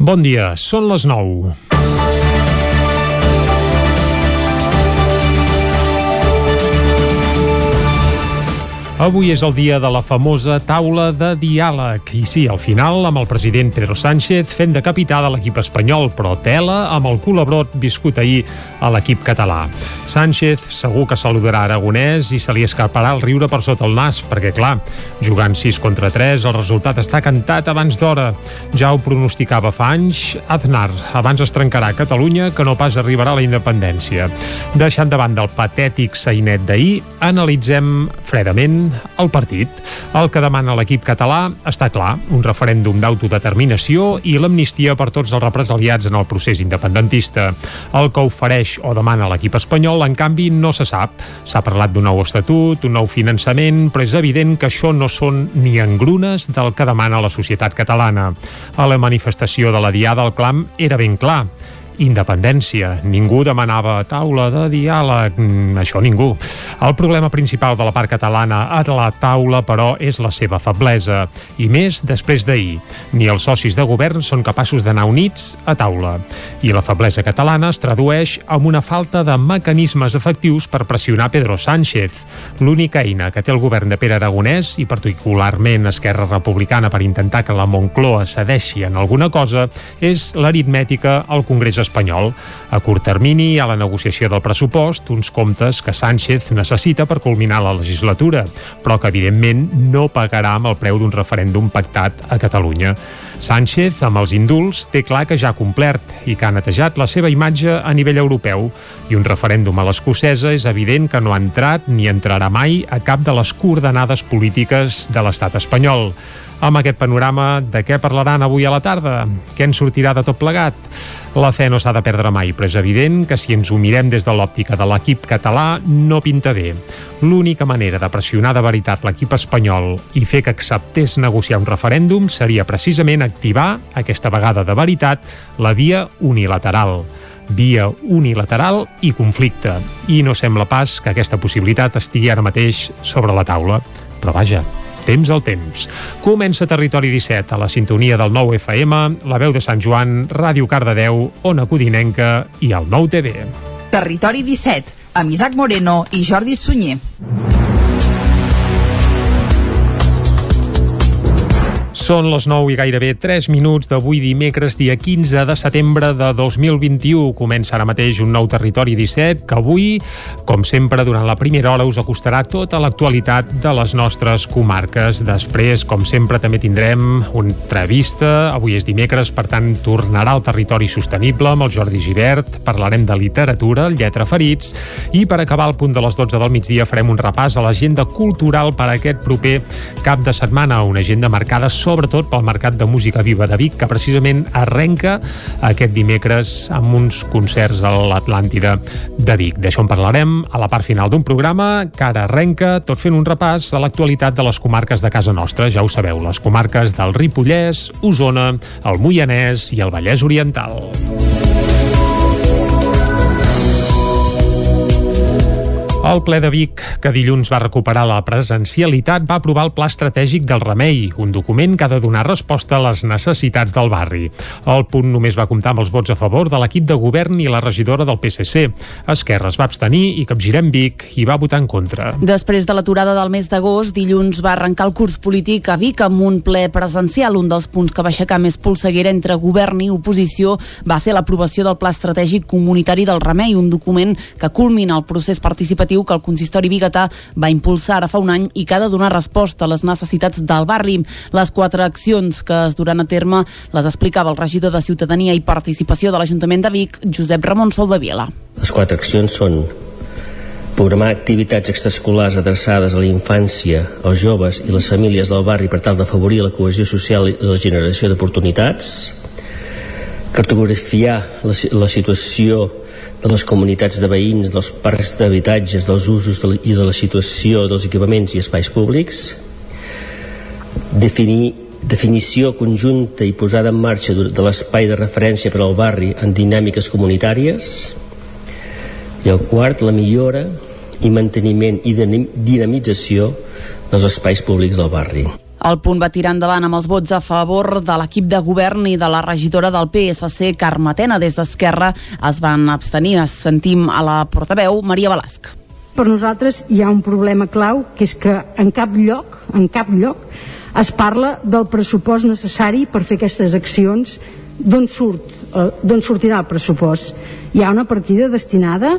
Bon dia, són les 9. Avui és el dia de la famosa taula de diàleg. I sí, al final, amb el president Pedro Sánchez fent de capità de l'equip espanyol, però tela amb el colabrot viscut ahir a l'equip català. Sánchez segur que saludarà Aragonès i se li escaparà el riure per sota el nas, perquè, clar, jugant 6 contra 3, el resultat està cantat abans d'hora. Ja ho pronosticava fa anys Aznar. Abans es trencarà Catalunya que no pas arribarà a la independència. Deixant de banda el patètic sainet d'ahir, analitzem fredament el partit. El que demana l'equip català està clar, un referèndum d'autodeterminació i l'amnistia per tots els represaliats en el procés independentista. El que ofereix o demana l'equip espanyol, en canvi, no se sap. S'ha parlat d'un nou estatut, un nou finançament, però és evident que això no són ni engrunes del que demana la societat catalana. A la manifestació de la Diada el clam era ben clar independència. Ningú demanava taula de diàleg, mm, això ningú. El problema principal de la part catalana a la taula, però, és la seva feblesa, i més després d'ahir. Ni els socis de govern són capaços d'anar units a taula. I la feblesa catalana es tradueix en una falta de mecanismes efectius per pressionar Pedro Sánchez. L'única eina que té el govern de Pere Aragonès, i particularment Esquerra Republicana per intentar que la Moncloa cedeixi en alguna cosa, és l'aritmètica al Congrés espanyol. A curt termini, a la negociació del pressupost, uns comptes que Sánchez necessita per culminar la legislatura, però que evidentment no pagarà amb el preu d'un referèndum pactat a Catalunya. Sánchez, amb els indults, té clar que ja ha complert i que ha netejat la seva imatge a nivell europeu i un referèndum a l'escocesa és evident que no ha entrat ni entrarà mai a cap de les coordenades polítiques de l'estat espanyol. Amb aquest panorama, de què parlaran avui a la tarda? Què en sortirà de tot plegat? La fe no s'ha de perdre mai, però és evident que si ens ho mirem des de l'òptica de l'equip català, no pinta bé. L'única manera de pressionar de veritat l'equip espanyol i fer que acceptés negociar un referèndum seria precisament activar, aquesta vegada de veritat, la via unilateral via unilateral i conflicte. I no sembla pas que aquesta possibilitat estigui ara mateix sobre la taula. Però vaja, temps al temps. Comença Territori 17 a la sintonia del 9 FM, la veu de Sant Joan, Ràdio Cardedeu, Ona Codinenca i el 9 TV. Territori 17, amb Isaac Moreno i Jordi Sunyer. Són les 9 i gairebé 3 minuts d'avui dimecres, dia 15 de setembre de 2021. Comença ara mateix un nou Territori 17 que avui, com sempre, durant la primera hora us acostarà tota l'actualitat de les nostres comarques. Després, com sempre, també tindrem una entrevista. Avui és dimecres, per tant, tornarà al Territori Sostenible amb el Jordi Givert. Parlarem de literatura, lletra ferits. I per acabar al punt de les 12 del migdia farem un repàs a l'agenda cultural per a aquest proper cap de setmana. Una agenda marcada sobre sobretot pel Mercat de Música Viva de Vic, que precisament arrenca aquest dimecres amb uns concerts a l'Atlàntida de Vic. D'això en parlarem a la part final d'un programa que ara arrenca tot fent un repàs a l'actualitat de les comarques de casa nostra. Ja ho sabeu, les comarques del Ripollès, Osona, el Moianès i el Vallès Oriental. El ple de Vic, que dilluns va recuperar la presencialitat, va aprovar el Pla Estratègic del Remei, un document que ha de donar resposta a les necessitats del barri. El punt només va comptar amb els vots a favor de l'equip de govern i la regidora del PSC. Esquerra es va abstenir i Capgirem Vic hi va votar en contra. Després de l'aturada del mes d'agost, dilluns va arrencar el curs polític a Vic amb un ple presencial. Un dels punts que va aixecar més polseguera entre govern i oposició va ser l'aprovació del Pla Estratègic Comunitari del Remei, un document que culmina el procés participatiu educatiu que el consistori biguetà va impulsar ara fa un any i que ha de donar resposta a les necessitats del barri. Les quatre accions que es duran a terme les explicava el regidor de Ciutadania i Participació de l'Ajuntament de Vic, Josep Ramon Soldavila. Les quatre accions són programar activitats extraescolars adreçades a la infància, als joves i les famílies del barri per tal d'afavorir la cohesió social i la generació d'oportunitats, cartografiar la, la situació de les comunitats de veïns, dels parcs d'habitatges, dels usos de la, i de la situació dels equipaments i espais públics, definir definició conjunta i posada en marxa de l'espai de referència per al barri en dinàmiques comunitàries i el quart, la millora i manteniment i dinamització dels espais públics del barri. El punt va tirar endavant amb els vots a favor de l'equip de govern i de la regidora del PSC, Carme Tena. Des d'Esquerra es van abstenir. Es sentim a la portaveu, Maria Balasc. Per nosaltres hi ha un problema clau, que és que en cap lloc, en cap lloc, es parla del pressupost necessari per fer aquestes accions, d'on surt, eh, d'on sortirà el pressupost. Hi ha una partida destinada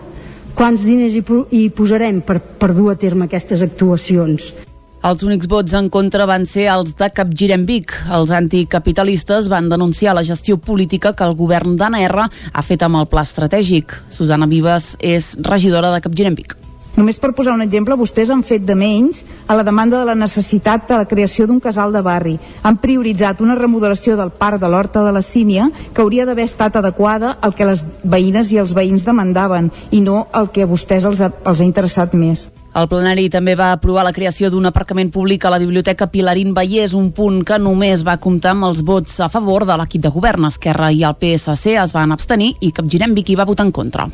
quants diners hi, posarem per, per dur a terme aquestes actuacions. Els únics vots en contra van ser els de Capgirem Vic. Els anticapitalistes van denunciar la gestió política que el govern d'Anna R ha fet amb el pla estratègic. Susana Vives és regidora de Capgirem Vic. Només per posar un exemple, vostès han fet de menys a la demanda de la necessitat de la creació d'un casal de barri. Han prioritzat una remodelació del parc de l'Horta de la Sínia que hauria d'haver estat adequada al que les veïnes i els veïns demandaven i no el que a vostès els ha, els ha interessat més. El plenari també va aprovar la creació d'un aparcament públic a la Biblioteca Pilarín Vallès, un punt que només va comptar amb els vots a favor de l'equip de govern. Esquerra i el PSC es van abstenir i Capgirem Vic va votar en contra.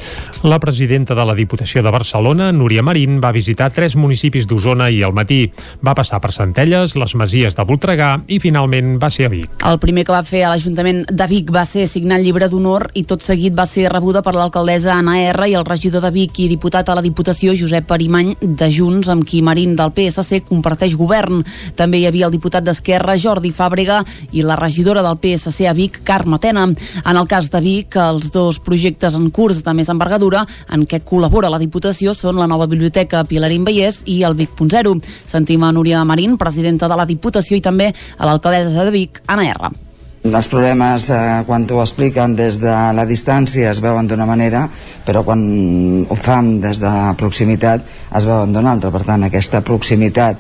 La presidenta de la Diputació de Barcelona, Núria Marín, va visitar tres municipis d'Osona i al matí. Va passar per Centelles, les Masies de Voltregà i finalment va ser a Vic. El primer que va fer a l'Ajuntament de Vic va ser signar el llibre d'honor i tot seguit va ser rebuda per l'alcaldessa Anna R i el regidor de Vic i diputat a la Diputació Josep Arimany de Junts, amb qui Marín del PSC comparteix govern. També hi havia el diputat d'Esquerra, Jordi Fàbrega, i la regidora del PSC a Vic, Carme Tena. En el cas de Vic, els dos projectes en curs de més envergadura en què col·labora la Diputació són la nova biblioteca Pilarín Vallès i el Vic.0. Sentim a Núria Marín, presidenta de la Diputació, i també a l'alcaldessa de Vic, Anna R. Els problemes, eh, quan t'ho expliquen des de la distància, es veuen d'una manera, però quan ho fan des de la proximitat es veuen d'una altra. Per tant, aquesta proximitat,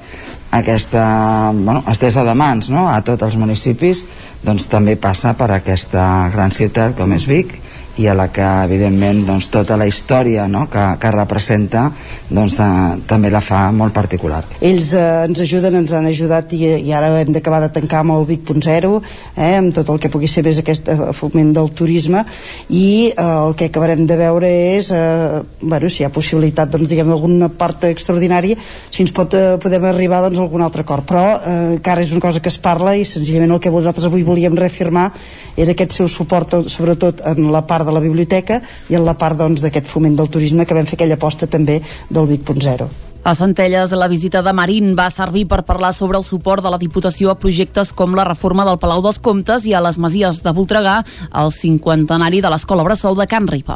aquesta bueno, estesa de mans no? a tots els municipis, doncs també passa per aquesta gran ciutat com és Vic, i a la que evidentment doncs, tota la història no? que, que representa doncs, de, també la fa molt particular. Ells eh, ens ajuden, ens han ajudat i, i ara hem d'acabar de tancar amb el Vic.0 eh, amb tot el que pugui ser més aquest eh, foment del turisme i eh, el que acabarem de veure és eh, bueno, si hi ha possibilitat doncs, diguem alguna part extraordinària si ens pot, eh, podem arribar doncs, a algun altre acord però eh, encara és una cosa que es parla i senzillament el que vosaltres avui volíem reafirmar era aquest seu suport sobretot en la part de la biblioteca i en la part doncs, d'aquest doncs, foment del turisme que vam fer aquella aposta també del Vic.0. A Centelles, la visita de Marín va servir per parlar sobre el suport de la Diputació a projectes com la reforma del Palau dels Comtes i a les Masies de Voltregà, el cinquantenari de l'Escola Bressol de Can Ripa.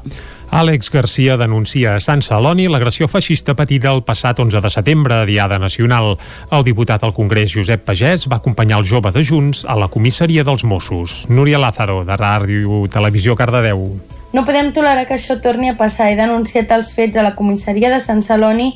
Àlex Garcia denuncia a Sant Celoni l'agressió feixista patida el passat 11 de setembre, Diada Nacional. El diputat al Congrés, Josep Pagès, va acompanyar el jove de Junts a la comissaria dels Mossos. Núria Lázaro, de Ràdio Televisió Cardedeu. No podem tolerar que això torni a passar. He denunciat els fets a la comissaria de Sant Celoni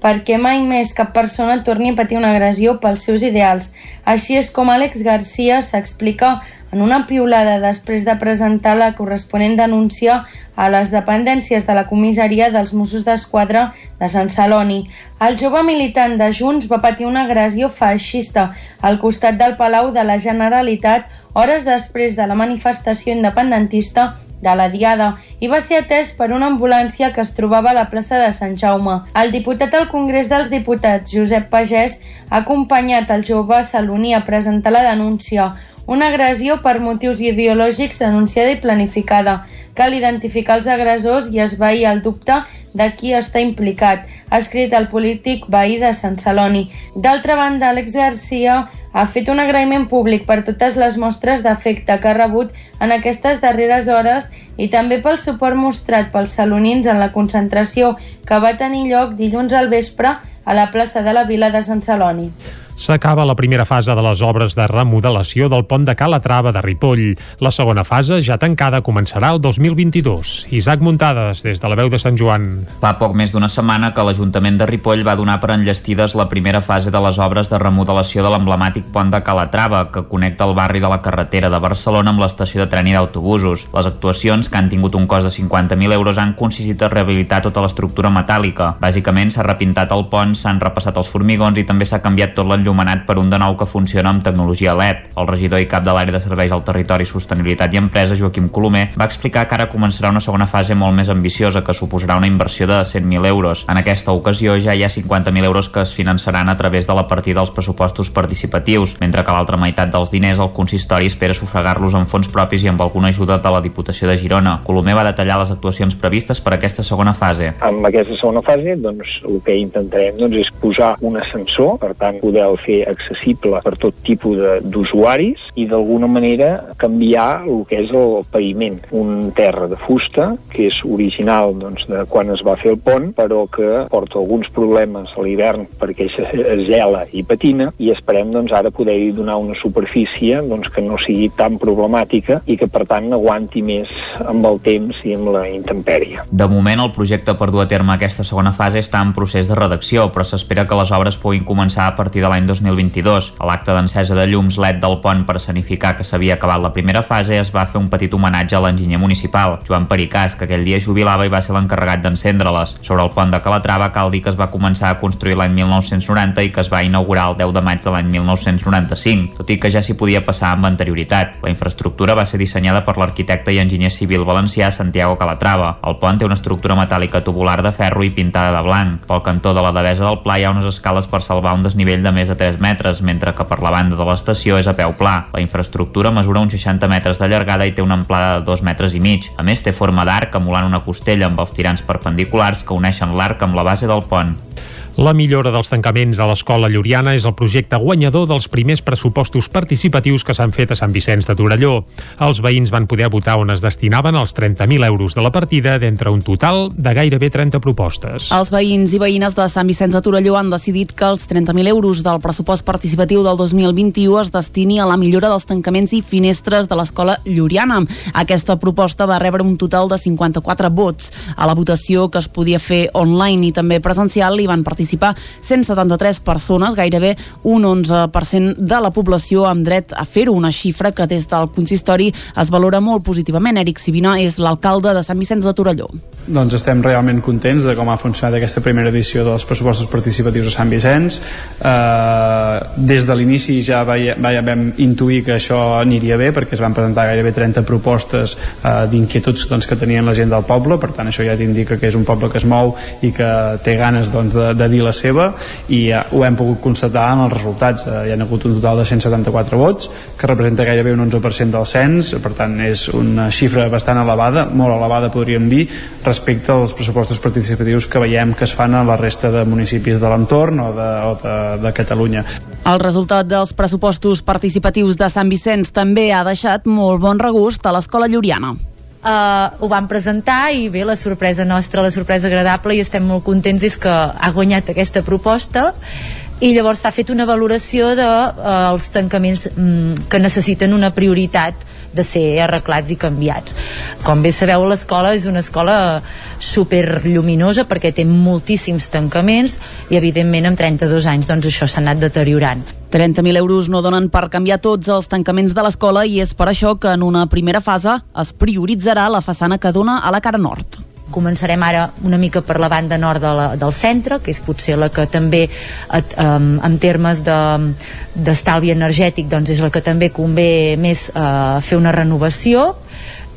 perquè mai més cap persona torni a patir una agressió pels seus ideals. Així és com Àlex Garcia s'explica en una piulada després de presentar la corresponent denúncia a les dependències de la comissaria dels Mossos d'Esquadra de Sant Celoni. El jove militant de Junts va patir una agressió feixista al costat del Palau de la Generalitat hores després de la manifestació independentista de la Diada i va ser atès per una ambulància que es trobava a la plaça de Sant Jaume. El diputat al Congrés dels Diputats, Josep Pagès, ha acompanyat el jove saloní a presentar la denúncia una agressió per motius ideològics anunciada i planificada. Cal identificar els agressors i esvair el dubte de qui està implicat, ha escrit el polític veí de Sant Celoni. D'altra banda, Àlex Garcia ha fet un agraïment públic per totes les mostres d'afecte que ha rebut en aquestes darreres hores i també pel suport mostrat pels salonins en la concentració que va tenir lloc dilluns al vespre a la plaça de la Vila de Sant Celoni s'acaba la primera fase de les obres de remodelació del pont de Calatrava de Ripoll. La segona fase, ja tancada, començarà el 2022. Isaac Muntades, des de la veu de Sant Joan. Fa poc més d'una setmana que l'Ajuntament de Ripoll va donar per enllestides la primera fase de les obres de remodelació de l'emblemàtic pont de Calatrava, que connecta el barri de la carretera de Barcelona amb l'estació de tren i d'autobusos. Les actuacions, que han tingut un cost de 50.000 euros, han consistit a rehabilitar tota l'estructura metàl·lica. Bàsicament s'ha repintat el pont, s'han repassat els formigons i també s'ha canviat tot l'enllumament il·luminat per un de nou que funciona amb tecnologia LED. El regidor i cap de l'àrea de serveis al territori, sostenibilitat i empresa, Joaquim Colomer, va explicar que ara començarà una segona fase molt més ambiciosa que suposarà una inversió de 100.000 euros. En aquesta ocasió ja hi ha 50.000 euros que es finançaran a través de la partida dels pressupostos participatius, mentre que l'altra meitat dels diners el consistori espera sufragar-los amb fons propis i amb alguna ajuda de la Diputació de Girona. Colomer va detallar les actuacions previstes per aquesta segona fase. Amb aquesta segona fase, doncs, el que intentarem doncs, és posar un ascensor, per tant, poder fer accessible per tot tipus d'usuaris i d'alguna manera canviar el que és el paviment. Un terra de fusta, que és original doncs, de quan es va fer el pont, però que porta alguns problemes a l'hivern perquè es gela i patina i esperem doncs, ara poder-hi donar una superfície doncs, que no sigui tan problemàtica i que per tant aguanti més amb el temps i amb la intempèrie. De moment el projecte per dur a terme aquesta segona fase està en procés de redacció, però s'espera que les obres puguin començar a partir de l'any 2022. A l'acte d'encesa de llums LED del pont per escenificar que s'havia acabat la primera fase es va fer un petit homenatge a l'enginyer municipal, Joan Pericàs, que aquell dia jubilava i va ser l'encarregat d'encendre-les. Sobre el pont de Calatrava cal dir que es va començar a construir l'any 1990 i que es va inaugurar el 10 de maig de l'any 1995, tot i que ja s'hi podia passar amb anterioritat. La infraestructura va ser dissenyada per l'arquitecte i enginyer civil valencià Santiago Calatrava. El pont té una estructura metàl·lica tubular de ferro i pintada de blanc. Pel cantó de la devesa del pla hi ha unes escales per salvar un desnivell de més de 3 metres, mentre que per la banda de l'estació és a peu pla. La infraestructura mesura uns 60 metres de llargada i té una amplada de 2 metres i mig. A més, té forma d'arc, emulant una costella amb els tirants perpendiculars que uneixen l'arc amb la base del pont. La millora dels tancaments a l'escola Lluriana és el projecte guanyador dels primers pressupostos participatius que s'han fet a Sant Vicenç de Torelló. Els veïns van poder votar on es destinaven els 30.000 euros de la partida d'entre un total de gairebé 30 propostes. Els veïns i veïnes de Sant Vicenç de Torelló han decidit que els 30.000 euros del pressupost participatiu del 2021 es destini a la millora dels tancaments i finestres de l'escola Lluriana. Aquesta proposta va rebre un total de 54 vots. A la votació que es podia fer online i també presencial hi van participar participar 173 persones, gairebé un 11% de la població amb dret a fer-ho, una xifra que des del consistori es valora molt positivament. Eric Sivina és l'alcalde de Sant Vicenç de Torelló. Doncs estem realment contents de com ha funcionat aquesta primera edició dels pressupostos participatius a Sant Vicenç. Eh, des de l'inici ja veia, veia, vam intuir que això aniria bé perquè es van presentar gairebé 30 propostes eh, d'inquietuds doncs, que tenien la gent del poble, per tant això ja t'indica que és un poble que es mou i que té ganes doncs, de, de dir la seva i ja ho hem pogut constatar en els resultats. Eh, hi ha hagut un total de 174 vots que representa gairebé un 11% del cens, per tant és una xifra bastant elevada, molt elevada podríem dir, respecte als pressupostos participatius que veiem que es fan a la resta de municipis de l'entorn o, de, o de, de Catalunya. El resultat dels pressupostos participatius de Sant Vicenç també ha deixat molt bon regust a l'escola Lluriana. Uh, ho vam presentar i bé, la sorpresa nostra, la sorpresa agradable i estem molt contents és que ha guanyat aquesta proposta. I llavors s'ha fet una valoració dels de, uh, els tancaments um, que necessiten una prioritat de ser arreglats i canviats. Com bé sabeu, l'escola és una escola super lluminosa perquè té moltíssims tancaments i evidentment amb 32 anys doncs això s'ha anat deteriorant. 30.000 euros no donen per canviar tots els tancaments de l'escola i és per això que en una primera fase es prioritzarà la façana que dona a la cara nord. Començarem ara una mica per la banda nord de la, del centre, que és potser la que també, et, um, en termes d'estalvi de, energètic, doncs és la que també convé més uh, fer una renovació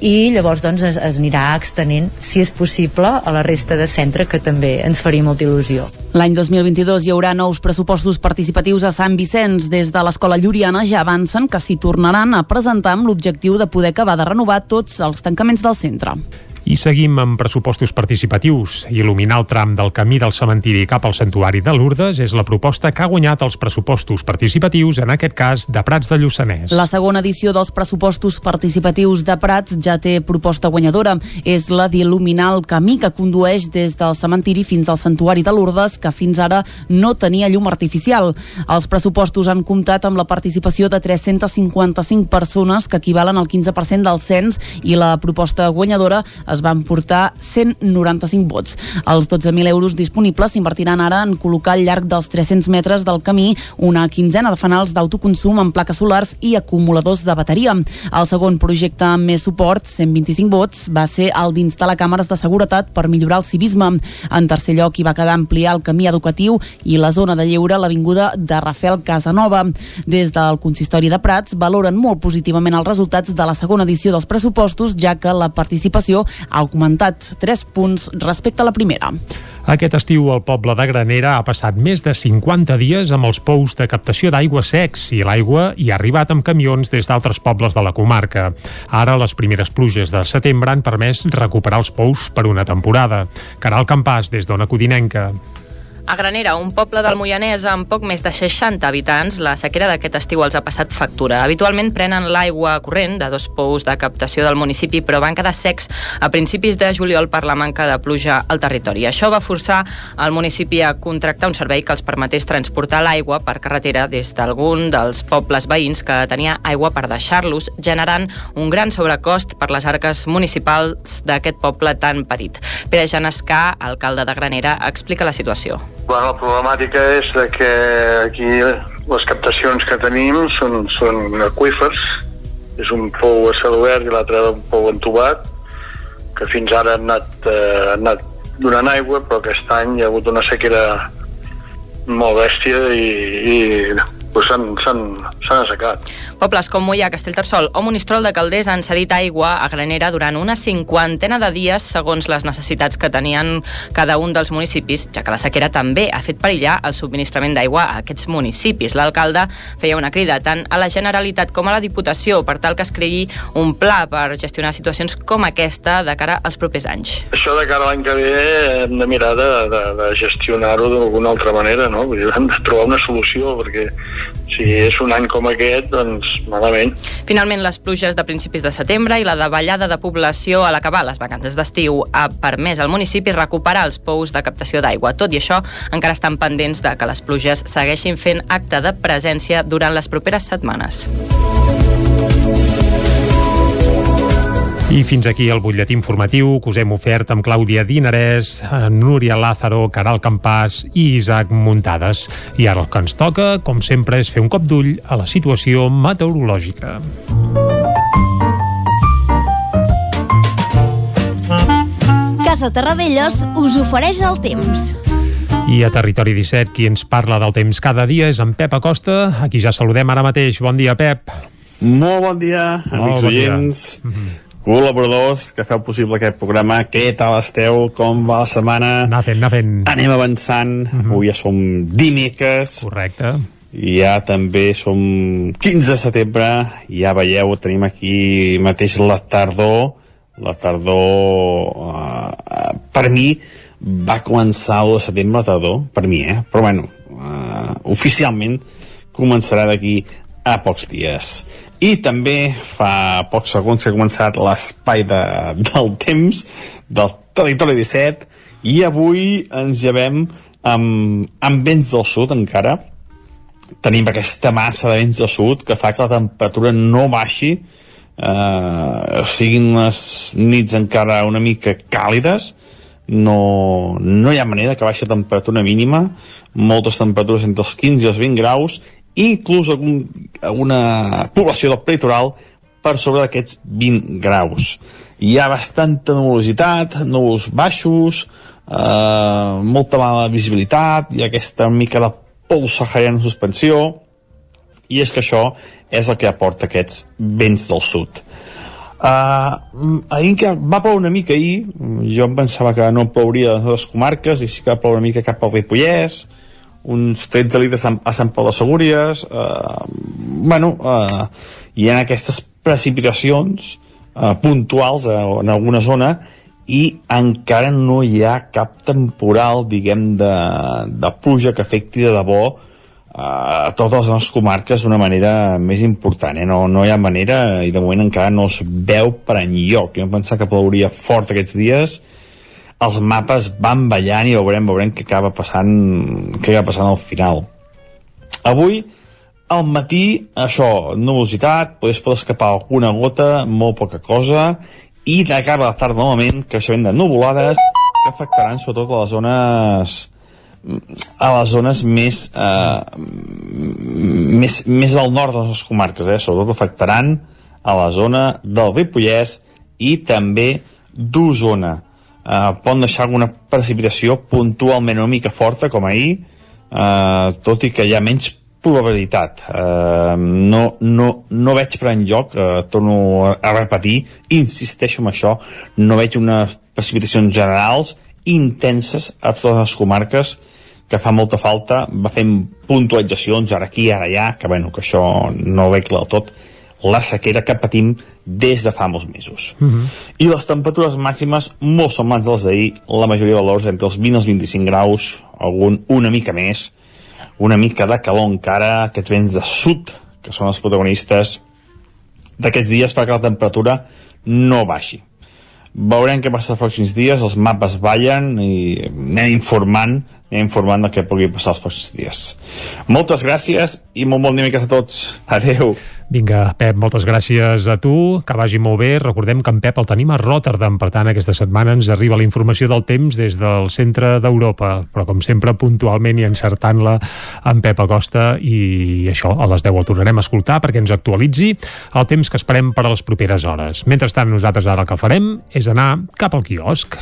i llavors doncs es, es anirà extenent si és possible a la resta de centre que també ens faria molta il·lusió. L'any 2022 hi haurà nous pressupostos participatius a Sant Vicenç. Des de l'Escola Lluriana ja avancen que s'hi tornaran a presentar amb l'objectiu de poder acabar de renovar tots els tancaments del centre. I seguim amb pressupostos participatius. Il·luminar el tram del camí del cementiri cap al santuari de Lourdes és la proposta que ha guanyat els pressupostos participatius, en aquest cas de Prats de Lluçanès. La segona edició dels pressupostos participatius de Prats ja té proposta guanyadora. És la d'il·luminar el camí que condueix des del cementiri fins al santuari de Lourdes, que fins ara no tenia llum artificial. Els pressupostos han comptat amb la participació de 355 persones, que equivalen al 15% del cens, i la proposta guanyadora es van portar 195 vots. Els 12.000 euros disponibles s'invertiran ara en col·locar al llarg dels 300 metres del camí una quinzena de fanals d'autoconsum amb plaques solars i acumuladors de bateria. El segon projecte amb més suport, 125 vots, va ser el d'instal·lar càmeres de seguretat per millorar el civisme. En tercer lloc hi va quedar ampliar el camí educatiu i la zona de lleure l'avinguda de Rafael Casanova. Des del consistori de Prats valoren molt positivament els resultats de la segona edició dels pressupostos, ja que la participació ha augmentat 3 punts respecte a la primera. Aquest estiu el poble de Granera ha passat més de 50 dies amb els pous de captació d'aigua secs i l'aigua hi ha arribat amb camions des d'altres pobles de la comarca. Ara les primeres pluges de setembre han permès recuperar els pous per una temporada. Caral Campàs, des d'Ona Codinenca. A Granera, un poble del Moianès amb poc més de 60 habitants, la sequera d'aquest estiu els ha passat factura. Habitualment prenen l'aigua corrent de dos pous de captació del municipi, però van quedar secs a principis de juliol per la manca de pluja al territori. Això va forçar el municipi a contractar un servei que els permetés transportar l'aigua per carretera des d'algun dels pobles veïns que tenia aigua per deixar-los, generant un gran sobrecost per les arques municipals d'aquest poble tan petit. Pere Janescà, alcalde de Granera, explica la situació. Bueno, la problemàtica és que aquí les captacions que tenim són, són aquífers, és un pou a cel obert i l'altre un pou entubat, que fins ara han anat, eh, han anat donant aigua, però aquest any hi ha hagut una sequera molt bèstia i, i pues s'han assecat. Pobles com Mollà, Castellterçol o Monistrol de Calders han cedit aigua a Granera durant una cinquantena de dies segons les necessitats que tenien cada un dels municipis, ja que la sequera també ha fet perillar el subministrament d'aigua a aquests municipis. L'alcalde feia una crida tant a la Generalitat com a la Diputació per tal que es creï un pla per gestionar situacions com aquesta de cara als propers anys. Això de cara a l'any que ve hem de mirar de, de, de gestionar-ho d'alguna altra manera, no? Vull dir, hem de trobar una solució perquè si és un any com aquest, doncs malament. Finalment, les pluges de principis de setembre i la davallada de població a l'acabar les vacances d'estiu ha permès al municipi recuperar els pous de captació d'aigua. Tot i això, encara estan pendents de que les pluges segueixin fent acte de presència durant les properes setmanes. I fins aquí el butlletí informatiu que us hem ofert amb Clàudia Dinarès, Núria Lázaro, Caral Campàs i Isaac Muntades. I ara el que ens toca, com sempre, és fer un cop d'ull a la situació meteorològica. Casa Terradellos us ofereix el temps. I a Territori 17, qui ens parla del temps cada dia és en Pep Acosta, a qui ja saludem ara mateix. Bon dia, Pep. Molt bon dia, amics bon oients. Dia. Mm -hmm col·laboradors que feu possible aquest programa. Què tal esteu? Com va la setmana? Anar fent, anar fent. Anem avançant. Uh mhm. -huh. Avui ja som dimecres. Correcte. I ja també som 15 de setembre. Ja veieu, tenim aquí mateix la tardor. La tardor, uh, per mi, va començar el de setembre la tardor, per mi, eh? Però bueno, uh, oficialment començarà d'aquí a pocs dies. I també fa pocs segons que ha començat l'espai de, del temps del territori 17 i avui ens llevem amb, amb vents del sud encara. Tenim aquesta massa de vents del sud que fa que la temperatura no baixi, eh, siguin les nits encara una mica càlides, no, no hi ha manera que baixi la temperatura mínima, moltes temperatures entre els 15 i els 20 graus, inclús algun, alguna població del peritoral per sobre d'aquests 20 graus. Hi ha bastanta nubositat, núvols baixos, eh, molta mala visibilitat, ha aquesta mica de pols sahariana en suspensió, i és que això és el que aporta aquests vents del sud. Uh, ahir que va ploure una mica ahir, jo em pensava que no plouria a les comarques i sí que va ploure una mica cap al Ripollès, uns 13 litres a Sant Pau de Segúries eh, bueno eh, hi ha aquestes precipitacions eh, puntuals eh, en alguna zona i encara no hi ha cap temporal diguem de, de pluja que afecti de debò eh, a totes les nostres comarques d'una manera més important eh? no, no hi ha manera i de moment encara no es veu per enlloc jo em pensava que plouria fort aquests dies els mapes van ballant i veurem, veurem què acaba passant què acaba passant al final avui al matí això, nubositat, poder escapar alguna gota molt poca cosa i de cara a la tarda novament creixement de nuvolades que afectaran sobretot a les zones a les zones més, eh, més, més al nord de les comarques, eh? sobretot afectaran a la zona del Ripollès i també d'Osona. Eh, poden deixar alguna precipitació puntualment una mica forta, com ahir, eh, tot i que hi ha menys probabilitat. Eh, no, no, no veig per enlloc, eh, torno a repetir, insisteixo en això, no veig unes precipitacions generals intenses a totes les comarques que fa molta falta, va fent puntualitzacions ara aquí, ara allà, que bueno, que això no veig del tot la sequera que patim des de fa molts mesos. Uh -huh. I les temperatures màximes molt semblants dels d'ahir, la majoria de valors entre els 20 i els 25 graus, algun una mica més, una mica de calor encara, aquests vents de sud, que són els protagonistes d'aquests dies perquè la temperatura no baixi. Veurem què passa els pròxims dies, els mapes ballen i anem informant informant del que pugui passar els pròxims dies. Moltes gràcies i molt bon dimecres a tots. Adeu. Vinga, Pep, moltes gràcies a tu, que vagi molt bé. Recordem que en Pep el tenim a Rotterdam, per tant, aquesta setmana ens arriba la informació del temps des del centre d'Europa, però com sempre, puntualment i encertant-la en Pep Acosta, i això, a les 10 el tornarem a escoltar perquè ens actualitzi el temps que esperem per a les properes hores. Mentrestant, nosaltres ara el que farem és anar cap al quiosc.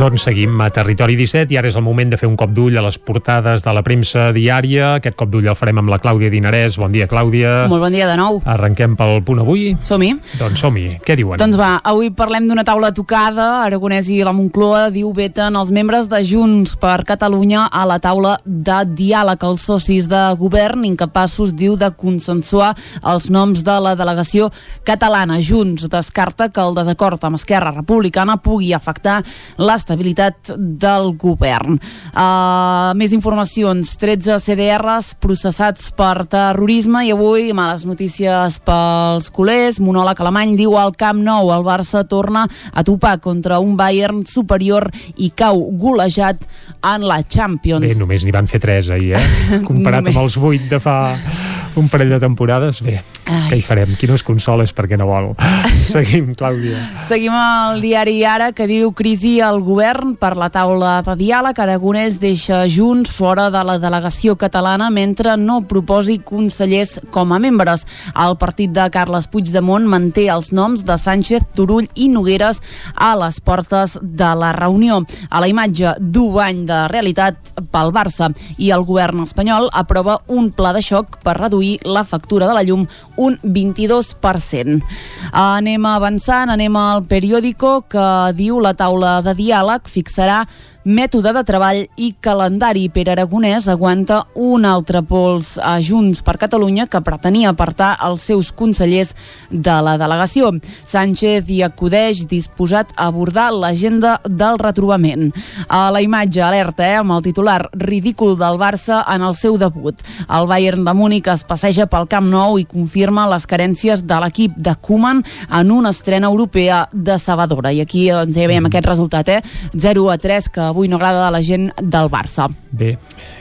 Doncs seguim a Territori 17 i ara és el moment de fer un cop d'ull a les portades de la premsa diària. Aquest cop d'ull el farem amb la Clàudia Dinarès. Bon dia, Clàudia. Molt bon dia de nou. Arrenquem pel punt avui. Som-hi. Doncs som-hi. Què diuen? Doncs va, avui parlem d'una taula tocada. Aragonès i la Moncloa diu veten els membres de Junts per Catalunya a la taula de diàleg. Els socis de govern incapaços, diu, de consensuar els noms de la delegació catalana. Junts descarta que el desacord amb Esquerra Republicana pugui afectar l'estabilitat del govern. Uh, més informacions. 13 CDRs processats per terrorisme i avui males notícies pels culers. Monòleg alemany diu al Camp Nou el Barça torna a topar contra un Bayern superior i cau golejat en la Champions. Bé, només n'hi van fer 3 ahir, eh? Comparat Només. amb els 8 de fa un parell de temporades, bé, Ai. què hi farem? Qui no es consola és perquè no vol. Seguim, Clàudia. Seguim al diari Ara que diu crisi al govern per la taula de diàleg. Aragonès deixa Junts fora de la delegació catalana mentre no proposi consellers com a membres. El partit de Carles Puigdemont manté els noms de Sánchez, Turull i Nogueres a les portes de la reunió. A la imatge d'un any de realitat pel Barça i el govern espanyol aprova un pla de xoc per reduir la factura de la llum un 22%. Anem avançant, anem al periòdico que diu la taula de diàleg fixarà mètode de treball i calendari. Per Aragonès aguanta un altre pols a Junts per Catalunya que pretenia apartar els seus consellers de la delegació. Sánchez hi acudeix disposat a abordar l'agenda del retrobament. A la imatge alerta, eh, amb el titular ridícul del Barça en el seu debut. El Bayern de Múnich es passeja pel Camp Nou i confirma les carències de l'equip de Koeman en una estrena europea decebedora. I aquí doncs, ja veiem aquest resultat, eh? 0 a 3, que avui no agrada a la gent del Barça. Bé,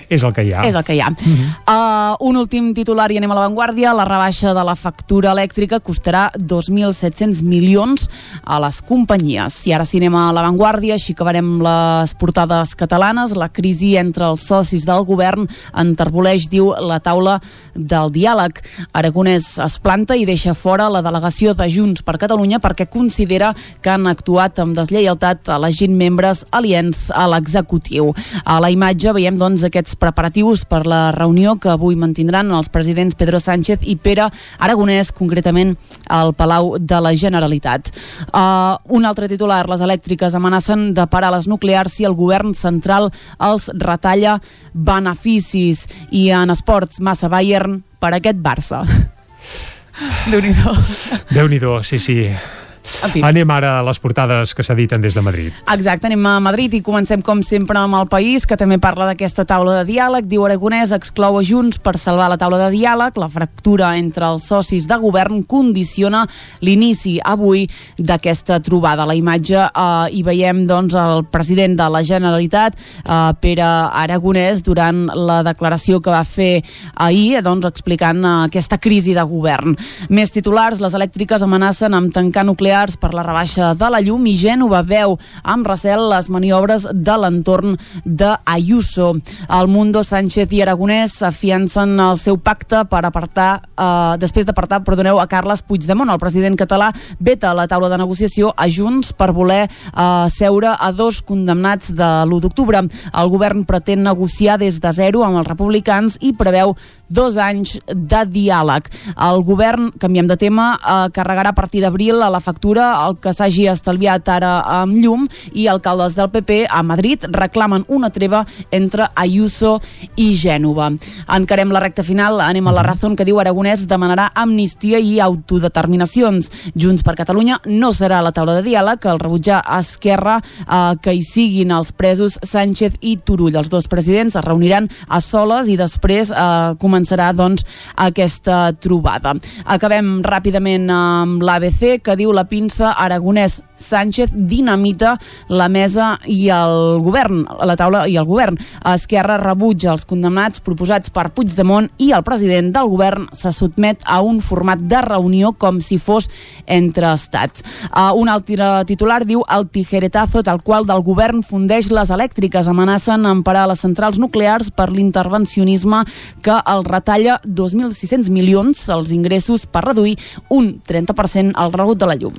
és el que hi ha. És el que hi ha. uh, un últim titular i anem a l'avantguàrdia. La rebaixa de la factura elèctrica costarà 2.700 milions a les companyies. I ara si anem a l'avantguàrdia, així acabarem les portades catalanes. La crisi entre els socis del govern enterboleix, diu, la taula del diàleg. Aragonès es planta i deixa fora la delegació de Junts per Catalunya perquè considera que han actuat amb deslleialtat a la gent membres aliens a l'executiu. A la imatge veiem doncs aquests preparatius per la reunió que avui mantindran els presidents Pedro Sánchez i Pere Aragonès, concretament al Palau de la Generalitat. Uh, un altre titular, les elèctriques amenacen de parar les nuclears si el govern central els retalla beneficis i en esports massa Bayern per aquest Barça. Déu-n'hi-do. Déu-n'hi-do, sí, sí. En fi. Anem ara a les portades que s'editen des de Madrid. Exacte, anem a Madrid i comencem com sempre amb el país, que també parla d'aquesta taula de diàleg. Diu Aragonès exclou a Junts per salvar la taula de diàleg. La fractura entre els socis de govern condiciona l'inici avui d'aquesta trobada. La imatge eh, hi veiem doncs, el president de la Generalitat, eh, Pere Aragonès, durant la declaració que va fer ahir, doncs, explicant eh, aquesta crisi de govern. Més titulars, les elèctriques amenacen amb tancar nuclears per la rebaixa de la llum i Gènova veu amb recel les maniobres de l'entorn d'Ayuso. El Mundo Sánchez i Aragonès afiancen el seu pacte per apartar, eh, després d'apartar, perdoneu, a Carles Puigdemont. El president català veta la taula de negociació a Junts per voler eh, seure a dos condemnats de l'1 d'octubre. El govern pretén negociar des de zero amb els republicans i preveu dos anys de diàleg. El govern, canviem de tema, eh, carregarà a partir d'abril a la factura el que s'hagi estalviat ara amb llum i alcaldes del PP a Madrid reclamen una treva entre Ayuso i Gènova. Encarem la recta final, anem a la raó que diu Aragonès demanarà amnistia i autodeterminacions. Junts per Catalunya no serà a la taula de diàleg, el rebutjar a Esquerra eh, que hi siguin els presos Sánchez i Turull. Els dos presidents es reuniran a soles i després eh, començarà doncs aquesta trobada. Acabem ràpidament amb l'ABC que diu la pinça Aragonès Sánchez dinamita la mesa i el govern, la taula i el govern. Esquerra rebutja els condemnats proposats per Puigdemont i el president del govern se sotmet a un format de reunió com si fos entre estats. Uh, un altre titular diu el tijeretazo tal qual del govern fundeix les elèctriques, amenacen emparar les centrals nuclears per l'intervencionisme que el retalla 2.600 milions els ingressos per reduir un 30% el rebut de la llum.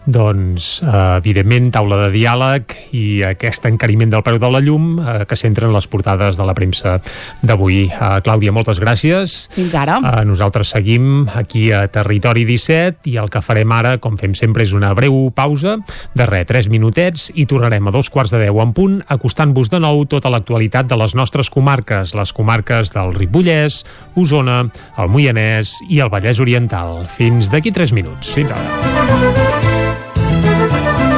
Doncs, eh, evidentment, taula de diàleg i aquest encariment del preu de la llum eh, que centren les portades de la premsa d'avui. Eh, Clàudia, moltes gràcies. Fins ara. Eh, nosaltres seguim aquí a Territori 17 i el que farem ara, com fem sempre, és una breu pausa de res, 3 minutets i tornarem a dos quarts de 10 en punt acostant-vos de nou tota l'actualitat de les nostres comarques, les comarques del Ripollès, Osona, el Moianès i el Vallès Oriental. Fins d'aquí 3 minuts. Fins ara.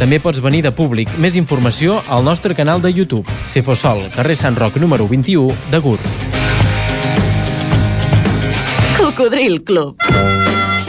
També pots venir de públic. Més informació al nostre canal de YouTube. Cefosol, carrer Sant Roc número 21 de Gurb. Cocodril Club.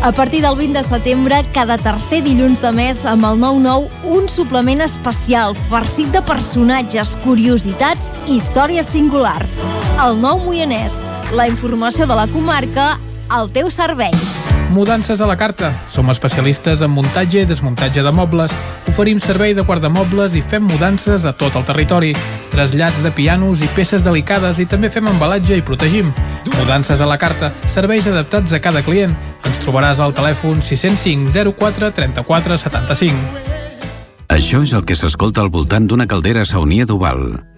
A partir del 20 de setembre, cada tercer dilluns de mes, amb el 9-9, un suplement especial, farcit de personatges, curiositats i històries singulars. El nou Moianès. La informació de la comarca al teu servei. Mudances a la carta. Som especialistes en muntatge i desmuntatge de mobles. Oferim servei de guardamobles i fem mudances a tot el territori. Trasllats de pianos i peces delicades i també fem embalatge i protegim. Mudances a la carta, serveis adaptats a cada client. Ens trobaràs al telèfon 605 04 34 75. Això és el que s'escolta al voltant d'una caldera saunia d'Oval.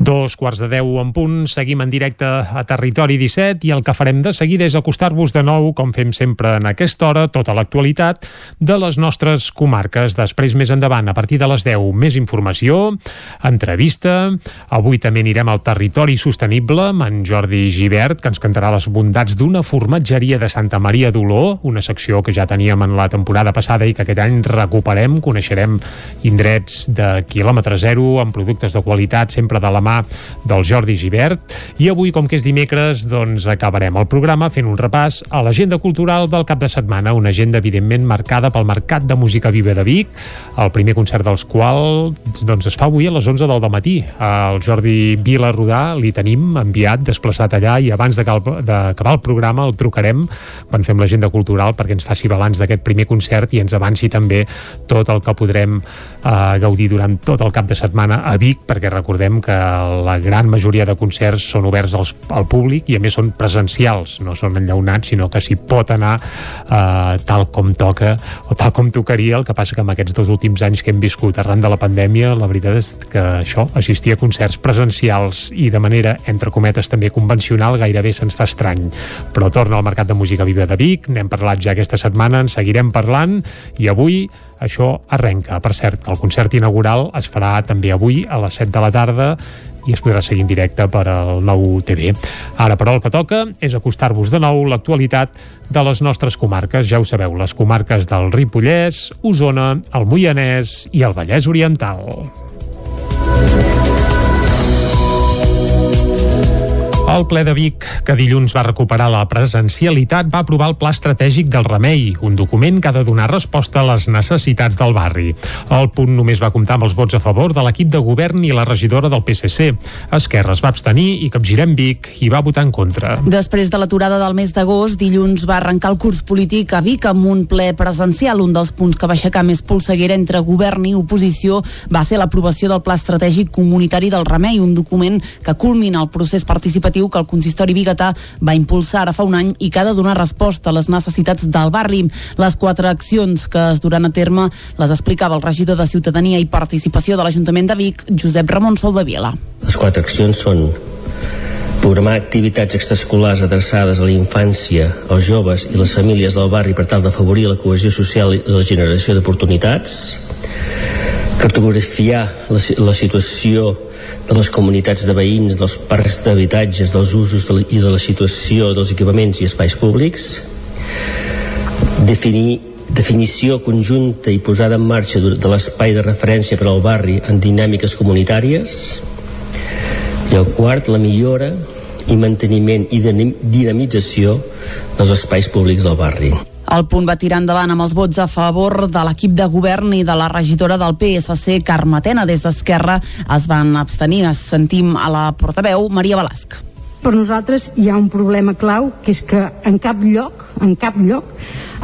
Dos quarts de deu en punt, seguim en directe a Territori 17 i el que farem de seguida és acostar-vos de nou, com fem sempre en aquesta hora, tota l'actualitat de les nostres comarques. Després, més endavant, a partir de les 10, més informació, entrevista. Avui també anirem al Territori Sostenible amb en Jordi Givert, que ens cantarà les bondats d'una formatgeria de Santa Maria d'Oló, una secció que ja teníem en la temporada passada i que aquest any recuperem. Coneixerem indrets de quilòmetre zero, amb productes de qualitat, sempre de la mà mà del Jordi Givert i avui, com que és dimecres, doncs acabarem el programa fent un repàs a l'agenda cultural del cap de setmana, una agenda evidentment marcada pel Mercat de Música Viva de Vic, el primer concert dels quals doncs, es fa avui a les 11 del matí. El Jordi Vila Rodà li tenim enviat, desplaçat allà i abans d'acabar el programa el trucarem quan fem l'agenda cultural perquè ens faci balanç d'aquest primer concert i ens avanci també tot el que podrem eh, gaudir durant tot el cap de setmana a Vic, perquè recordem que la gran majoria de concerts són oberts als, al públic i a més són presencials, no són enllaunats, sinó que s'hi pot anar eh, tal com toca o tal com tocaria, el que passa que amb aquests dos últims anys que hem viscut arran de la pandèmia, la veritat és que això, assistir a concerts presencials i de manera, entre cometes, també convencional, gairebé se'ns fa estrany. Però torna al Mercat de Música Viva de Vic, n'hem parlat ja aquesta setmana, en seguirem parlant, i avui això arrenca. Per cert, el concert inaugural es farà també avui a les 7 de la tarda i es podrà seguir en directe per al nou TV. Ara, però, el que toca és acostar-vos de nou l'actualitat de les nostres comarques. Ja ho sabeu, les comarques del Ripollès, Osona, el Moianès i el Vallès Oriental. El ple de Vic, que dilluns va recuperar la presencialitat, va aprovar el Pla Estratègic del Remei, un document que ha de donar resposta a les necessitats del barri. El punt només va comptar amb els vots a favor de l'equip de govern i la regidora del PSC. Esquerra es va abstenir i Capgirem Vic hi va votar en contra. Després de l'aturada del mes d'agost, dilluns va arrencar el curs polític a Vic amb un ple presencial. Un dels punts que va aixecar més polseguera entre govern i oposició va ser l'aprovació del Pla Estratègic Comunitari del Remei, un document que culmina el procés participatiu que el consistori biguetà va impulsar ara fa un any i que ha de donar resposta a les necessitats del barri. Les quatre accions que es duran a terme les explicava el regidor de Ciutadania i Participació de l'Ajuntament de Vic, Josep Ramon Soldavila. Les quatre accions són programar activitats extraescolars adreçades a la infància, als joves i les famílies del barri per tal d'afavorir la cohesió social i la generació d'oportunitats, cartografiar la, la situació de les comunitats de veïns, dels parcs d'habitatges, dels usos de la, i de la situació dels equipaments i espais públics, definir definició conjunta i posada en marxa de l'espai de referència per al barri en dinàmiques comunitàries i el quart, la millora i manteniment i dinamització dels espais públics del barri. El punt va tirar endavant amb els vots a favor de l'equip de govern i de la regidora del PSC, Carme Tena. Des d'Esquerra es van abstenir. Es sentim a la portaveu, Maria Balasc. Per nosaltres hi ha un problema clau, que és que en cap lloc, en cap lloc,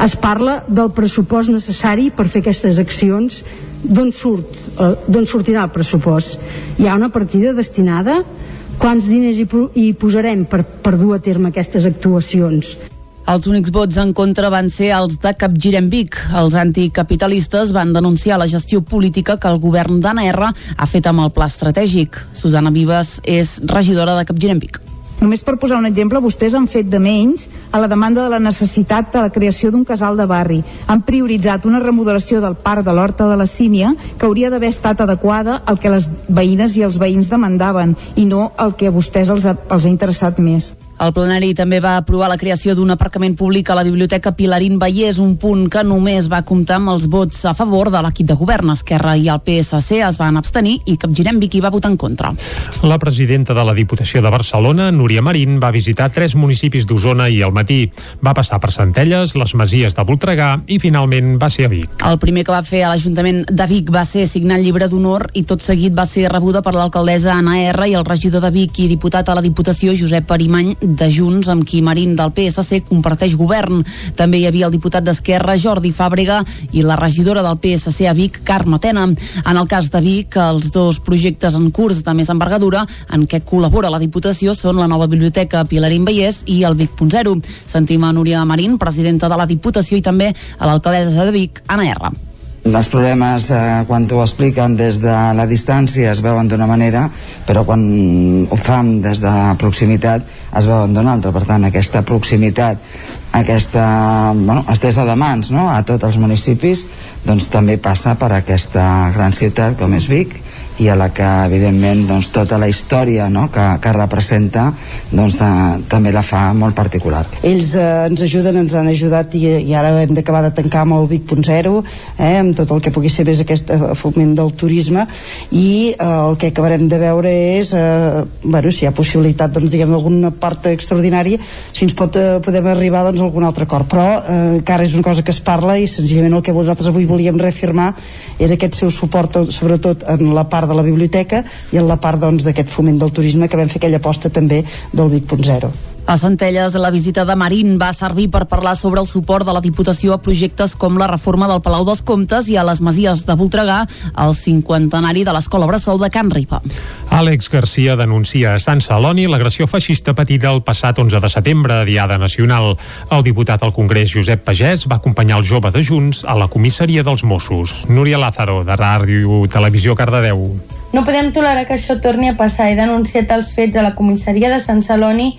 es parla del pressupost necessari per fer aquestes accions d'on surt, eh, d'on sortirà el pressupost. Hi ha una partida destinada quants diners hi, hi posarem per, per dur a terme aquestes actuacions. Els únics vots en contra van ser els de Capgirem Vic. Els anticapitalistes van denunciar la gestió política que el govern d'Anna R ha fet amb el pla estratègic. Susana Vives és regidora de Capgirem Vic Només per posar un exemple, vostès han fet de menys a la demanda de la necessitat de la creació d'un casal de barri. Han prioritzat una remodelació del parc de l'Horta de la Sínia que hauria d'haver estat adequada al que les veïnes i els veïns demandaven i no el que a vostès els ha, els ha interessat més. El plenari també va aprovar la creació d'un aparcament públic a la Biblioteca Pilarín Vallès, un punt que només va comptar amb els vots a favor de l'equip de govern. Esquerra i el PSC es van abstenir i Capgirem Vicky va votar en contra. La presidenta de la Diputació de Barcelona, Núria Marín, va visitar tres municipis d'Osona i al matí. Va passar per Centelles, les Masies de Voltregà i finalment va ser a Vic. El primer que va fer a l'Ajuntament de Vic va ser signar el llibre d'honor i tot seguit va ser rebuda per l'alcaldessa Anna R i el regidor de Vic i diputat a la Diputació Josep Arimany de Junts, amb qui Marín del PSC comparteix govern. També hi havia el diputat d'Esquerra, Jordi Fàbrega, i la regidora del PSC a Vic, Carme Tena. En el cas de Vic, els dos projectes en curs de més envergadura en què col·labora la Diputació són la nova biblioteca Pilarín Vallès i el Vic.0. Sentim a Núria Marín, presidenta de la Diputació, i també a l'alcaldessa de Vic, Anna R. Els problemes, eh, quan t'ho expliquen des de la distància, es veuen d'una manera, però quan ho fan des de la proximitat, es veuen d'una altra. Per tant, aquesta proximitat, aquesta bueno, estesa de mans no? a tots els municipis, doncs també passa per aquesta gran ciutat com és Vic, i a la que evidentment doncs, tota la història no? que, que representa doncs, eh, també la fa molt particular. Ells eh, ens ajuden, ens han ajudat i, i ara hem d'acabar de tancar amb el Vic.0 eh, amb tot el que pugui ser més aquest eh, foment del turisme i eh, el que acabarem de veure és eh, bueno, si hi ha possibilitat doncs, diguem d'alguna part extraordinària si ens pot, eh, podem arribar doncs, a algun altre acord però eh, encara és una cosa que es parla i senzillament el que vosaltres avui volíem reafirmar era aquest seu suport sobretot en la part de la biblioteca i en la part doncs, d'aquest doncs, foment del turisme que vam fer aquella aposta també del Vic.0. A Centelles, la visita de Marín va servir per parlar sobre el suport de la Diputació a projectes com la reforma del Palau dels Comtes i a les Masies de Voltregà, el cinquantenari de l'Escola Bressol de Can Ripa. Àlex Garcia denuncia a Sant Celoni l'agressió feixista patida el passat 11 de setembre, Diada Nacional. El diputat al Congrés, Josep Pagès, va acompanyar el jove de Junts a la comissaria dels Mossos. Núria Lázaro, de Ràdio Televisió Cardedeu. No podem tolerar que això torni a passar. He denunciat els fets a la comissaria de Sant Celoni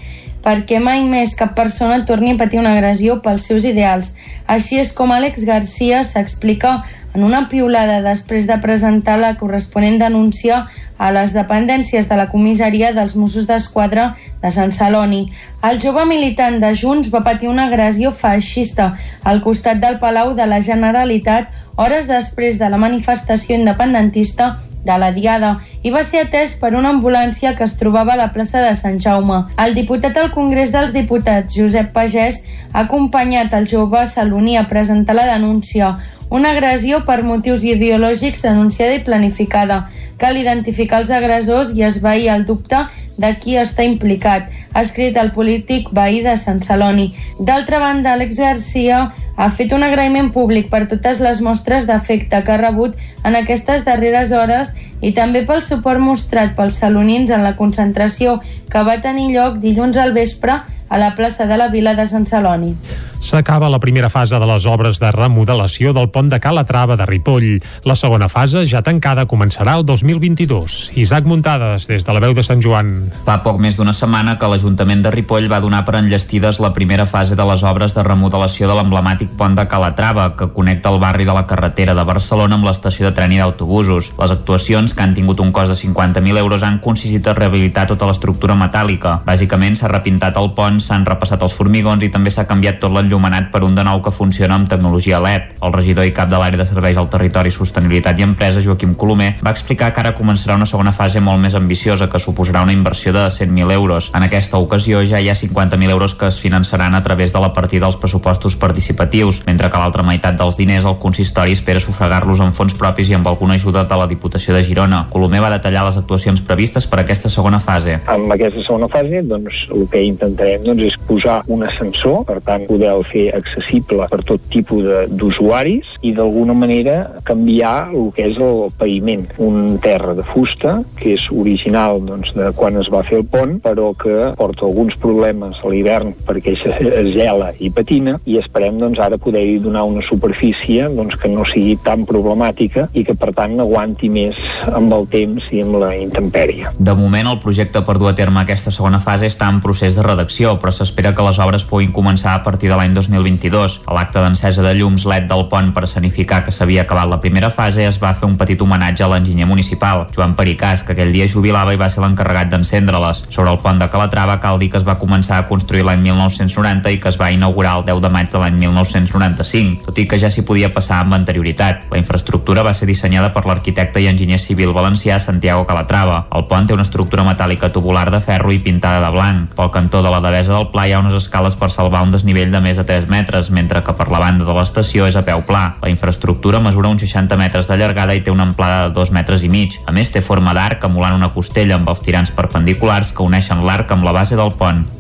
perquè mai més cap persona torni a patir una agressió pels seus ideals. Així és com Àlex Garcia s'explica en una piulada després de presentar la corresponent denúncia a les dependències de la comissaria dels Mossos d'Esquadra de Sant Celoni. El jove militant de Junts va patir una agressió feixista al costat del Palau de la Generalitat hores després de la manifestació independentista de la Diada i va ser atès per una ambulància que es trobava a la plaça de Sant Jaume. El diputat al Congrés dels Diputats, Josep Pagès, ha acompanyat el jove saloní a presentar la denúncia, una agressió per motius ideològics denunciada i planificada. Cal identificar els agressors i esvair el dubte de qui està implicat, ha escrit el polític veí de Sant Celoni. D'altra banda, Àlex Garcia ha fet un agraïment públic per totes les mostres d'afecte que ha rebut en aquestes darreres hores i també pel suport mostrat pels salonins en la concentració que va tenir lloc dilluns al vespre a la plaça de la Vila de Sant Celoni. S'acaba la primera fase de les obres de remodelació del pont de Calatrava de Ripoll. La segona fase, ja tancada, començarà el 2022. Isaac Muntades, des de la veu de Sant Joan. Fa poc més d'una setmana que l'Ajuntament de Ripoll va donar per enllestides la primera fase de les obres de remodelació de l'emblemàtic pont de Calatrava, que connecta el barri de la carretera de Barcelona amb l'estació de tren i d'autobusos. Les actuacions, que han tingut un cost de 50.000 euros, han consistit a rehabilitar tota l'estructura metàl·lica. Bàsicament s'ha repintat el pont, s'han repassat els formigons i també s'ha canviat tot l'enllumenat per un de nou que funciona amb tecnologia LED. El regidor i cap de l'àrea de serveis al territori, sostenibilitat i empresa, Joaquim Colomer, va explicar que ara començarà una segona fase molt més ambiciosa que suposarà una inversió de 100.000 euros. En aquesta ocasió ja hi ha 50.000 euros que es finançaran a través de la partida dels pressupostos participatius, mentre que l'altra meitat dels diners el consistori espera sufragar-los amb fons propis i amb alguna ajuda de la Diputació de Girona. Colomer va detallar les actuacions previstes per aquesta segona fase. Amb aquesta segona fase, doncs, el que intentarem doncs, és posar un ascensor, per tant, poder-lo fer accessible per tot tipus d'usuaris i d'alguna manera canviar el que és el paviment. Un terra de fusta, que és original doncs, de quan es va fer el pont, però que porta alguns problemes a l'hivern perquè es gela i patina i esperem doncs, ara poder-hi donar una superfície doncs, que no sigui tan problemàtica i que per tant aguanti més amb el temps i amb la intempèrie. De moment el projecte per dur a terme aquesta segona fase està en procés de redacció, però s'espera que les obres puguin començar a partir de l'any 2022. A l'acte d'encesa de llums LED del pont per escenificar que s'havia acabat la primera fase es va fer un petit homenatge a l'enginyer municipal, Joan Pericàs, que aquell dia jubilava i va ser l'encarregat d'encendre-les. Sobre el pont de Calatrava cal dir que es va començar a construir l'any 1990 i que es va inaugurar el 10 de maig de l'any 1995, tot i que ja s'hi podia passar amb anterioritat. La infraestructura va ser dissenyada per l'arquitecte i enginyer civil valencià Santiago Calatrava. El pont té una estructura metàl·lica tubular de ferro i pintada de blanc. Pel cantó de la devesa del pla hi ha unes escales per salvar un desnivell de més de 3 metres, mentre que per la banda de l'estació és a peu pla. La infraestructura mesura uns 60 metres de llargada i té una amplada de 2 metres i mig. A més, té forma d'arc, emulant una costella amb els tirants perpendiculars que uneixen l'arc amb la base del pont.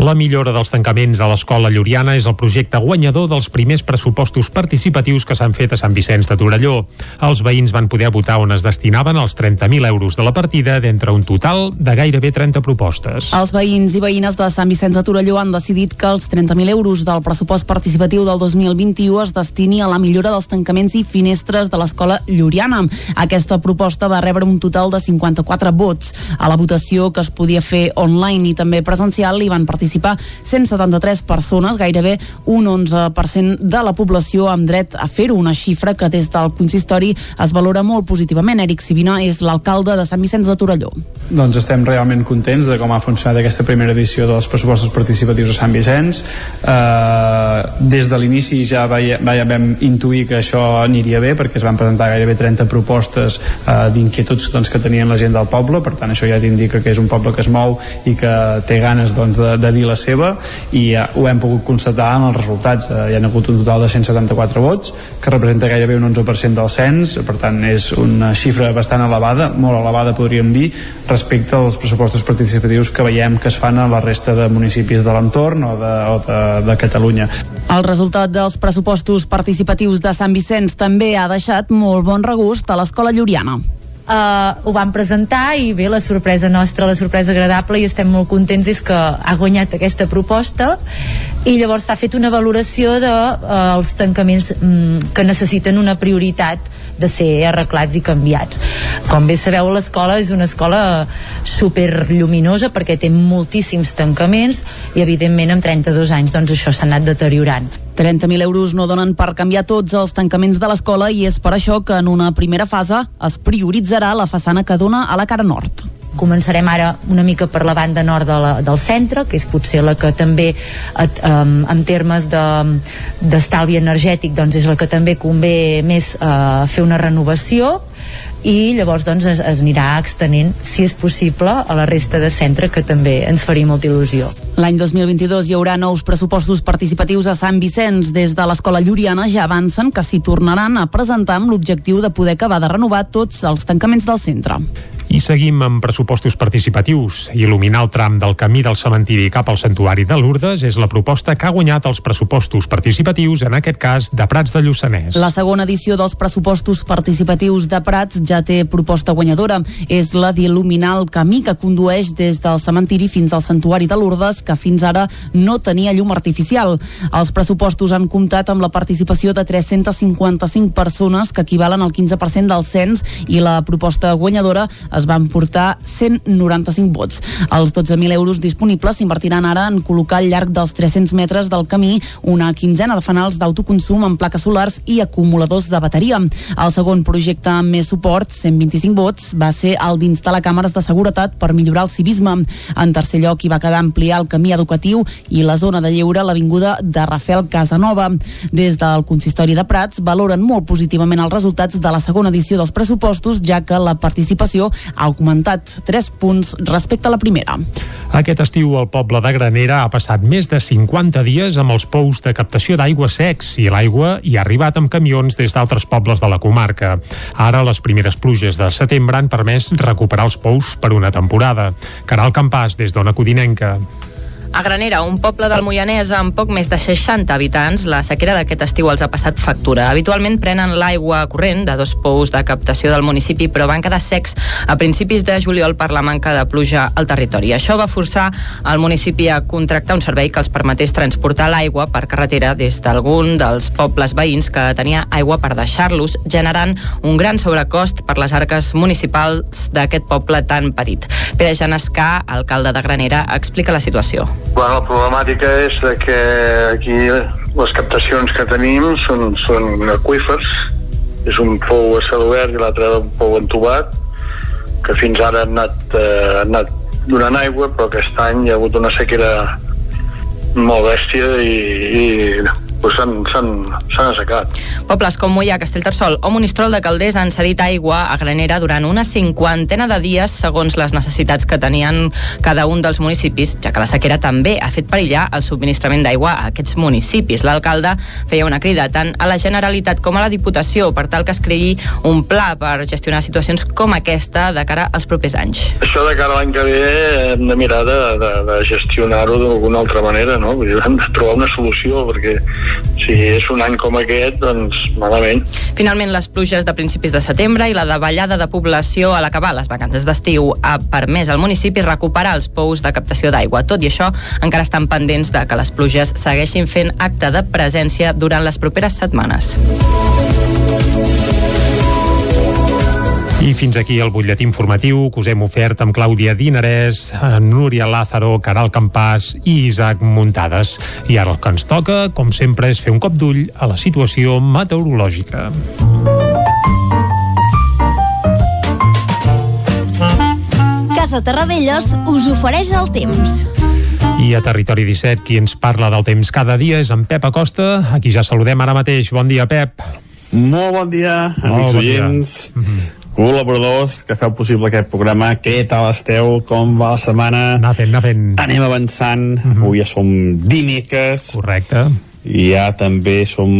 La millora dels tancaments a l'escola Lluriana és el projecte guanyador dels primers pressupostos participatius que s'han fet a Sant Vicenç de Torelló. Els veïns van poder votar on es destinaven els 30.000 euros de la partida d'entre un total de gairebé 30 propostes. Els veïns i veïnes de Sant Vicenç de Torelló han decidit que els 30.000 euros del pressupost participatiu del 2021 es destini a la millora dels tancaments i finestres de l'escola Lluriana. Aquesta proposta va rebre un total de 54 vots. A la votació que es podia fer online i també presencial hi van participar 173 persones, gairebé un 11% de la població amb dret a fer-ho, una xifra que des del consistori es valora molt positivament. Eric Sivina és l'alcalde de Sant Vicenç de Torelló. Doncs estem realment contents de com ha funcionat aquesta primera edició dels pressupostos participatius a Sant Vicenç. Eh, des de l'inici ja veia, vam intuir que això aniria bé perquè es van presentar gairebé 30 propostes eh, d'inquietuds doncs, que tenien la gent del poble, per tant això ja t'indica que és un poble que es mou i que té ganes doncs, de, de la seva i ja ho hem pogut constatar en els resultats. Eh, hi ha hagut un total de 174 vots que representa gairebé un 11% del cens, per tant és una xifra bastant elevada, molt elevada podríem dir, respecte als pressupostos participatius que veiem que es fan a la resta de municipis de l'entorn o, de, o de, de Catalunya. El resultat dels pressupostos participatius de Sant Vicenç també ha deixat molt bon regust a l'escola Lluriana uh, ho vam presentar i bé, la sorpresa nostra, la sorpresa agradable i estem molt contents és que ha guanyat aquesta proposta. I llavors s'ha fet una valoració dels de, uh, els tancaments um, que necessiten una prioritat de ser arreglats i canviats. Com bé sabeu, l'escola és una escola super lluminosa perquè té moltíssims tancaments i evidentment amb 32 anys doncs això s'ha anat deteriorant. 30.000 euros no donen per canviar tots els tancaments de l'escola i és per això que en una primera fase es prioritzarà la façana que dona a la cara nord. Començarem ara una mica per la banda nord de la, del centre, que és potser la que també, et, um, en termes d'estalvi de, energètic, doncs és la que també convé més uh, fer una renovació i llavors doncs es, es anirà extenent si és possible a la resta de centre que també ens faria molta il·lusió. L'any 2022 hi haurà nous pressupostos participatius a Sant Vicenç. Des de l'Escola Lluriana ja avancen que s'hi tornaran a presentar amb l'objectiu de poder acabar de renovar tots els tancaments del centre. I seguim amb pressupostos participatius. Il·luminar el tram del camí del cementiri cap al santuari de Lourdes és la proposta que ha guanyat els pressupostos participatius, en aquest cas, de Prats de Lluçanès. La segona edició dels pressupostos participatius de Prats ja té proposta guanyadora. És la d'il·luminar el camí que condueix des del cementiri fins al santuari de Lourdes, que fins ara no tenia llum artificial. Els pressupostos han comptat amb la participació de 355 persones, que equivalen al 15% del cens, i la proposta guanyadora es van portar 195 vots. Els 12.000 euros disponibles s'invertiran ara en col·locar al llarg dels 300 metres del camí una quinzena de fanals d'autoconsum en plaques solars i acumuladors de bateria. El segon projecte amb més suport, 125 vots, va ser el d'instal·lar càmeres de seguretat per millorar el civisme. En tercer lloc hi va quedar ampliar el camí educatiu i la zona de lleure a l'avinguda de Rafael Casanova. Des del consistori de Prats valoren molt positivament els resultats de la segona edició dels pressupostos, ja que la participació ha augmentat 3 punts respecte a la primera. Aquest estiu el poble de Granera ha passat més de 50 dies amb els pous de captació d'aigua secs i l'aigua hi ha arribat amb camions des d'altres pobles de la comarca. Ara les primeres pluges de setembre han permès recuperar els pous per una temporada. Caral Campàs, des d'Ona Codinenca. A Granera, un poble del Moianès amb poc més de 60 habitants, la sequera d'aquest estiu els ha passat factura. Habitualment prenen l'aigua corrent de dos pous de captació del municipi, però van quedar secs a principis de juliol per la manca de pluja al territori. Això va forçar el municipi a contractar un servei que els permetés transportar l'aigua per carretera des d'algun dels pobles veïns que tenia aigua per deixar-los, generant un gran sobrecost per les arques municipals d'aquest poble tan petit. Pere Janescà, alcalde de Granera, explica la situació. Bueno, la problemàtica és de que aquí les captacions que tenim són, són aquífers, és un pou a cel obert i l'altre un pou entubat, que fins ara han anat, eh, han anat donant aigua, però aquest any hi ha hagut una sequera molt bèstia i, i pues s'han assecat. Pobles com Mollà, Castellterçol o Monistrol de Calders han cedit aigua a Granera durant una cinquantena de dies segons les necessitats que tenien cada un dels municipis, ja que la sequera també ha fet perillar el subministrament d'aigua a aquests municipis. L'alcalde feia una crida tant a la Generalitat com a la Diputació per tal que es creï un pla per gestionar situacions com aquesta de cara als propers anys. Això de cara a l'any que ve hem de mirar de, de, de gestionar-ho d'alguna altra manera, no? Vull dir, hem de trobar una solució perquè si és un any com aquest, doncs malament. Finalment, les pluges de principis de setembre i la davallada de població a l'acabar les vacances d'estiu ha permès al municipi recuperar els pous de captació d'aigua. Tot i això, encara estan pendents de que les pluges segueixin fent acte de presència durant les properes setmanes. I fins aquí el butlletí informatiu que us hem ofert amb Clàudia Dinarès, Núria Lázaro, Caral Campàs i Isaac Muntades. I ara el que ens toca, com sempre, és fer un cop d'ull a la situació meteorològica. Casa Terradellos us ofereix el temps. I a Territori 17, qui ens parla del temps cada dia és en Pep Acosta, a qui ja saludem ara mateix. Bon dia, Pep. Molt bon dia, amics bon oients. Dia. Mm -hmm col·laboradors que feu possible aquest programa. Què tal esteu? Com va la setmana? Anar fent, anar fent. Anem avançant. Uh mhm. -huh. Avui ja som dimecres. Correcte. I ja també som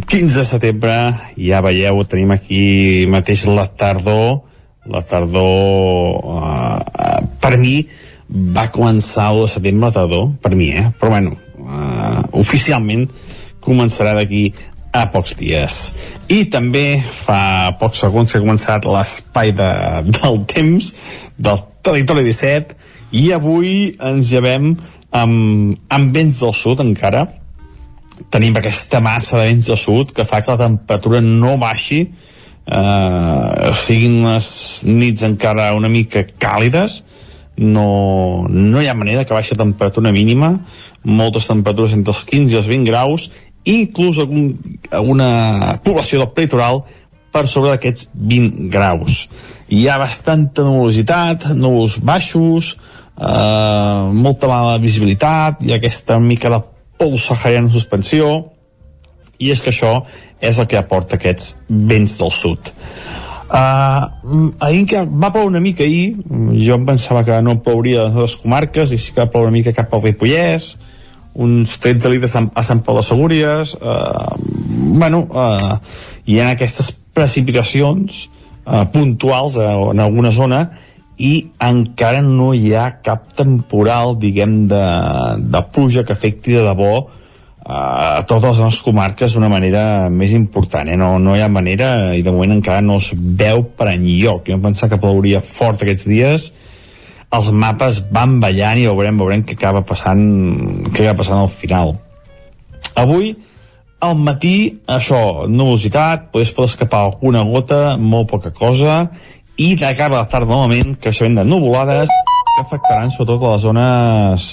15 de setembre. Ja veieu, tenim aquí mateix la tardor. La tardor, uh, uh, per mi, va començar el de setembre la tardor, per mi, eh? Però bueno, uh, oficialment començarà d'aquí a pocs dies. I també fa pocs segons que ha començat l'espai de, del temps del territori 17 i avui ens llevem amb, amb vents del sud encara. Tenim aquesta massa de vents del sud que fa que la temperatura no baixi eh, siguin les nits encara una mica càlides. No, no hi ha manera que baixi la temperatura mínima. Moltes temperatures entre els 15 i els 20 graus inclús algun, alguna població del peritoral per sobre d'aquests 20 graus. Hi ha bastanta nubositat, núvols baixos, eh, molta mala visibilitat, ha aquesta mica de pols sahariana en suspensió, i és que això és el que aporta aquests vents del sud. Uh, ahir que va ploure una mica ahir, jo em pensava que no plouria a les comarques i sí que va ploure una mica cap al Ripollès, uns 13 litres a Sant Pau de Segúries eh, bueno eh, hi ha aquestes precipitacions eh, puntuals eh, en alguna zona i encara no hi ha cap temporal diguem de, de pluja que afecti de debò eh, a totes les nostres comarques d'una manera més important eh? no, no hi ha manera i de moment encara no es veu per enlloc jo em pensava que plouria fort aquests dies els mapes van ballant i veurem, veurem què acaba passant què acaba passant al final avui al matí, això, nubositat, podés poder escapar alguna gota, molt poca cosa, i de cara a la tarda, novament, creixement de nuvolades que afectaran sobretot a les zones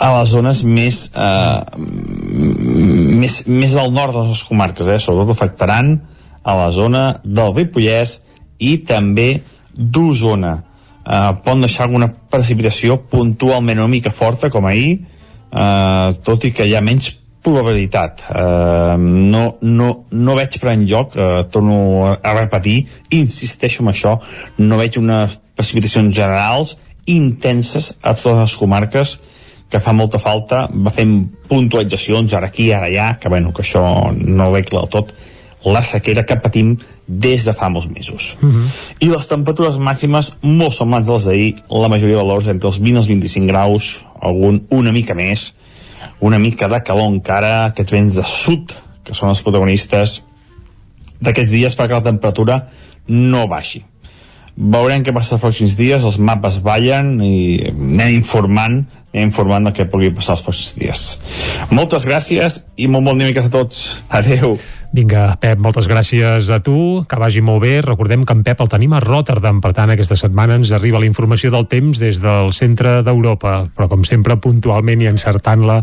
a les zones més eh, més, més al nord de les comarques, eh? sobretot afectaran a la zona del Ripollès i també d'Osona eh, poden deixar alguna precipitació puntualment una mica forta com ahir eh, tot i que hi ha menys probabilitat. Eh, no, no, no veig per enlloc eh, torno a repetir insisteixo en això no veig unes precipitacions generals intenses a totes les comarques que fa molta falta va fent puntualitzacions ara aquí, ara allà que bueno, que això no veig del tot la sequera que patim des de fa molts mesos. Uh -huh. I les temperatures màximes molt semblants les d'ahir, la majoria de valors entre els 20 i els 25 graus, algun una mica més, una mica de calor encara, aquests vents de sud, que són els protagonistes d'aquests dies perquè la temperatura no baixi. Veurem què passa els pròxims dies, els mapes ballen i anem informant informant que pugui passar els pròxims dies. Moltes gràcies i molt bon dimecres a tots. Adeu. Vinga, Pep, moltes gràcies a tu, que vagi molt bé. Recordem que en Pep el tenim a Rotterdam, per tant, aquesta setmana ens arriba la informació del temps des del centre d'Europa, però com sempre, puntualment i encertant-la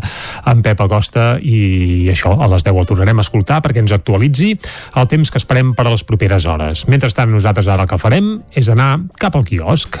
en Pep Acosta, i això, a les 10 el tornarem a escoltar perquè ens actualitzi el temps que esperem per a les properes hores. Mentrestant, nosaltres ara el que farem és anar cap al quiosc.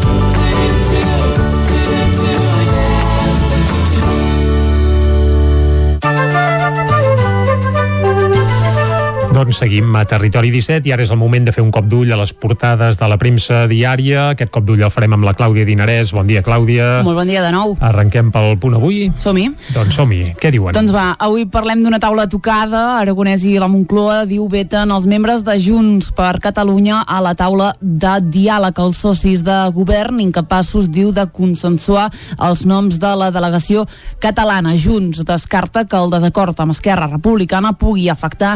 Doncs seguim a Territori 17 i ara és el moment de fer un cop d'ull a les portades de la premsa diària. Aquest cop d'ull el farem amb la Clàudia Dinarès. Bon dia, Clàudia. Molt bon dia de nou. Arrenquem pel punt avui. Som-hi. Doncs som-hi. Què diuen? Doncs va, avui parlem d'una taula tocada. Aragonès i la Moncloa diu veten els membres de Junts per Catalunya a la taula de diàleg. Els socis de govern incapaços, diu, de consensuar els noms de la delegació catalana. Junts descarta que el desacord amb Esquerra Republicana pugui afectar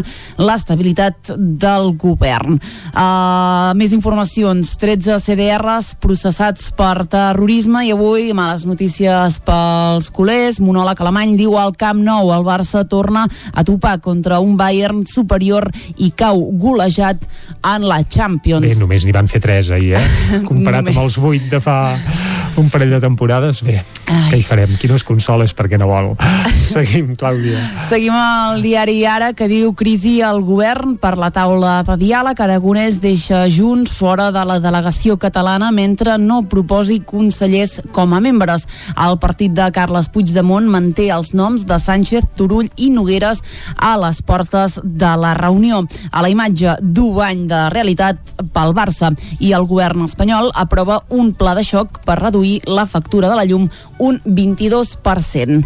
l'estabilitat del govern. Uh, més informacions. 13 CDRs processats per terrorisme i avui males notícies pels culers. Monòleg alemany diu al Camp Nou el Barça torna a topar contra un Bayern superior i cau golejat en la Champions. Bé, només n'hi van fer 3 ahir, eh? Comparat amb els 8 de fa un parell de temporades, bé, Ai. què hi farem? Qui no es consola és perquè no vol. Seguim, Clàudia. Seguim el diari Ara que diu crisi al govern per la taula de diàleg. Aragonès deixa Junts fora de la delegació catalana mentre no proposi consellers com a membres. El partit de Carles Puigdemont manté els noms de Sánchez, Turull i Nogueres a les portes de la reunió. A la imatge d'un any de realitat pel Barça i el govern espanyol aprova un pla de xoc per reduir la factura de la llum un 22%.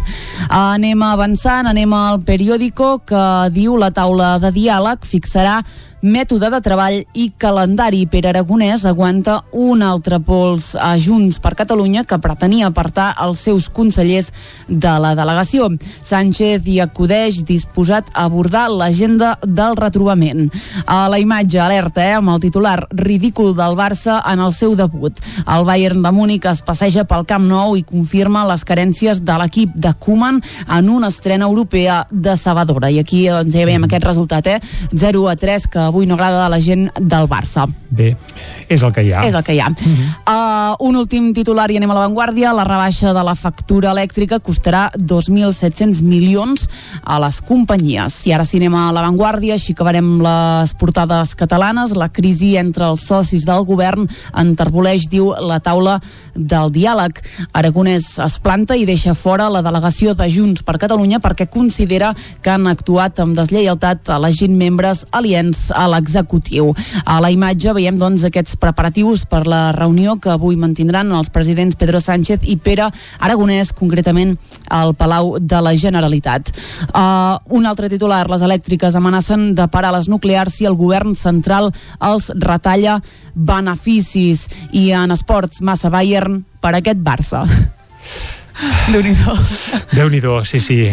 Anem avançant, anem al periòdico que diu la taula de diàleg fixarà mètode de treball i calendari. Per Aragonès aguanta un altre pols a Junts per Catalunya que pretenia apartar els seus consellers de la delegació. Sánchez hi acudeix disposat a abordar l'agenda del retrobament. A la imatge alerta, eh, amb el titular ridícul del Barça en el seu debut. El Bayern de Múnich es passeja pel Camp Nou i confirma les carències de l'equip de Koeman en una estrena europea decebedora. I aquí doncs, ja veiem aquest resultat, eh? 0 a 3, que avui no agrada a la gent del Barça. Bé, és el que hi ha. És el que hi ha. Uh -huh. uh, un últim titular i anem a l'avantguàrdia. La rebaixa de la factura elèctrica costarà 2.700 milions a les companyies. I ara si anem a l'avantguàrdia, així acabarem les portades catalanes. La crisi entre els socis del govern enterboleix, diu, la taula del diàleg. Aragonès es planta i deixa fora la delegació de Junts per Catalunya perquè considera que han actuat amb deslleialtat elegint membres aliens a l'executiu. A la imatge veiem doncs aquests preparatius per la reunió que avui mantindran els presidents Pedro Sánchez i Pere Aragonès, concretament al Palau de la Generalitat. Uh, un altre titular, les elèctriques amenacen de parar les nuclears si el govern central els retalla beneficis i en esports massa Bayern per aquest Barça. Déu-n'hi-do. Déu-n'hi-do, sí, sí.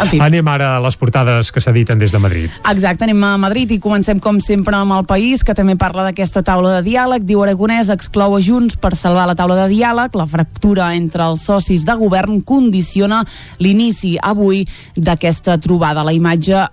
En fi. Anem ara a les portades que s'editen des de Madrid. Exacte, anem a Madrid i comencem com sempre amb el país, que també parla d'aquesta taula de diàleg. Diu Aragonès exclou a Junts per salvar la taula de diàleg. La fractura entre els socis de govern condiciona l'inici avui d'aquesta trobada. La imatge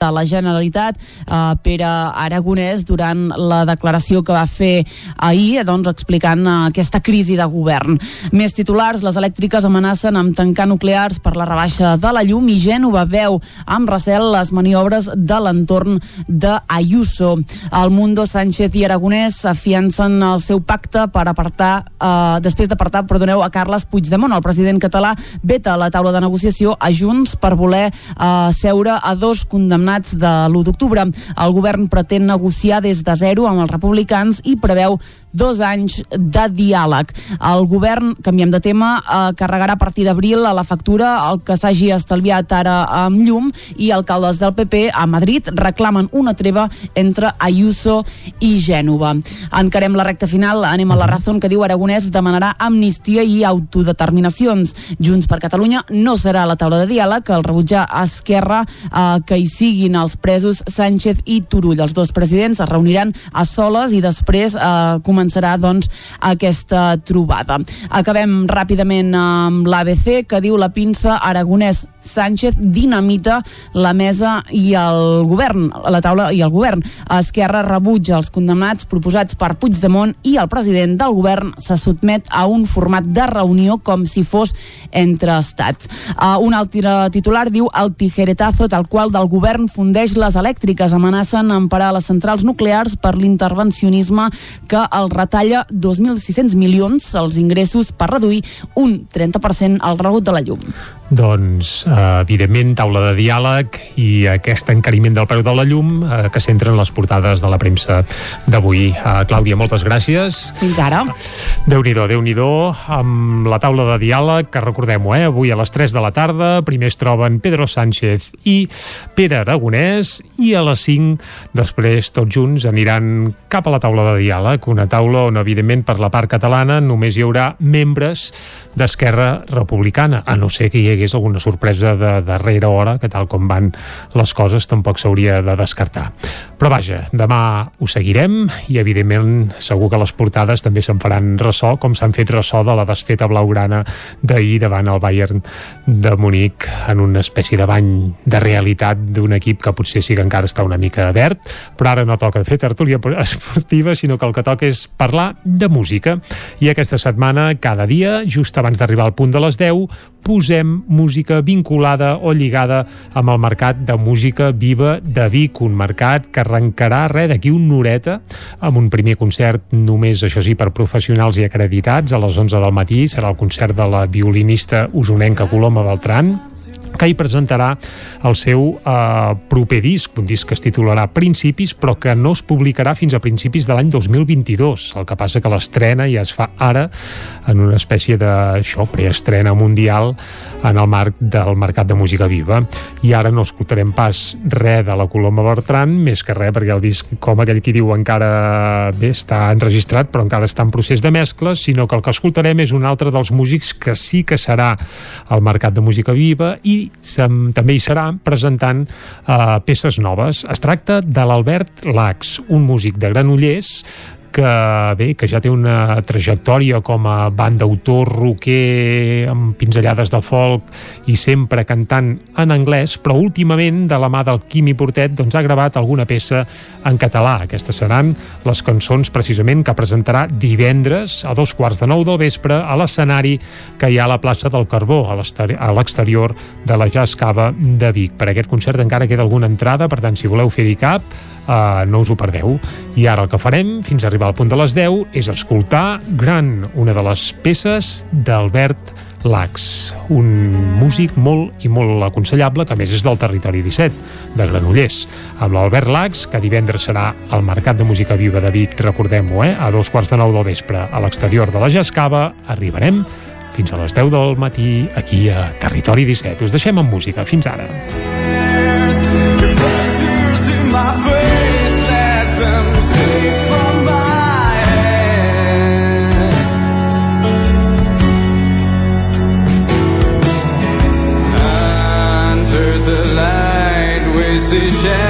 de la Generalitat, eh, Pere Aragonès, durant la declaració que va fer ahir, doncs, explicant eh, aquesta crisi de govern. Més titulars, les elèctriques amenacen amb tancar nuclears per la rebaixa de la llum i Gènova veu amb recel les maniobres de l'entorn d'Ayuso. El Mundo Sánchez i Aragonès afiancen el seu pacte per apartar, eh, després d'apartar, perdoneu, a Carles Puigdemont. El president català veta la taula de negociació a Junts per voler eh, seure a dos condemnats condemnats de l'1 d'octubre. El govern pretén negociar des de zero amb els republicans i preveu dos anys de diàleg. El govern, canviem de tema, eh, carregarà a partir d'abril a la factura el que s'hagi estalviat ara amb llum i alcaldes del PP a Madrid reclamen una treva entre Ayuso i Gènova. Encarem la recta final, anem a la raó que diu Aragonès demanarà amnistia i autodeterminacions. Junts per Catalunya no serà a la taula de diàleg, el rebutjar a Esquerra eh, que hi siguin els presos Sánchez i Turull. Els dos presidents es reuniran a soles i després eh, començarà doncs, aquesta trobada. Acabem ràpidament amb l'ABC que diu la pinça Aragonès Sánchez dinamita la mesa i el govern, la taula i el govern. Esquerra rebutja els condemnats proposats per Puigdemont i el president del govern se sotmet a un format de reunió com si fos entre estats. Uh, un altre titular diu el tijeretazo tal qual del govern fundeix les elèctriques amenacen emparar les centrals nuclears per l'intervencionisme que el retalla 2.600 milions els ingressos per reduir un 30% el rebut de la llum. Doncs, eh, evidentment, taula de diàleg i aquest encariment del preu de la llum eh, que centren les portades de la premsa d'avui. Eh, Clàudia, moltes gràcies. Fins ara. Déu-n'hi-do, déu nhi déu amb la taula de diàleg, que recordem-ho, eh, avui a les 3 de la tarda, primer es troben Pedro Sánchez i Pere Aragonès, i a les 5, després, tots junts aniran cap a la taula de diàleg, una taula on, evidentment, per la part catalana només hi haurà membres d'Esquerra Republicana, a no ser que hi hagués alguna sorpresa de darrera hora, que tal com van les coses tampoc s'hauria de descartar. Però vaja, demà ho seguirem i evidentment segur que les portades també se'n faran ressò, com s'han fet ressò de la desfeta blaugrana d'ahir davant el Bayern de Munic en una espècie de bany de realitat d'un equip que potser sí que encara està una mica verd, però ara no toca fer tertúlia esportiva, sinó que el que toca és parlar de música. I aquesta setmana, cada dia, just abans d'arribar al punt de les 10, posem música vinculada o lligada amb el mercat de música viva de Vic, un mercat que arrencarà res d'aquí un noreta amb un primer concert només, això sí, per professionals i acreditats a les 11 del matí, serà el concert de la violinista usonenca Coloma Beltran que hi presentarà el seu eh, proper disc, un disc que es titularà Principis, però que no es publicarà fins a principis de l'any 2022. El que passa que l'estrena ja es fa ara en una espècie de això, preestrena mundial en el marc del mercat de música viva. I ara no escoltarem pas res de la Coloma Bertran, més que res, perquè el disc, com aquell qui diu, encara bé, està enregistrat, però encara està en procés de mescla, sinó que el que escoltarem és un altre dels músics que sí que serà al mercat de música viva i també hi serà presentant uh, peces noves. Es tracta de l'Albert Lax, un músic de Granollers que bé, que ja té una trajectòria com a banda-autor rocker amb pinzellades de folk i sempre cantant en anglès, però últimament de la mà del Quimi Portet doncs ha gravat alguna peça en català. Aquestes seran les cançons precisament que presentarà divendres a dos quarts de nou del vespre a l'escenari que hi ha a la plaça del Carbó, a l'exterior de la Jazz Cava de Vic. Per aquest concert encara queda alguna entrada, per tant, si voleu fer-hi cap, uh, no us ho perdeu. I ara el que farem, fins a arribar al punt de les 10, és escoltar Gran, una de les peces d'Albert Lax, un músic molt i molt aconsellable, que més és del territori 17, de Granollers. Amb l'Albert Lax, que divendres serà al Mercat de Música Viva de Vic, recordem-ho, eh? a dos quarts de nou del vespre, a l'exterior de la Jascava, arribarem fins a les 10 del matí aquí a Territori 17. Us deixem amb música. Fins ara. my 极限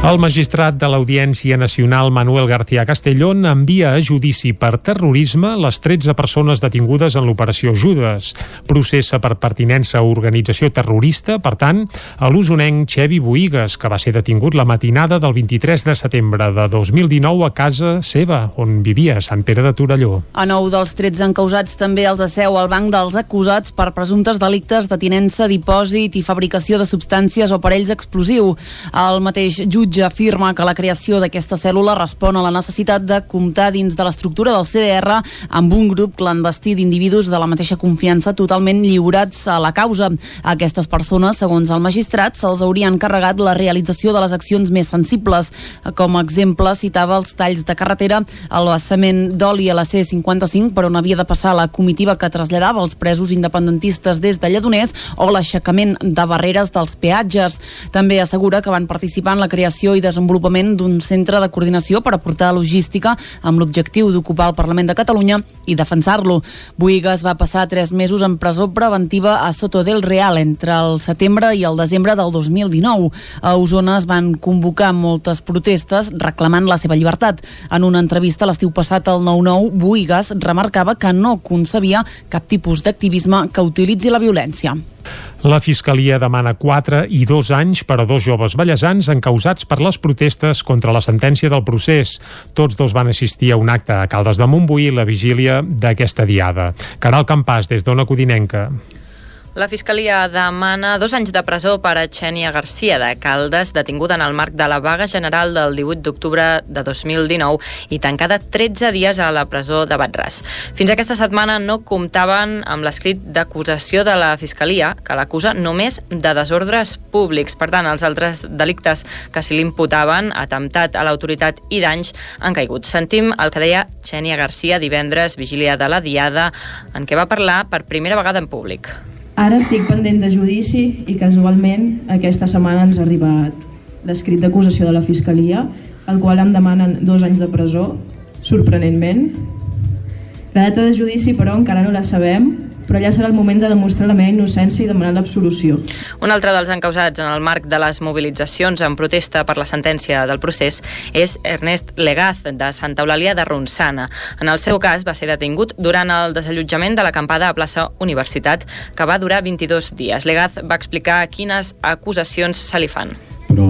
El magistrat de l'Audiència Nacional Manuel García Castellón envia a judici per terrorisme les 13 persones detingudes en l'operació Judes. Processa per pertinença a organització terrorista, per tant, a l'usonenc Xevi Boigues, que va ser detingut la matinada del 23 de setembre de 2019 a casa seva, on vivia a Sant Pere de Torelló. A nou dels 13 encausats també els asseu al banc dels acusats per presumptes delictes de tinença, dipòsit i fabricació de substàncies o parells explosiu. El mateix jutge jutge afirma que la creació d'aquesta cèl·lula respon a la necessitat de comptar dins de l'estructura del CDR amb un grup clandestí d'individus de la mateixa confiança totalment lliurats a la causa. A aquestes persones, segons el magistrat, se'ls haurien carregat la realització de les accions més sensibles. Com a exemple, citava els talls de carretera, el vessament d'oli a la C55 per on havia de passar la comitiva que traslladava els presos independentistes des de Lledoners o l'aixecament de barreres dels peatges. També assegura que van participar en la creació creació i desenvolupament d'un centre de coordinació per aportar logística amb l'objectiu d'ocupar el Parlament de Catalunya i defensar-lo. Boigas va passar tres mesos en presó preventiva a Soto del Real entre el setembre i el desembre del 2019. A Osona es van convocar moltes protestes reclamant la seva llibertat. En una entrevista l'estiu passat al 9-9, Boigas remarcava que no concebia cap tipus d'activisme que utilitzi la violència. La Fiscalia demana 4 i 2 anys per a dos joves ballesans encausats per les protestes contra la sentència del procés. Tots dos van assistir a un acte a Caldes de Montbui la vigília d'aquesta diada. Caral Campàs, des d'Ona Codinenca. La Fiscalia demana dos anys de presó per a Xènia Garcia de Caldes, detinguda en el marc de la vaga general del 18 d'octubre de 2019 i tancada 13 dies a la presó de Batràs. Fins aquesta setmana no comptaven amb l'escrit d'acusació de la Fiscalia, que l'acusa només de desordres públics. Per tant, els altres delictes que s'hi l'imputaven, atemptat a l'autoritat i danys, han caigut. Sentim el que deia Xènia Garcia divendres, vigília de la Diada, en què va parlar per primera vegada en públic. Ara estic pendent de judici i casualment aquesta setmana ens ha arribat l'escrit d'acusació de la Fiscalia, el qual em demanen dos anys de presó, sorprenentment. La data de judici, però, encara no la sabem, però ja serà el moment de demostrar la meva innocència i demanar l'absolució. Un altre dels encausats en el marc de les mobilitzacions en protesta per la sentència del procés és Ernest Legaz, de Santa Eulàlia de Ronçana. En el seu cas va ser detingut durant el desallotjament de l'acampada a plaça Universitat, que va durar 22 dies. Legaz va explicar quines acusacions se li fan. Però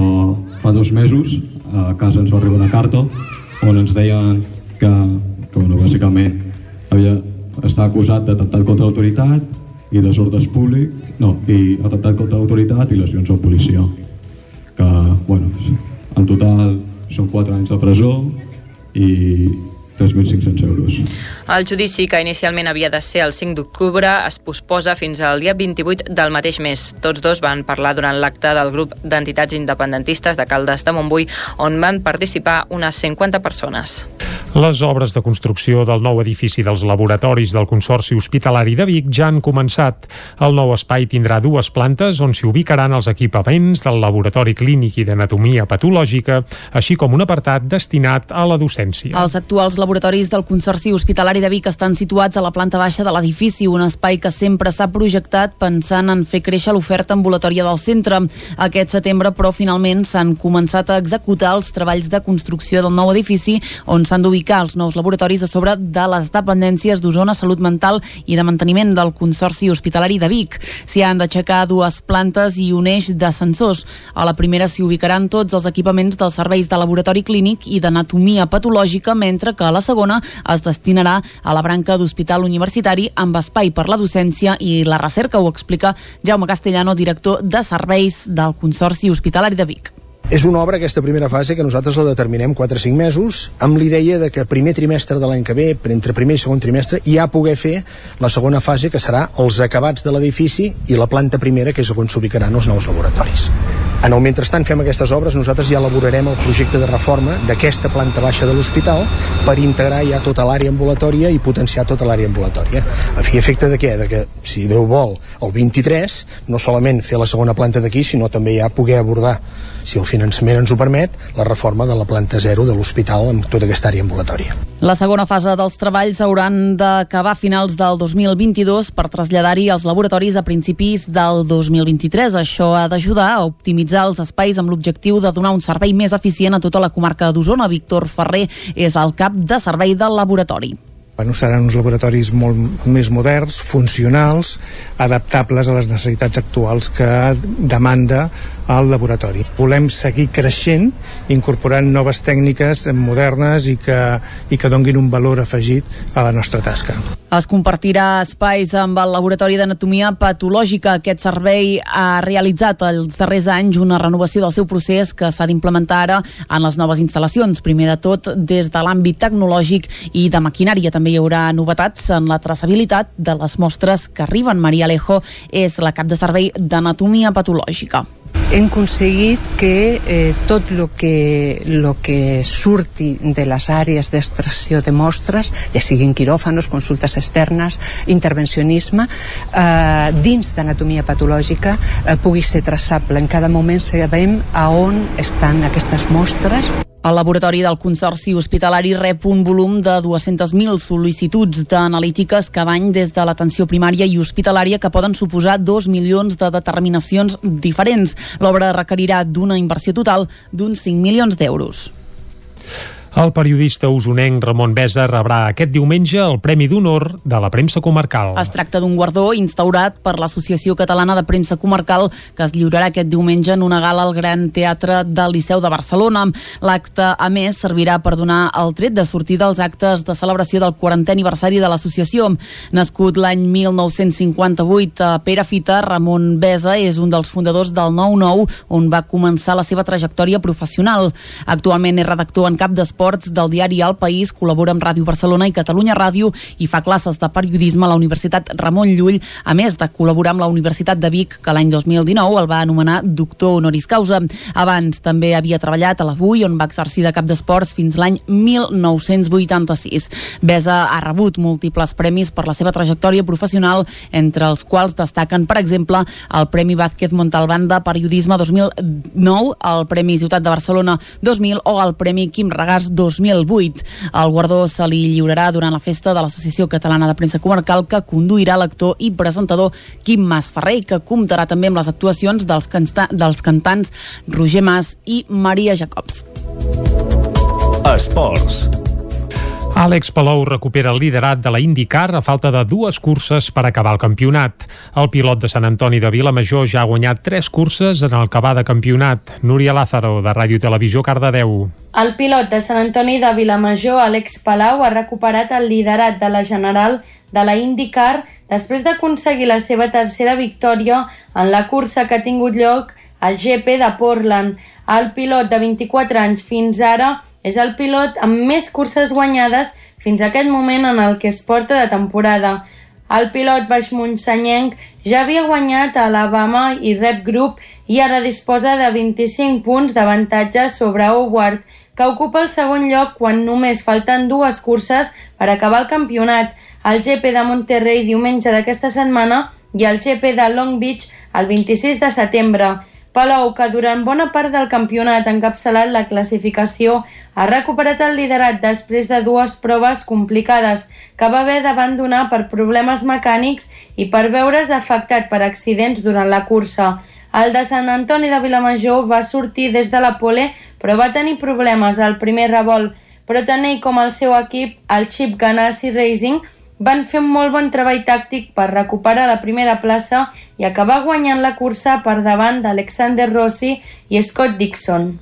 fa dos mesos a casa ens va arribar una carta on ens deien que, que bueno, bàsicament havia està acusat d'atemptat contra l'autoritat i desordres públic, no, i atemptat contra l'autoritat i lesions al policia. Que, bueno, en total són 4 anys de presó i 3.500 euros. El judici, que inicialment havia de ser el 5 d'octubre, es posposa fins al dia 28 del mateix mes. Tots dos van parlar durant l'acte del grup d'entitats independentistes de Caldes de Montbui, on van participar unes 50 persones. Les obres de construcció del nou edifici dels laboratoris del Consorci Hospitalari de Vic ja han començat. El nou espai tindrà dues plantes on s'hi ubicaran els equipaments del Laboratori Clínic i d'Anatomia Patològica, així com un apartat destinat a la docència. Els actuals laboratoris del Consorci Hospitalari de Vic estan situats a la planta baixa de l'edifici, un espai que sempre s'ha projectat pensant en fer créixer l'oferta ambulatòria del centre. Aquest setembre, però, finalment s'han començat a executar els treballs de construcció del nou edifici on s'han d'ubicar ubicar els nous laboratoris a sobre de les dependències d'Osona Salut Mental i de manteniment del Consorci Hospitalari de Vic. S'hi han d'aixecar dues plantes i un eix d'ascensors. A la primera s'hi ubicaran tots els equipaments dels serveis de laboratori clínic i d'anatomia patològica, mentre que a la segona es destinarà a la branca d'hospital universitari amb espai per la docència i la recerca, ho explica Jaume Castellano, director de serveis del Consorci Hospitalari de Vic. És una obra, aquesta primera fase, que nosaltres la determinem 4 o 5 mesos, amb l'idea de que primer trimestre de l'any que ve, entre primer i segon trimestre, ja poder fer la segona fase, que serà els acabats de l'edifici i la planta primera, que és on s'ubicaran els nous laboratoris. En el mentrestant fem aquestes obres, nosaltres ja elaborarem el projecte de reforma d'aquesta planta baixa de l'hospital per integrar ja tota l'àrea ambulatòria i potenciar tota l'àrea ambulatòria. A fi efecte de què? De que, si Déu vol, el 23, no solament fer la segona planta d'aquí, sinó també ja poder abordar si el finançament ens ho permet, la reforma de la planta zero de l'hospital amb tota aquesta àrea ambulatòria. La segona fase dels treballs hauran d'acabar a finals del 2022 per traslladar-hi els laboratoris a principis del 2023. Això ha d'ajudar a optimitzar els espais amb l'objectiu de donar un servei més eficient a tota la comarca d'Osona. Víctor Ferrer és el cap de servei del laboratori. Bueno, seran uns laboratoris molt més moderns, funcionals, adaptables a les necessitats actuals que demanda al laboratori. Volem seguir creixent, incorporant noves tècniques modernes i que, i que donguin un valor afegit a la nostra tasca. Es compartirà espais amb el Laboratori d'Anatomia Patològica. Aquest servei ha realitzat els darrers anys una renovació del seu procés que s'ha d'implementar ara en les noves instal·lacions. Primer de tot, des de l'àmbit tecnològic i de maquinària també hi haurà novetats en la traçabilitat de les mostres que arriben. Maria Alejo és la cap de servei d'Anatomia Patològica hem aconseguit que eh, tot el que, lo que surti de les àrees d'extracció de mostres, ja siguin quiròfanos, consultes externes, intervencionisme, eh, dins d'anatomia patològica eh, pugui ser traçable. En cada moment sabem a on estan aquestes mostres. El laboratori del Consorci Hospitalari rep un volum de 200.000 sol·licituds d'analítiques cada any des de l'atenció primària i hospitalària que poden suposar 2 milions de determinacions diferents. L'obra requerirà d'una inversió total d'uns 5 milions d'euros. El periodista usonenc Ramon Besa rebrà aquest diumenge el Premi d'Honor de la premsa comarcal. Es tracta d'un guardó instaurat per l'Associació Catalana de Premsa Comarcal que es lliurarà aquest diumenge en una gala al Gran Teatre del Liceu de Barcelona. L'acte, a més, servirà per donar el tret de sortir dels actes de celebració del 40è aniversari de l'associació. Nascut l'any 1958 a Perafita, Ramon Besa és un dels fundadors del 9-9, on va començar la seva trajectòria professional. Actualment és redactor en cap d'esport esports del diari El País, col·labora amb Ràdio Barcelona i Catalunya Ràdio i fa classes de periodisme a la Universitat Ramon Llull, a més de col·laborar amb la Universitat de Vic, que l'any 2019 el va anomenar doctor honoris causa. Abans també havia treballat a l'Avui, on va exercir de cap d'esports fins l'any 1986. Besa ha rebut múltiples premis per la seva trajectòria professional, entre els quals destaquen, per exemple, el Premi Vázquez Montalbán de Periodisme 2009, el Premi Ciutat de Barcelona 2000 o el Premi Quim Regàs 2008. El guardó se li lliurarà durant la festa de l'Associació Catalana de Premsa Comarcal que conduirà l'actor i presentador Quim Mas Ferrer que comptarà també amb les actuacions dels, canta dels cantants Roger Mas i Maria Jacobs. Esports. Àlex Palou recupera el liderat de la IndyCar a falta de dues curses per acabar el campionat. El pilot de Sant Antoni de Vilamajor ja ha guanyat tres curses en el que va de campionat. Núria Lázaro, de Ràdio Televisió Cardedeu. El pilot de Sant Antoni de Vilamajor, Àlex Palau, ha recuperat el liderat de la General de la IndyCar després d'aconseguir la seva tercera victòria en la cursa que ha tingut lloc al GP de Portland. El pilot de 24 anys fins ara és el pilot amb més curses guanyades fins a aquest moment en el que es porta de temporada. El pilot baix Montsanyenc ja havia guanyat a Alabama i Rep Group i ara disposa de 25 punts d'avantatge sobre Howard, que ocupa el segon lloc quan només falten dues curses per acabar el campionat, el GP de Monterrey diumenge d'aquesta setmana i el GP de Long Beach el 26 de setembre. Palou, que durant bona part del campionat ha encapçalat la classificació, ha recuperat el liderat després de dues proves complicades que va haver d'abandonar per problemes mecànics i per veure's afectat per accidents durant la cursa. El de Sant Antoni de Vilamajor va sortir des de la pole, però va tenir problemes al primer revolt, però tant ell com el seu equip, el Chip Ganassi Racing, van fer un molt bon treball tàctic per recuperar la primera plaça i acabar guanyant la cursa per davant d'Alexander Rossi i Scott Dixon.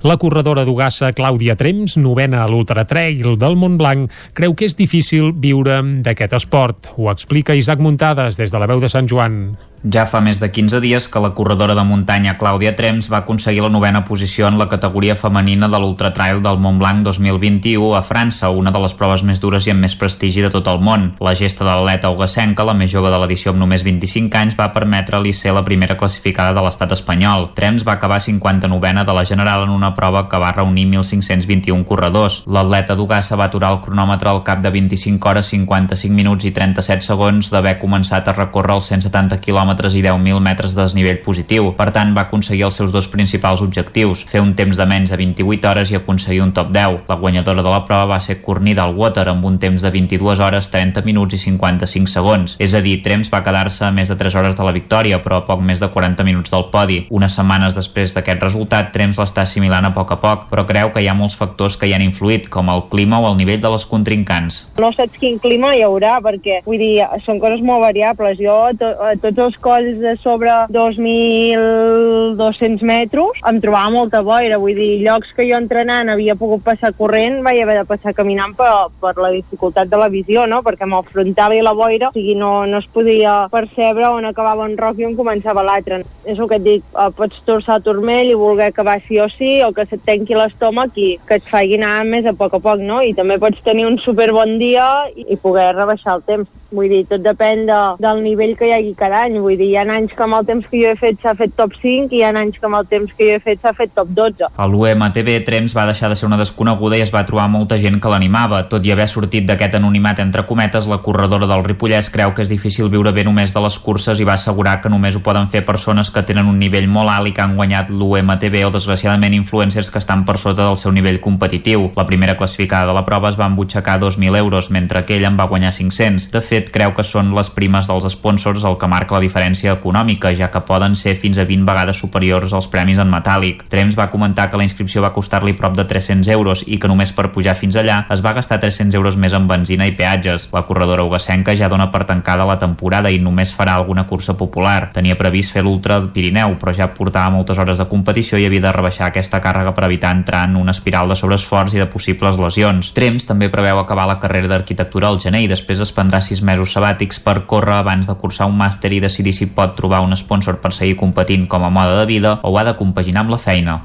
La corredora d'Ugassa, Clàudia Trems, novena a l'Ultra Trail del Montblanc, creu que és difícil viure d'aquest esport. Ho explica Isaac Muntades des de la veu de Sant Joan. Ja fa més de 15 dies que la corredora de muntanya Clàudia Trems va aconseguir la novena posició en la categoria femenina de l'Ultratrail del Mont Blanc 2021 a França, una de les proves més dures i amb més prestigi de tot el món. La gesta de l'atleta Ugasenca, la més jove de l'edició amb només 25 anys, va permetre-li ser la primera classificada de l'estat espanyol. Trems va acabar 59a de la general en una prova que va reunir 1.521 corredors. L'atleta d'Ugassa va aturar el cronòmetre al cap de 25 hores, 55 minuts i 37 segons d'haver començat a recórrer els 170 km quilòmetres i 10.000 metres de desnivell positiu. Per tant, va aconseguir els seus dos principals objectius, fer un temps de menys de 28 hores i aconseguir un top 10. La guanyadora de la prova va ser Courtney Water amb un temps de 22 hores, 30 minuts i 55 segons. És a dir, Trems va quedar-se a més de 3 hores de la victòria, però a poc més de 40 minuts del podi. Unes setmanes després d'aquest resultat, Trems l'està assimilant a poc a poc, però creu que hi ha molts factors que hi han influït, com el clima o el nivell de les contrincants. No saps quin clima hi haurà, perquè vull dir, són coses molt variables. Jo, to, a tots els cols de sobre 2.200 metres, em trobava molta boira. Vull dir, llocs que jo entrenant havia pogut passar corrent, vaig haver de passar caminant per, per la dificultat de la visió, no? perquè m'afrontava la boira, o sigui, no, no es podia percebre on acabava un roc i on començava l'altre. És el que et dic, eh, pots torçar el turmell i voler acabar sí o sí, o que se't tanqui l'estómac i que et faci anar més a poc a poc, no? I també pots tenir un super bon dia i, i poder rebaixar el temps. Vull dir, tot depèn de, del nivell que hi hagi cada any. Vull dir, hi ha anys que amb el temps que jo he fet s'ha fet top 5 i hi ha anys que amb el temps que jo he fet s'ha fet top 12. A l'UMTV, Trems va deixar de ser una desconeguda i es va trobar molta gent que l'animava. Tot i haver sortit d'aquest anonimat entre cometes, la corredora del Ripollès creu que és difícil viure bé només de les curses i va assegurar que només ho poden fer persones que tenen un nivell molt alt i que han guanyat l'UMTV o desgraciadament influencers que estan per sota del seu nivell competitiu. La primera classificada de la prova es va embutxacar 2.000 euros, mentre que ell en va guanyar 500. De fet, creu que són les primes dels sponsors el que marca la diferència econòmica, ja que poden ser fins a 20 vegades superiors als premis en metàl·lic. Trems va comentar que la inscripció va costar-li prop de 300 euros i que només per pujar fins allà es va gastar 300 euros més en benzina i peatges. La corredora ugacenca ja dona per tancada la temporada i només farà alguna cursa popular. Tenia previst fer l'Ultra del Pirineu, però ja portava moltes hores de competició i havia de rebaixar aquesta càrrega per evitar entrar en una espiral de sobreesforç i de possibles lesions. Trems també preveu acabar la carrera d'arquitectura al gener i després es prendrà sis mesos sabàtics per córrer abans de cursar un màster i decidir si pot trobar un sponsor per seguir competint com a moda de vida o ha de compaginar amb la feina.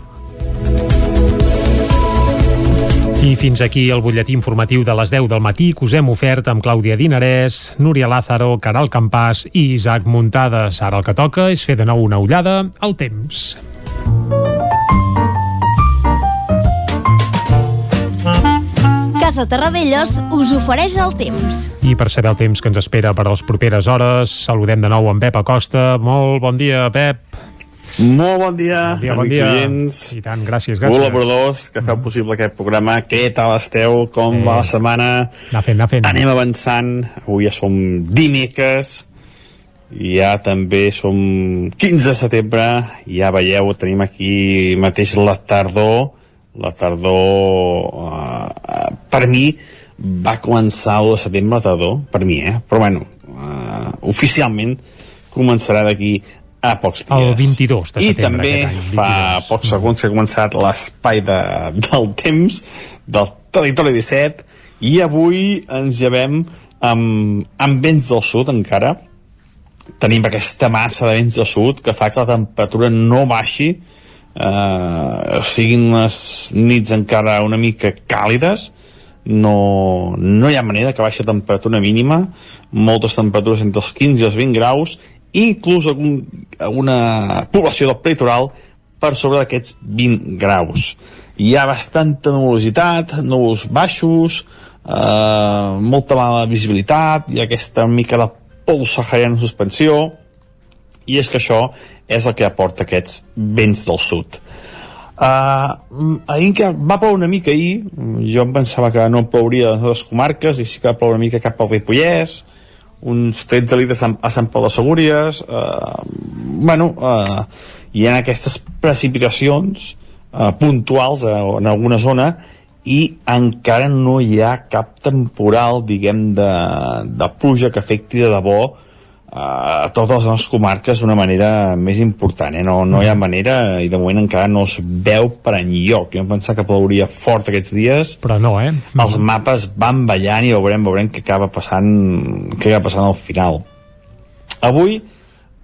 I fins aquí el butlletí informatiu de les 10 del matí que us hem ofert amb Clàudia Dinarès, Núria Lázaro, Caral Campàs i Isaac Muntades. Ara el que toca és fer de nou una ullada al temps. Casa Terradellos us ofereix el temps. I per saber el temps que ens espera per a les properes hores, saludem de nou en Pep Acosta. Molt bon dia, Pep. Molt bon dia, Bon dia, bon dia. oients, I tant, gràcies, gràcies. col·laboradors que feu possible aquest programa. Què tal esteu? Com Eh. va la setmana? Anar fent, anar fent. Anem avançant. Avui ja som dimecres i ja també som 15 de setembre ja veieu, tenim aquí mateix la tardor la tardor uh, per mi va començar el 1 de setembre la tardor, per mi, eh? però bueno uh, oficialment començarà d'aquí a pocs dies. El 22 de I setembre també aquest any, fa 22. pocs segons que ha començat l'espai de, del temps del territori 17 i avui ens llevem amb, amb vents del sud encara tenim aquesta massa de vents del sud que fa que la temperatura no baixi eh, siguin les nits encara una mica càlides no, no hi ha manera que baixi la temperatura mínima moltes temperatures entre els 15 i els 20 graus inclús algun, alguna població del peritoral per sobre d'aquests 20 graus. Hi ha bastanta nubositat núvols baixos eh, molta mala visibilitat ha aquesta mica de pols sahariana en suspensió i és que això és el que aporta aquests vents del sud. Uh, ahir que va ploure una mica ahir jo em pensava que no plouria a les comarques i sí que va ploure una mica cap al Ripollès uns 13 litres a, a Sant Pau de Segúries uh, bueno uh, hi ha aquestes precipitacions uh, puntuals uh, en alguna zona i encara no hi ha cap temporal diguem de, de pluja que afecti de debò a totes les nostres comarques d'una manera més important, eh? no, no hi ha manera i de moment encara no es veu per enlloc jo em pensava que plouria fort aquests dies però no, eh? els mapes van ballant i veurem, veurem què acaba passant què acaba passant al final avui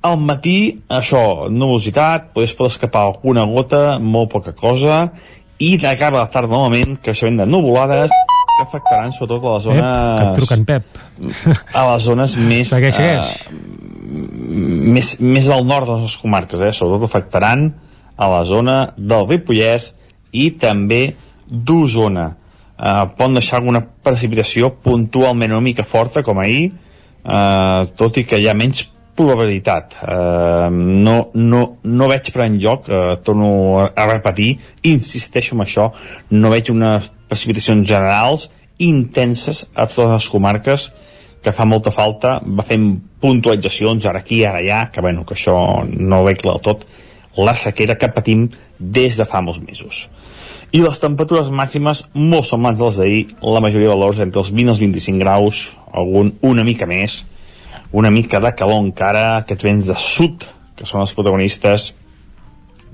al matí, això, nubositat, podés poder escapar alguna gota, molt poca cosa, i de cara a la tarda novament, creixement de nuvolades, que afectaran sobretot a les zones... Pep, que et truquen, Pep. A les zones més... Segueix, segueix. eh, més, més al nord de les comarques, eh? sobretot afectaran a la zona del Ripollès i també d'Osona. Eh, poden deixar alguna precipitació puntualment una mica forta, com ahir, eh, tot i que hi ha menys probabilitat. Eh, no, no, no veig per enlloc, eh, torno a, repetir, insisteixo en això, no veig unes precipitacions generals intenses a totes les comarques que fa molta falta, va fent puntualitzacions ara aquí, ara allà, que bueno, que això no veig del tot, la sequera que patim des de fa molts mesos. I les temperatures màximes molt semblants a les d'ahir, la majoria de valors entre els 20 i els 25 graus, algun una mica més, una mica de calor encara, aquests vents de sud, que són els protagonistes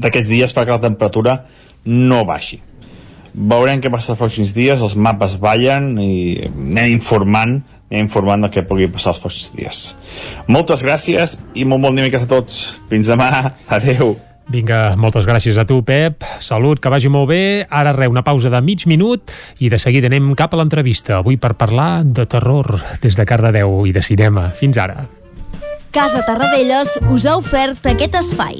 d'aquests dies perquè la temperatura no baixi. Veurem què passa els pròxims dies, els mapes ballen i anem informant anem informant del que pugui passar els pròxims dies. Moltes gràcies i molt bon dia a tots. Fins demà. Adeu. Vinga, moltes gràcies a tu, Pep. Salut, que vagi molt bé. Ara re, una pausa de mig minut i de seguida anem cap a l'entrevista. Avui per parlar de terror des de Cardedeu i de cinema. Fins ara. Casa Tarradellas us ha ofert aquest espai.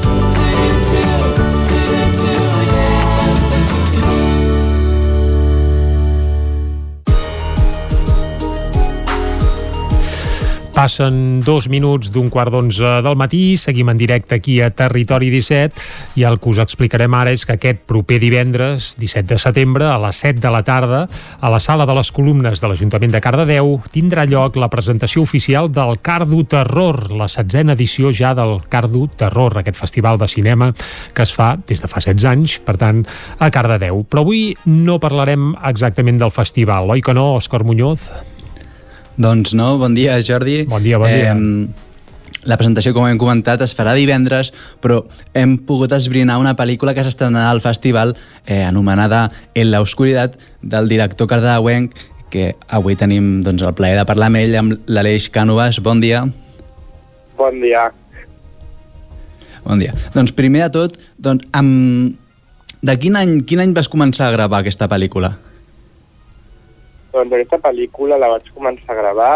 Passen dos minuts d'un quart d'onze del matí, seguim en directe aquí a Territori 17 i el que us explicarem ara és que aquest proper divendres, 17 de setembre, a les 7 de la tarda, a la sala de les columnes de l'Ajuntament de Cardedeu, tindrà lloc la presentació oficial del Cardo Terror, la setzena edició ja del Cardo Terror, aquest festival de cinema que es fa des de fa 16 anys, per tant, a Cardedeu. Però avui no parlarem exactament del festival, oi que no, Òscar Muñoz? Doncs no, bon dia Jordi. Bon dia, bon dia. la presentació, com hem comentat, es farà divendres, però hem pogut esbrinar una pel·lícula que s'estrenarà al festival eh, anomenada En la oscuridad, del director cardedeuenc, que avui tenim doncs, el plaer de parlar amb ell, amb l'Aleix Cànovas. Bon dia. Bon dia. Bon dia. Doncs primer de tot, doncs, amb... de quin any, quin any vas començar a gravar aquesta pel·lícula? Doncs aquesta pel·lícula la vaig començar a gravar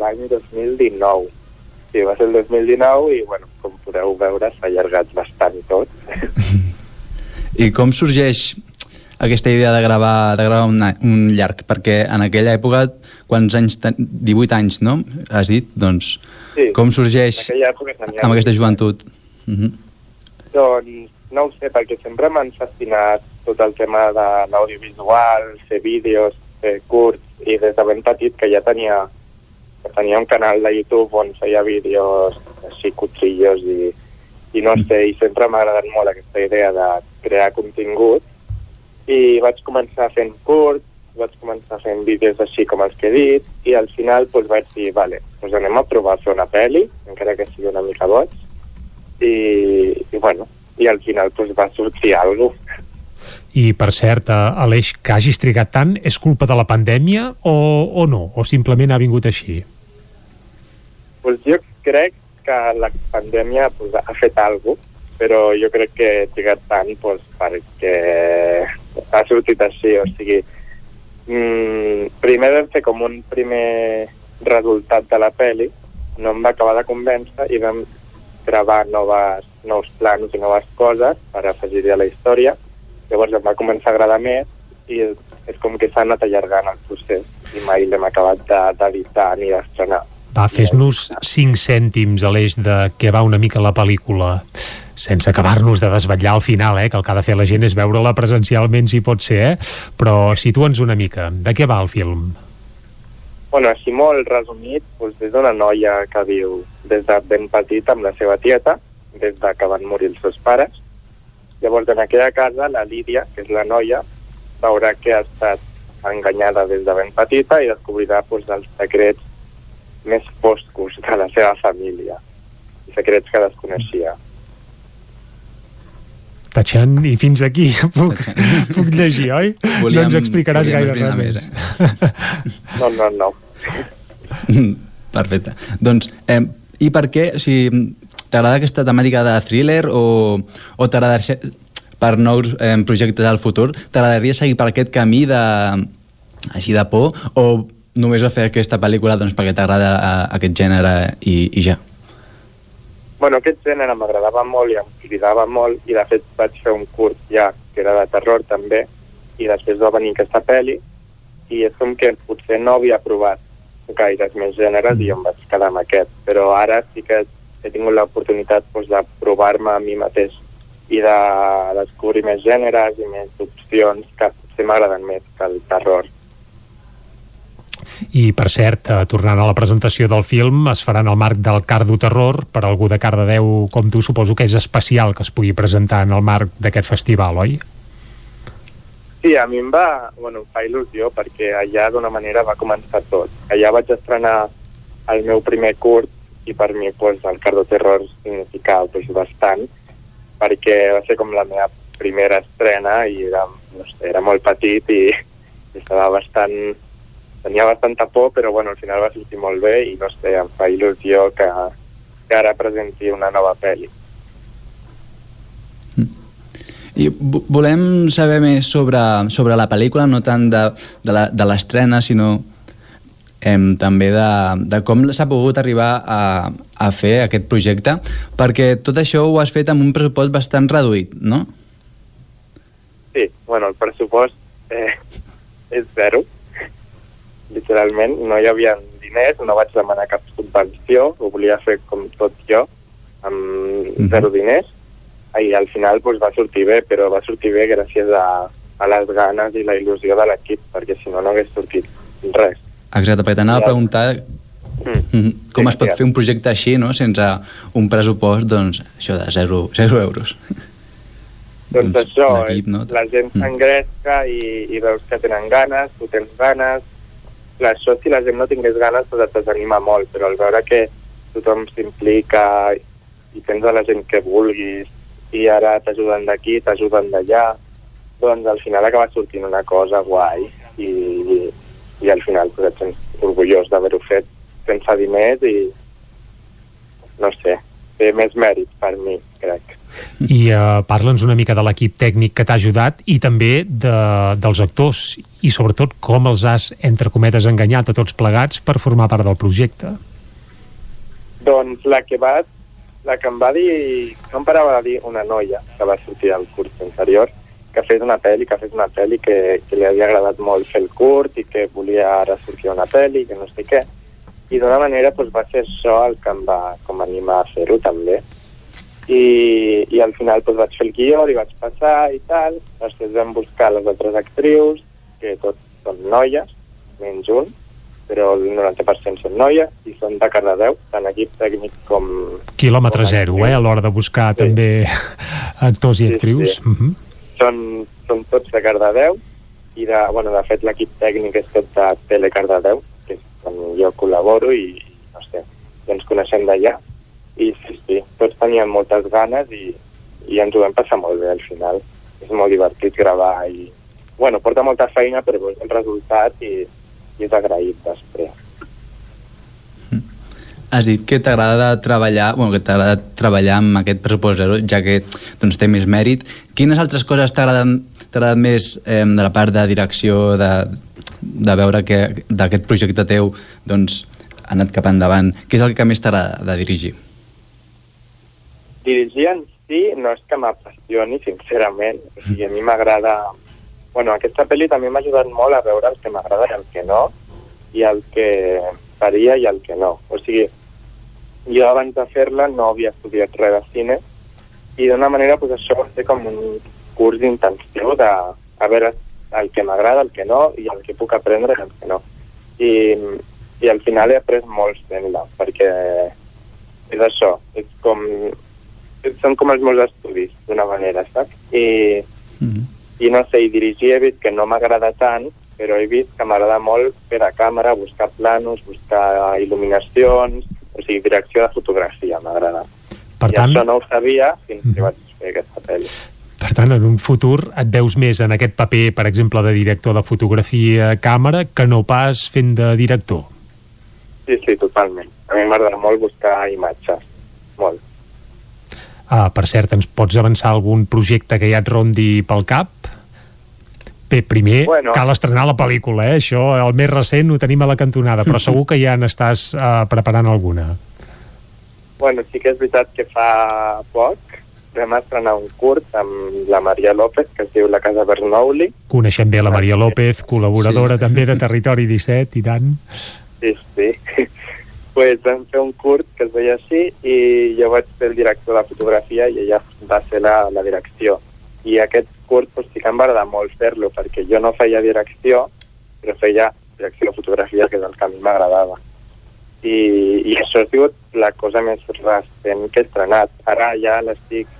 l'any 2019. Sí, va ser el 2019 i, bueno, com podeu veure, s'ha allargat bastant tot. I com sorgeix aquesta idea de gravar, de gravar un, un llarg? Perquè en aquella època, quants anys, 18 anys, no? Has dit? Doncs, sí, com sorgeix època amb aquesta joventut? Uh -huh. Doncs no ho sé, perquè sempre m'han fascinat tot el tema de l'audiovisual, fer vídeos, fer curts, i des de ben petit que ja tenia, que tenia un canal de YouTube on feia vídeos així cutrillos i, i no sé, i sempre m'ha agradat molt aquesta idea de crear contingut i vaig començar fent curts, vaig començar fent vídeos així com els que he dit i al final doncs, vaig dir, vale, doncs anem a provar a fer una pel·li, encara que sigui una mica boig i, i bueno, i al final doncs, va sortir alguna cosa. I, per cert, eh, Aleix, que hagis trigat tant, és culpa de la pandèmia o, o no? O simplement ha vingut així? Pues jo crec que la pandèmia pues, ha fet alguna cosa, però jo crec que he trigat tant pues, perquè ha sortit així, o sigui, mm, primer vam fer com un primer resultat de la peli, no em va acabar de convèncer i vam gravar noves, nous plans i noves coses per afegir-hi a la història, Llavors em va començar a agradar més i és com que s'ha anat allargant el procés i mai l'hem acabat d'editar ni d'estrenar. Va, fes-nos 5 cèntims a l'eix de què va una mica la pel·lícula sense acabar-nos de desvetllar al final, eh, que el que ha de fer la gent és veure-la presencialment si pot ser, eh? però situa'ns una mica. De què va el film? Bueno, així molt resumit, doncs és d'una noia que viu des de ben petit amb la seva tieta, des de que van morir els seus pares, Llavors, en aquella casa, la Lídia, que és la noia, veurà que ha estat enganyada des de ben petita i descobrirà doncs, els secrets més foscos de la seva família, secrets que desconeixia. Tachan, i fins aquí puc, puc llegir, oi? Volíem, no ens explicaràs gaire res més, més. No, no, no. Perfecte. Doncs, eh, I per què, o sigui, t'agrada aquesta temàtica de thriller o, o t'agradaria per nous eh, projectes al futur, t'agradaria seguir per aquest camí de, així de por o només va fer aquesta pel·lícula doncs, perquè t'agrada eh, aquest gènere i, i ja? Bueno, aquest gènere m'agradava molt i em cridava molt i de fet vaig fer un curt ja que era de terror també i després va venir aquesta pel·li i és com que potser no havia provat gaires més gèneres i em vaig quedar amb aquest però ara sí que he tingut l'oportunitat doncs, de provar-me a mi mateix i de descobrir més gèneres i més opcions que potser m'agraden més que el terror i, per cert, eh, tornant a la presentació del film, es farà en el marc del Cardo Terror. Per algú de Cardedeu com tu, suposo que és especial que es pugui presentar en el marc d'aquest festival, oi? Sí, a mi em va, bueno, em fa il·lusió perquè allà d'una manera va començar tot. Allà vaig estrenar el meu primer curt i per mi pues, el Cardo Terror significava pues, bastant perquè va ser com la meva primera estrena i era, no sé, era molt petit i, estava bastant tenia bastanta por, però bueno, al final va sortir molt bé i no sé, em fa il·lusió que, que ara presenti una nova pel·li. I volem saber més sobre, sobre la pel·lícula, no tant de, de l'estrena, sinó em, també de, de com s'ha pogut arribar a, a fer aquest projecte, perquè tot això ho has fet amb un pressupost bastant reduït, no? Sí, bueno, el pressupost eh, és zero, literalment, no hi havia diners, no vaig demanar cap subvenció, ho volia fer com tot jo, amb -hmm. zero diners, i al final pues, va sortir bé, però va sortir bé gràcies a, a les ganes i la il·lusió de l'equip, perquè si no no hagués sortit res. Exacte, perquè t'anava a preguntar mm. com sí, es pot sí. fer un projecte així, no?, sense un pressupost, doncs, això de zero, zero euros. Doncs, doncs això, no? la gent mm. s'engresca i, i veus que tenen ganes, tu tens ganes, clar, això si la gent no tingués ganes doncs et desanima molt, però al veure que tothom s'implica i tens a la gent que vulguis i ara t'ajuden d'aquí, t'ajuden d'allà, doncs al final acaba sortint una cosa guai i, i, al final pues, et sents orgullós d'haver-ho fet sense diners i no sé, té més mèrit per mi, crec i uh, parla'ns una mica de l'equip tècnic que t'ha ajudat i també de, dels actors i sobretot com els has, entre cometes, enganyat a tots plegats per formar part del projecte. Doncs la que va la que em va dir, no em parava de dir una noia que va sortir al curs anterior, que fet una pel·li, que fet una pel·li que, que li havia agradat molt fer el curt i que volia ara sortir una pel·li, que no sé què. I d'una manera doncs, va ser això el que em va com animar a fer-ho també i, i al final doncs, vaig fer el guió, i vaig passar i tal, després vam buscar les altres actrius, que tots són noies, menys un, però el 90% són noies i són de Cardedeu, tant equip tècnic com... Quilòmetre com zero, eh, a l'hora de buscar sí. també actors i actrius. Sí, sí. Uh -huh. Són, són tots de Cardedeu i de, bueno, de fet l'equip tècnic és tot de Tele Cardedeu, que és on jo col·laboro i, no sé, ja ens coneixem d'allà i sí, sí, tots teníem moltes ganes i, i ens ho vam passar molt bé al final. És molt divertit gravar i, bueno, porta molta feina, però és el resultat i, i és agraït després. Has dit que t'agrada treballar, bueno, que t'agrada treballar amb aquest pressupost zero, ja que doncs, té més mèrit. Quines altres coses t'agraden t'agrada més eh, de la part de direcció, de, de veure que d'aquest projecte teu doncs, ha anat cap endavant? Què és el que més t'agrada de dirigir? dirigir en si no és que m'apassioni, sincerament. O sigui, a mi m'agrada... Bueno, aquesta pel·li també m'ha ajudat molt a veure el que m'agrada i el que no, i el que faria i el que no. O sigui, jo abans de fer-la no havia estudiat res de cine, i d'una manera pues, això va ser com un curs d'intenció de a veure el que m'agrada, el que no, i el que puc aprendre i el que no. I, i al final he après molt fent-la, perquè és això, és com són com els meus estudis, d'una manera, saps? I, mm -hmm. I no sé, i dirigir he vist que no m'agrada tant, però he vist que m'agrada molt fer a càmera, buscar planos, buscar il·luminacions, sigui, direcció de fotografia m'agrada. Per I tant... això no ho sabia fins mm que vaig fer aquesta pel·li. Per tant, en un futur et veus més en aquest paper, per exemple, de director de fotografia càmera, que no pas fent de director. Sí, sí, totalment. a mi m'agrada molt buscar imatges, molt. Uh, per cert, ens pots avançar algun projecte que ja et rondi pel cap? Bé, primer Bueno. cal estrenar la pel·lícula, eh? Això, el més recent, ho tenim a la cantonada, però segur que ja n'estàs uh, preparant alguna. Bueno, sí que és veritat que fa poc vam estrenar un curt amb la Maria López, que es diu La Casa Bernoulli. Coneixem bé la Maria López, col·laboradora sí. també de Territori 17, i tant. Sí, sí. pues vam fer un curt que es veia així i jo vaig ser el director de fotografia i ella va ser la, la direcció. I aquest curt pues, sí que em va agradar molt fer-lo perquè jo no feia direcció, però feia direcció de fotografia, que és el que a mi m'agradava. I, I això ha sigut la cosa més recent que he estrenat. Ara ja l'estic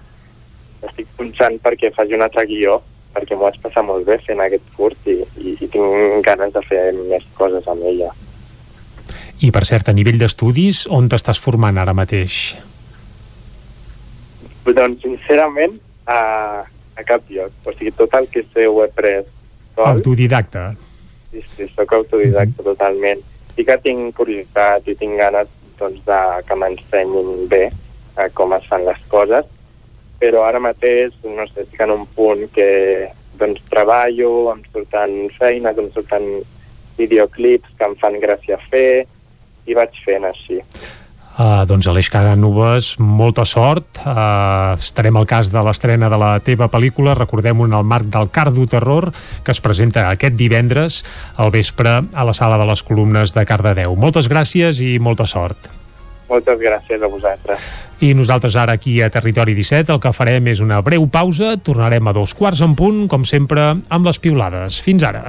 l'estic punxant perquè faci un altre guió, perquè m'ho vaig passar molt bé fent aquest curt i, i, i tinc ganes de fer més coses amb ella. I, per cert, a nivell d'estudis, on t'estàs formant ara mateix? Doncs, sincerament, a, a cap lloc. O sigui, tot el que sé ho he pres sol. Autodidacta. Sí, sí, sóc autodidacta mm -hmm. totalment. Sí que tinc curiositat i tinc ganes doncs, de, que m'ensenyin bé a com es fan les coses, però ara mateix, no sé, estic en un punt que doncs, treballo, em surten feines, em surten videoclips que em fan gràcia fer, i vaig fent així. Uh, doncs Aleix Casanovas, molta sort. Uh, estarem al cas de l'estrena de la teva pel·lícula, recordem-ho en el marc del Cardo Terror, que es presenta aquest divendres al vespre a la sala de les columnes de Cardedeu. Moltes gràcies i molta sort. Moltes gràcies a vosaltres. I nosaltres ara aquí a Territori 17 el que farem és una breu pausa, tornarem a dos quarts en punt, com sempre, amb les piulades. Fins ara.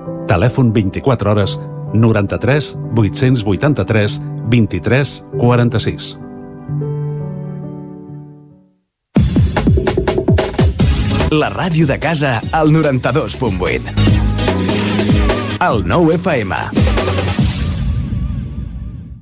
Telèfon 24 hores 93 883 23 46. La ràdio de casa al 92.8. El 9 FM.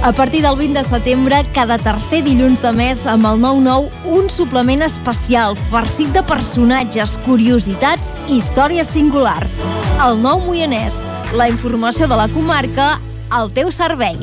A partir del 20 de setembre, cada tercer dilluns de mes, amb el 9-9, un suplement especial, farcit de personatges, curiositats i històries singulars. El nou Moianès. La informació de la comarca al teu servei.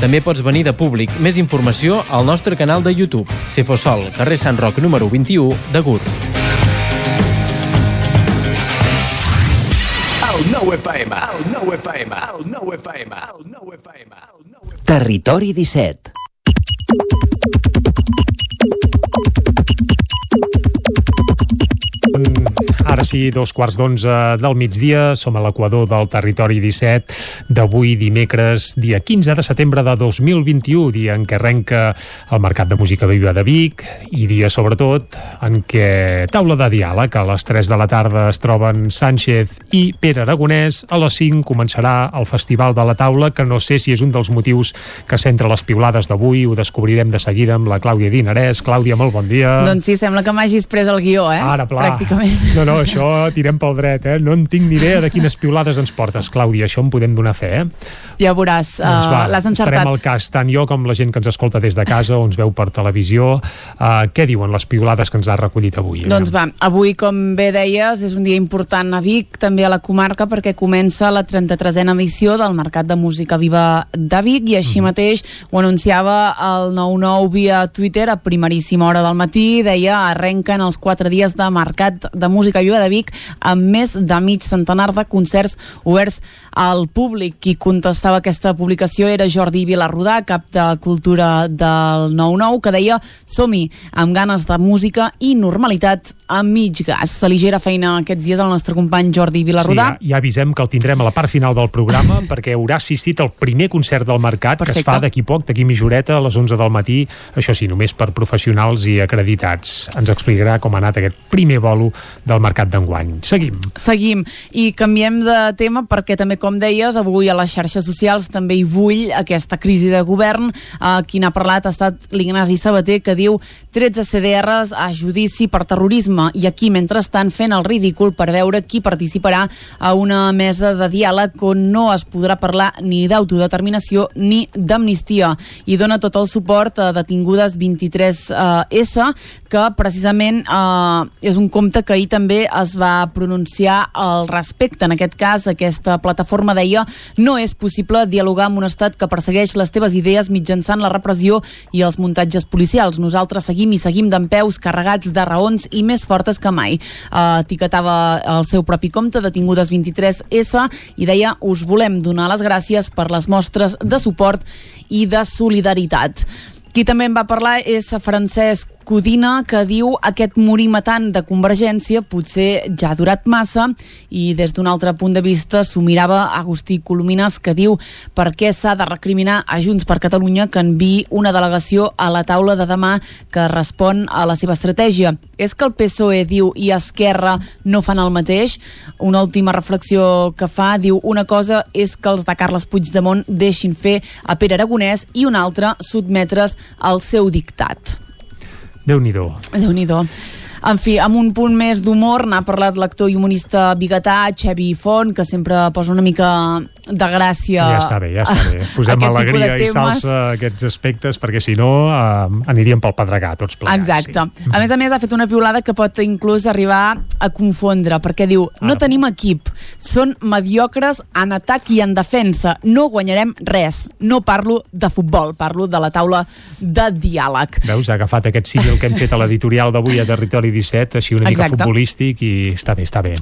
També pots venir de públic. Més informació al nostre canal de YouTube. Cefosol, carrer Sant Roc número 21 de Gurb. El 9 FM, el 9 FM, el 9 FM, el 9 FM. Territori 17. Ara sí, dos quarts d'onze del migdia, som a l'equador del territori 17 d'avui dimecres, dia 15 de setembre de 2021, dia en què arrenca el Mercat de Música Viva de Vic i dia sobretot en què taula de diàleg a les 3 de la tarda es troben Sánchez i Pere Aragonès, a les 5 començarà el Festival de la Taula, que no sé si és un dels motius que centra les piulades d'avui, ho descobrirem de seguida amb la Clàudia Dinarès. Clàudia, molt bon dia. Doncs sí, sembla que m'hagis pres el guió, eh? Ara, pla. Pràcticament. No, no, això tirem pel dret, eh? No en tinc ni idea de quines piulades ens portes, Clàudia, això en podem donar fe, eh? Ja veuràs, Doncs va, uh, l'has encertat. estarem al cas, tant jo com la gent que ens escolta des de casa o ens veu per televisió. Uh, què diuen les piulades que ens ha recollit avui? Doncs va, avui, com bé deies, és un dia important a Vic, també a la comarca, perquè comença la 33a edició del Mercat de Música Viva de Vic i així mateix ho anunciava el 9-9 via Twitter a primeríssima hora del matí, deia arrenquen els quatre dies de Mercat de Música Viva de Vic amb més de mig centenar de concerts oberts al públic. Qui contestava aquesta publicació era Jordi Vilarrodà, cap de Cultura del 9-9, que deia som-hi, amb ganes de música i normalitat a mig gas. Se li gera feina aquests dies al nostre company Jordi Vilarrodà. Sí, ja, ja avisem que el tindrem a la part final del programa perquè haurà assistit al primer concert del Mercat Perfecte. que es fa d'aquí poc, d'aquí mitja horeta a les 11 del matí, això sí, només per professionals i acreditats. Ens explicarà com ha anat aquest primer bolo del Mercat d'enguany. Seguim. Seguim i canviem de tema perquè també, com deies, avui a les xarxes socials també hi bull aquesta crisi de govern. Uh, qui n'ha parlat ha estat l'Ignasi Sabater que diu 13 CDRs a judici per terrorisme i aquí, mentrestant, fent el ridícul per veure qui participarà a una mesa de diàleg on no es podrà parlar ni d'autodeterminació ni d'amnistia i dona tot el suport a detingudes 23S que precisament eh, és un compte que ahir també es va pronunciar al respecte. En aquest cas, aquesta plataforma deia no és possible dialogar amb un estat que persegueix les teves idees mitjançant la repressió i els muntatges policials. Nosaltres seguim i seguim d'en peus carregats de raons i més fortes que mai. Uh, etiquetava el seu propi compte, detingudes 23S, i deia us volem donar les gràcies per les mostres de suport i de solidaritat. Qui també en va parlar és Francesc Codina, que diu aquest morir matant de Convergència potser ja ha durat massa i des d'un altre punt de vista s'ho mirava Agustí Colomines, que diu per què s'ha de recriminar a Junts per Catalunya que enviï una delegació a la taula de demà que respon a la seva estratègia. És que el PSOE diu i Esquerra no fan el mateix? Una última reflexió que fa, diu una cosa és que els de Carles Puigdemont deixin fer a Pere Aragonès i una altra sotmetre's al seu dictat. Déu-n'hi-do. déu nhi en fi, amb un punt més d'humor n'ha parlat l'actor i humorista biguetà Xevi Font, que sempre posa una mica de gràcia Ja està bé, ja està bé. Posem alegria i salsa a aquests aspectes, perquè si no eh, aniríem pel pedregar tots plegats. Exacte. A més a més, ha fet una piulada que pot inclús arribar a confondre, perquè diu, no tenim equip, són mediocres en atac i en defensa, no guanyarem res. No parlo de futbol, parlo de la taula de diàleg. Veus, ha agafat aquest símil que hem fet a l'editorial d'avui a Territori 17, així una mica Exacte. futbolístic, i està bé, està bé.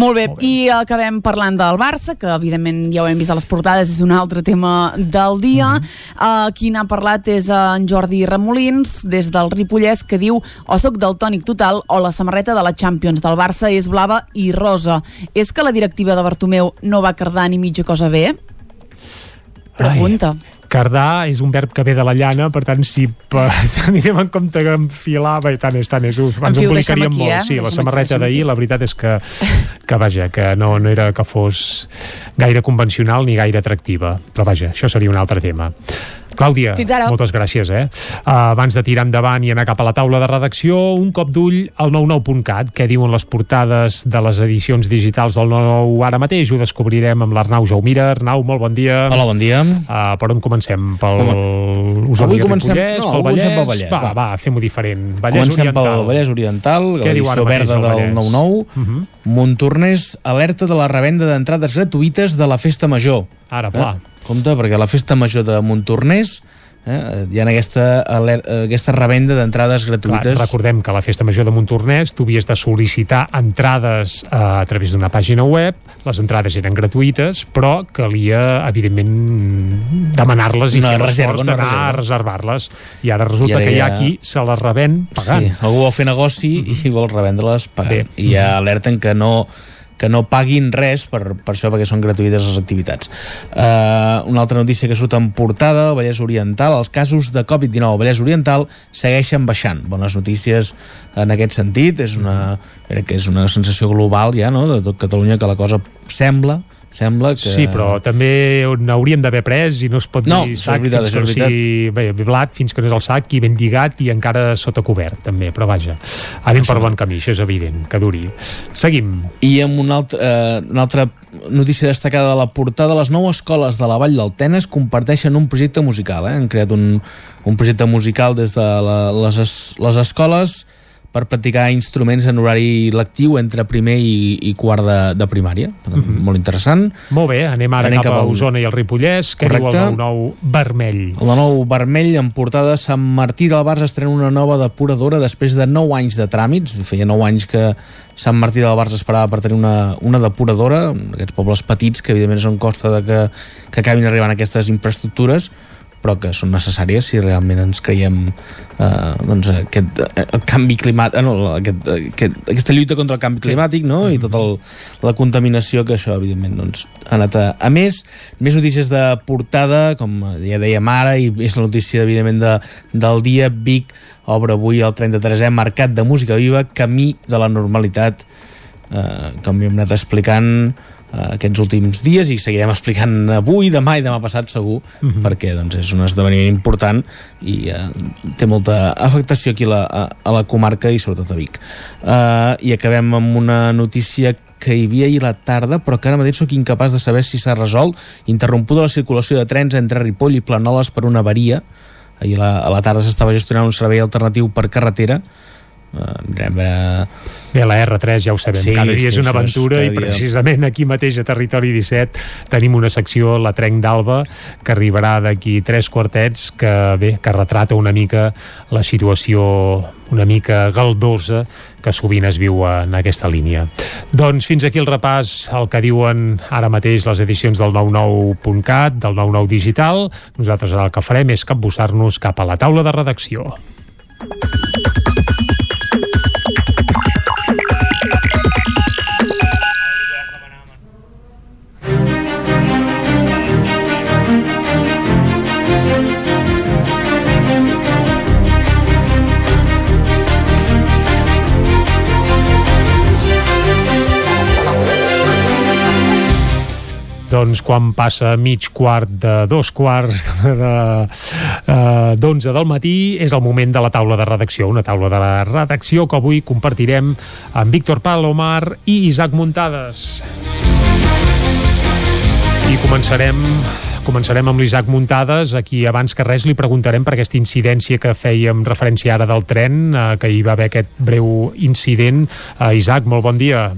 Molt bé, i acabem parlant del Barça, que evidentment ja ho hem vist a les portades, és un altre tema del dia. Mm -hmm. uh, qui n'ha parlat és en Jordi Remolins, des del Ripollès, que diu o soc del tònic total o la samarreta de la Champions del Barça és blava i rosa. És que la directiva de Bartomeu no va cardar ni mitja cosa bé? Pregunta. Ai. Cardar és un verb que ve de la llana, per tant, si anirem en compte que enfilava i tant és, tant és, En ens embolicaríem molt. eh? Sí, la samarreta d'ahir, la veritat és que, que vaja, que no, no era que fos gaire convencional ni gaire atractiva. Però vaja, això seria un altre tema. Clàudia, Fins ara. moltes gràcies. Eh? Uh, abans de tirar endavant i anar cap a la taula de redacció, un cop d'ull al 99.cat, què diuen les portades de les edicions digitals del 99 ara mateix. Ho descobrirem amb l'Arnau Jaumira. Arnau, molt bon dia. Hola, bon dia. Uh, per on comencem? Pel Osona Avui i comencem- Ripollès? no, pel avui comencem pel Vallès, Va, va, va. fem-ho diferent. Vallès Comencem Oriental. pel Vallès Oriental, Què diu ara l'edició verda el del Vallès? 9-9. Uh -huh. Montornès alerta de la revenda d'entrades gratuïtes de la Festa Major. Ara, pla. Eh? Compte, perquè la Festa Major de Montornès eh, hi ha aquesta, aquesta revenda d'entrades gratuïtes. Clar, recordem que a la Festa Major de Montornès tu havies de sol·licitar entrades eh, a través d'una pàgina web, les entrades eren gratuïtes, però calia, evidentment, demanar-les i Una fer reserva, una reserva. reservar-les. I ara resulta I ara que hi ha ja- qui se les revèn pagant. Sí, algú vol fer negoci i vol revendre-les pagant. I ja alerten que no que no paguin res per, per això perquè són gratuïtes les activitats. Uh, una altra notícia que surt en portada, al Vallès Oriental, els casos de Covid-19 al Vallès Oriental segueixen baixant. Bones notícies en aquest sentit, és una, crec que és una sensació global ja, no?, de tot Catalunya, que la cosa sembla sembla que... Sí, però també n'hauríem d'haver pres i no es pot No, dir és veritat, fins que no sigui bé, blat fins que no és el sac i ben lligat i encara sota cobert també, però vaja, anem per bon camí això és evident, que duri. Seguim I amb una altra, eh, una altra notícia destacada de la portada, les nou escoles de la Vall del Tenes comparteixen un projecte musical. Eh? Han creat un, un projecte musical des de la, les, es, les escoles per practicar instruments en horari lectiu entre primer i, i quart de, de primària. Mm -hmm. Molt interessant. Molt bé, anem ara Anem cap, cap a Osona i el Ripollès, que Correcte. diu el 9-9 vermell. El nou vermell en portada Sant Martí del Bars estrena una nova depuradora després de 9 anys de tràmits. Feia 9 anys que Sant Martí del Bars esperava per tenir una, una depuradora, aquests pobles petits que evidentment són costa de que, que acabin arribant aquestes infraestructures però que són necessàries si realment ens creiem eh, doncs, aquest eh, el canvi climàtic, eh, no, aquest, aquest, aquesta lluita contra el canvi climàtic no? i tota el, la contaminació que això evidentment doncs, ha anat a, a més més notícies de portada com ja dèiem ara i és la notícia evidentment de, del dia. Vic obre avui el 33è Mercat de Música Viva Camí de la Normalitat eh, com hem anat explicant eh, aquests últims dies i seguirem explicant avui, demà i demà passat segur Mhm. perquè doncs, és un esdeveniment important i eh, té molta afectació aquí a la, a, a la comarca i sobretot a Vic. Eh, i acabem amb una notícia que hi havia ahir la tarda però que ara mateix sóc incapaç de saber si s'ha resolt. Interrompuda la circulació de trens entre Ripoll i Planoles per una avaria. Ahir a la, a la tarda s'estava gestionant un servei alternatiu per carretera veure Bé, la R3 ja ho sabem, Sí, cada dia és sí, una és aventura cada i precisament aquí mateix a Territori 17 tenim una secció, la Trenc d'Alba, que arribarà d'aquí tres quartets, que bé, que retrata una mica la situació una mica galdosa que sovint es viu en aquesta línia. Doncs fins aquí el repàs el que diuen ara mateix les edicions del 99.cat, del 99 digital. Nosaltres ara el que farem és capbussar-nos cap a la taula de redacció. Doncs quan passa mig quart de dos quarts de, eh, d'onze del matí és el moment de la taula de redacció una taula de la redacció que avui compartirem amb Víctor Palomar i Isaac Muntades i començarem Començarem amb l'Isaac Muntades, aquí abans que res li preguntarem per aquesta incidència que fèiem referència ara del tren, eh, que hi va haver aquest breu incident. Eh, Isaac, molt bon dia.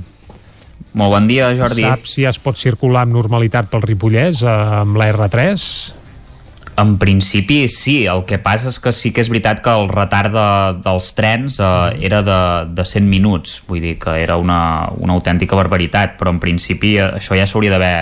Molt bon dia, Jordi. Saps si es pot circular amb normalitat pel Ripollès eh, amb la R3? En principi sí, el que passa és que sí que és veritat que el retard de, dels trens eh, era de, de 100 minuts, vull dir que era una, una autèntica barbaritat, però en principi eh, això ja s'hauria d'haver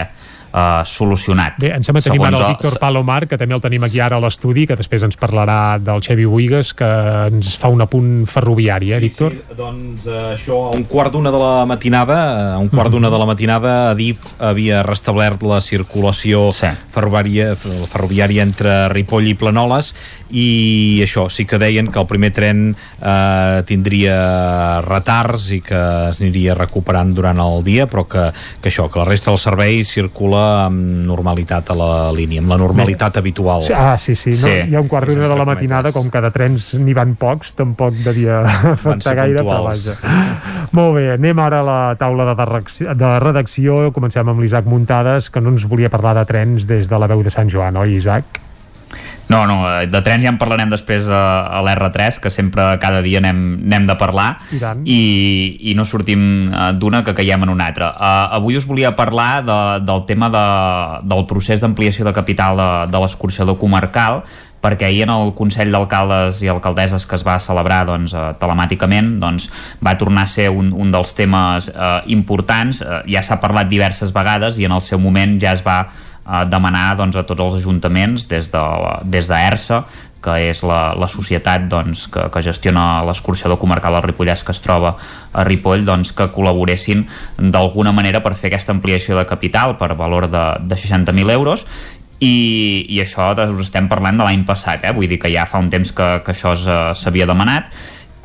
eh, solucionat. Bé, em sembla que tenim ara el Víctor Palomar, que també el tenim aquí ara a l'estudi, que després ens parlarà del Xevi Buigas, que ens fa un apunt ferroviari, eh, Víctor? Sí, doncs eh, això, a un quart d'una de la matinada, a un quart d'una de la matinada, Adif havia restablert la circulació sí. ferroviària, ferroviària entre Ripoll i Planoles i això, sí que deien que el primer tren eh, tindria retards i que es aniria recuperant durant el dia, però que, que això, que la resta del servei circula amb normalitat a la línia, amb la normalitat habitual. Sí, Ah, sí, sí. No? Sí. Hi ha un quart d'una de la matinada, com que de trens n'hi van pocs, tampoc devia afectar gaire, però puntuals. vaja. Molt bé, anem ara a la taula de, de redacció. Comencem amb l'Isaac Muntades, que no ens volia parlar de trens des de la veu de Sant Joan, oi, Isaac? No, no, eh, de trens ja en parlarem després a, a l'R3, que sempre cada dia anem, anem de parlar I tant. i, i no sortim eh, d'una que caiem en una altra. Uh, avui us volia parlar de, del tema de, del procés d'ampliació de capital de, de l'escorxador comarcal perquè ahir en el Consell d'Alcaldes i Alcaldesses que es va celebrar doncs, telemàticament doncs, va tornar a ser un, un dels temes eh, importants. Eh, ja s'ha parlat diverses vegades i en el seu moment ja es va eh, demanar doncs, a tots els ajuntaments des de, d'ERSA que és la, la societat doncs, que, que gestiona l'escorxador comarcal del Ripollès que es troba a Ripoll doncs, que col·laboressin d'alguna manera per fer aquesta ampliació de capital per valor de, de 60.000 euros i, i això us estem parlant de l'any passat, eh? vull dir que ja fa un temps que, que això s'havia demanat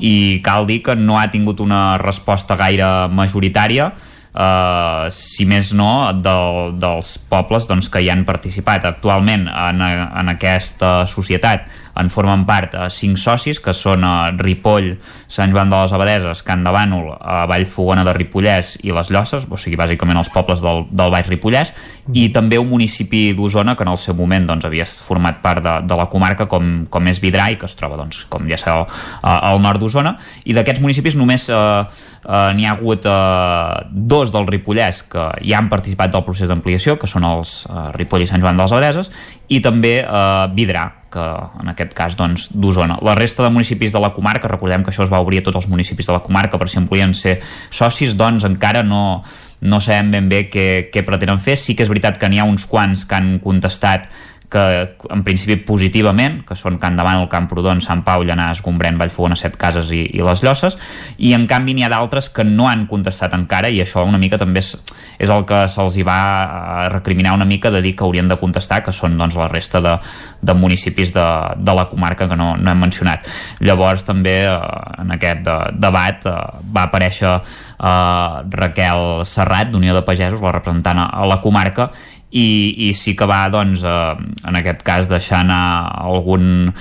i cal dir que no ha tingut una resposta gaire majoritària Uh, si més no del, dels pobles doncs, que hi han participat actualment en, en aquesta societat en formen part. Eh, cinc socis que són eh, Ripoll, Sant Joan de les Abadeses, Can de Bànol, eh, Vallfogona de Ripollès i les Llosses, o sigui, bàsicament els pobles del, del Baix Ripollès, i també un municipi d'Osona que en el seu moment doncs, havia format part de, de la comarca com, com és Vidrai, que es troba, doncs, com ja sabeu, al nord d'Osona, i d'aquests municipis només eh, eh, n'hi ha hagut eh, dos del Ripollès que ja han participat del procés d'ampliació, que són els eh, Ripoll i Sant Joan de les Abadeses, i també eh, Vidrà, que en aquest cas doncs, d'Osona. La resta de municipis de la comarca, recordem que això es va obrir a tots els municipis de la comarca per si en podien ser socis, doncs encara no, no sabem ben bé què, què pretenen fer. Sí que és veritat que n'hi ha uns quants que han contestat que en principi positivament, que són Can Davant, el Camprodon, Sant Pau, Llanàs, Gombrèn, Vallfogona, Set Cases i, i les Llosses, i en canvi n'hi ha d'altres que no han contestat encara i això una mica també és, és el que se'ls hi va eh, recriminar una mica de dir que haurien de contestar, que són doncs, la resta de, de municipis de, de la comarca que no, no hem mencionat. Llavors també eh, en aquest de, debat eh, va aparèixer eh, Raquel Serrat d'Unió de Pagesos, la representant a la comarca, i, i sí que va doncs, eh, en aquest cas deixar anar algun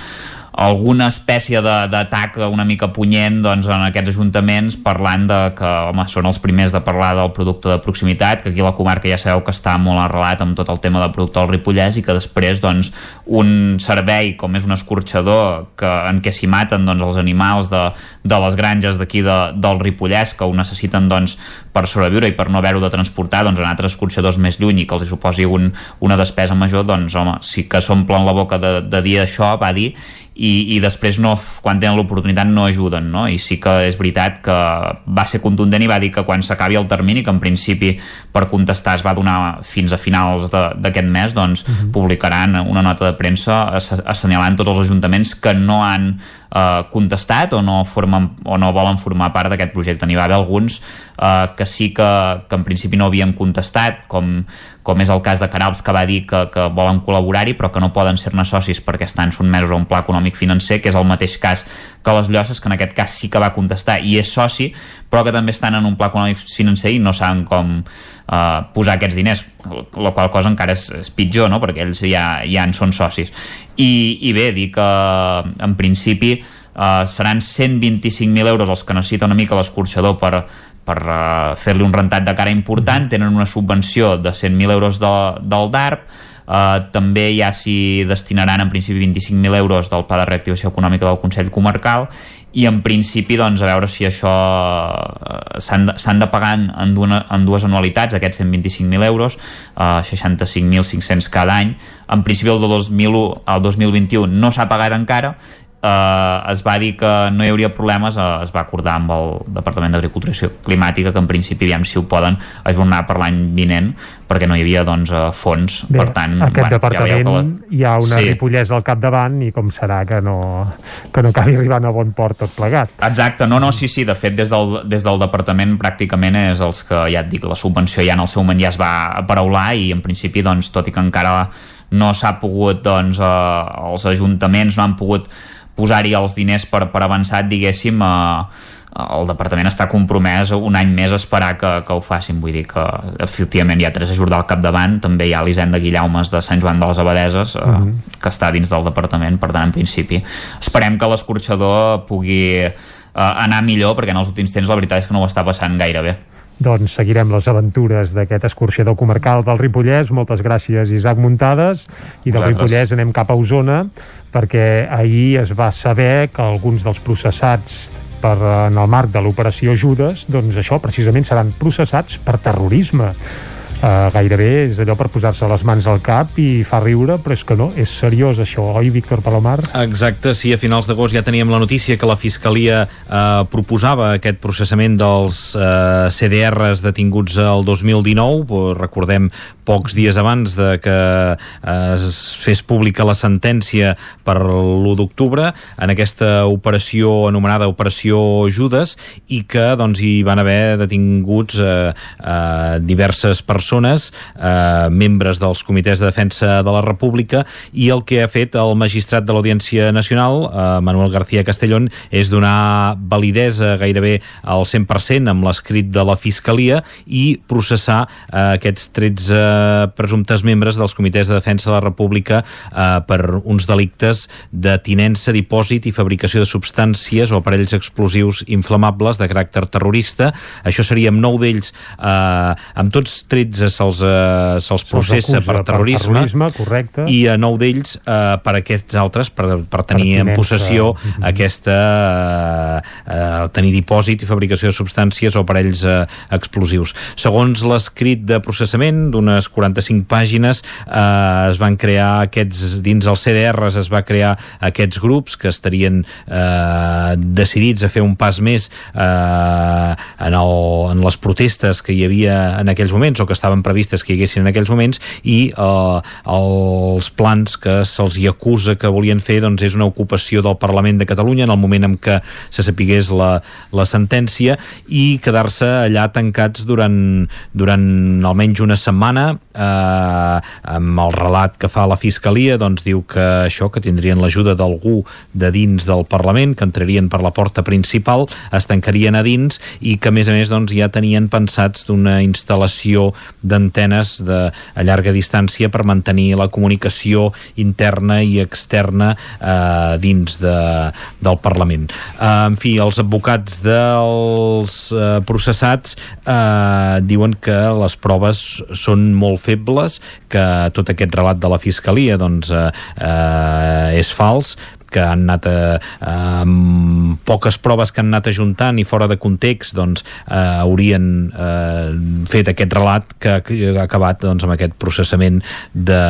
alguna espècie d'atac una mica punyent doncs, en aquests ajuntaments parlant de que home, són els primers de parlar del producte de proximitat, que aquí a la comarca ja sabeu que està molt arrelat amb tot el tema del producte del Ripollès i que després doncs, un servei com és un escorxador que, en què s'hi maten doncs, els animals de, de les granges d'aquí de, del Ripollès que ho necessiten doncs, per sobreviure i per no haver-ho de transportar doncs, en altres escorxadors més lluny i que els suposi un, una despesa major, doncs home, sí que s'omplen la boca de, de dir això, va dir, i, i després no, quan tenen l'oportunitat no ajuden no? i sí que és veritat que va ser contundent i va dir que quan s'acabi el termini que en principi per contestar es va donar fins a finals d'aquest mes doncs uh mhm. -huh. publicaran una nota de premsa assenyalant tots els ajuntaments que no han eh, contestat o no, formen, o no volen formar part d'aquest projecte. N'hi va haver alguns eh, que sí que, que en principi no havien contestat, com, com és el cas de Canals que va dir que, que volen col·laborar-hi però que no poden ser-ne socis perquè estan sotmesos a un pla econòmic financer, que és el mateix cas que les Llosses, que en aquest cas sí que va contestar i és soci, però que també estan en un pla econòmic financer i no saben com eh, posar aquests diners, la qual cosa encara és, és pitjor, no? perquè ells ja, ja en són socis. I, i bé, dir que en principi eh, seran 125.000 euros els que necessita una mica l'escorxador per, per uh, fer-li un rentat de cara important, tenen una subvenció de 100.000 euros de, del DARP, Uh, també ja s'hi destinaran en principi 25.000 euros del Pla de Reactivació Econòmica del Consell Comarcal i en principi doncs, a veure si això uh, s'han de, de pagar en, en dues anualitats aquests 125.000 euros uh, 65.500 cada any. En principi el, de 2001, el 2021 no s'ha pagat encara eh, es va dir que no hi hauria problemes, eh, es va acordar amb el Departament d'Agricultura Climàtica que en principi aviam si ho poden ajornar per l'any vinent perquè no hi havia doncs, eh, fons. Bé, per tant, aquest bueno, departament ja la... hi ha una sí. ripollès al capdavant i com serà que no, que no acabi arribant a bon port tot plegat. Exacte, no, no, sí, sí, de fet des del, des del departament pràcticament és els que ja et dic, la subvenció ja en el seu moment ja es va aparaular i en principi doncs tot i que encara no s'ha pogut doncs eh, els ajuntaments no han pogut posar-hi els diners per, per avançat, diguéssim, eh, el departament està compromès un any més a esperar que, que ho facin. Vull dir que efectivament hi ha Teresa Jordà al capdavant també hi ha l'Hisenda Guillaumes de Sant Joan de les Abadeses uh -huh. eh, que està dins del departament. Per tant en principi esperem que l'escorxador pugui eh, anar millor perquè en els últims temps la veritat és que no ho està passant gaire bé doncs seguirem les aventures d'aquest escorxador comarcal del Ripollès. Moltes gràcies, Isaac Muntades. I del. Ripollès anem cap a Osona, perquè ahir es va saber que alguns dels processats per, en el marc de l'operació Judes, doncs això precisament seran processats per terrorisme. Uh, gairebé és allò per posar-se les mans al cap i fa riure, però és que no, és seriós això, oi, Víctor Palomar? Exacte, sí, a finals d'agost ja teníem la notícia que la Fiscalia eh, proposava aquest processament dels eh, CDRs detinguts el 2019, recordem pocs dies abans de que eh, es fes pública la sentència per l'1 d'octubre en aquesta operació anomenada Operació Judes i que doncs, hi van haver detinguts eh, eh, diverses persones eh, membres dels comitès de defensa de la República i el que ha fet el magistrat de l'Audiència Nacional, eh, Manuel García Castellón, és donar validesa gairebé al 100% amb l'escrit de la Fiscalia i processar eh, aquests 13 presumptes membres dels comitès de defensa de la República eh, per uns delictes de tinença, dipòsit i fabricació de substàncies o aparells explosius inflamables de caràcter terrorista. Això seria amb nou d'ells, eh, amb tots 13 se'ls eh, se processa per terrorisme, per terrorisme correcte. i a nou d'ells eh, per aquests altres, per, per tenir Per en possessió Mhm. aquesta eh, eh, tenir dipòsit i fabricació de substàncies o aparells eh, explosius. Segons l'escrit de processament d'unes 45 pàgines eh, es van crear aquests, dins els CDRs es va crear aquests grups que estarien eh, decidits a fer un pas més eh, en, el, en les protestes que hi havia en aquells moments o que estaven previstes que hi haguessin en aquells moments i eh, els plans que se'ls hi acusa que volien fer doncs és una ocupació del Parlament de Catalunya en el moment en què se sapigués la, la sentència i quedar-se allà tancats durant, durant almenys una setmana eh, amb el relat que fa la Fiscalia doncs diu que això, que tindrien l'ajuda d'algú de dins del Parlament que entrarien per la porta principal es tancarien a dins i que a més a més doncs, ja tenien pensats d'una instal·lació d'antenes de, a llarga distància per mantenir la comunicació interna i externa eh, dins de, del Parlament. Eh, en fi, els advocats dels eh, processats eh, diuen que les proves són molt febles, que tot aquest relat de la Fiscalia doncs, eh, eh, és fals, que han anat a, amb poques proves que han anat ajuntant i fora de context doncs eh, haurien eh, fet aquest relat que ha acabat doncs, amb aquest processament de,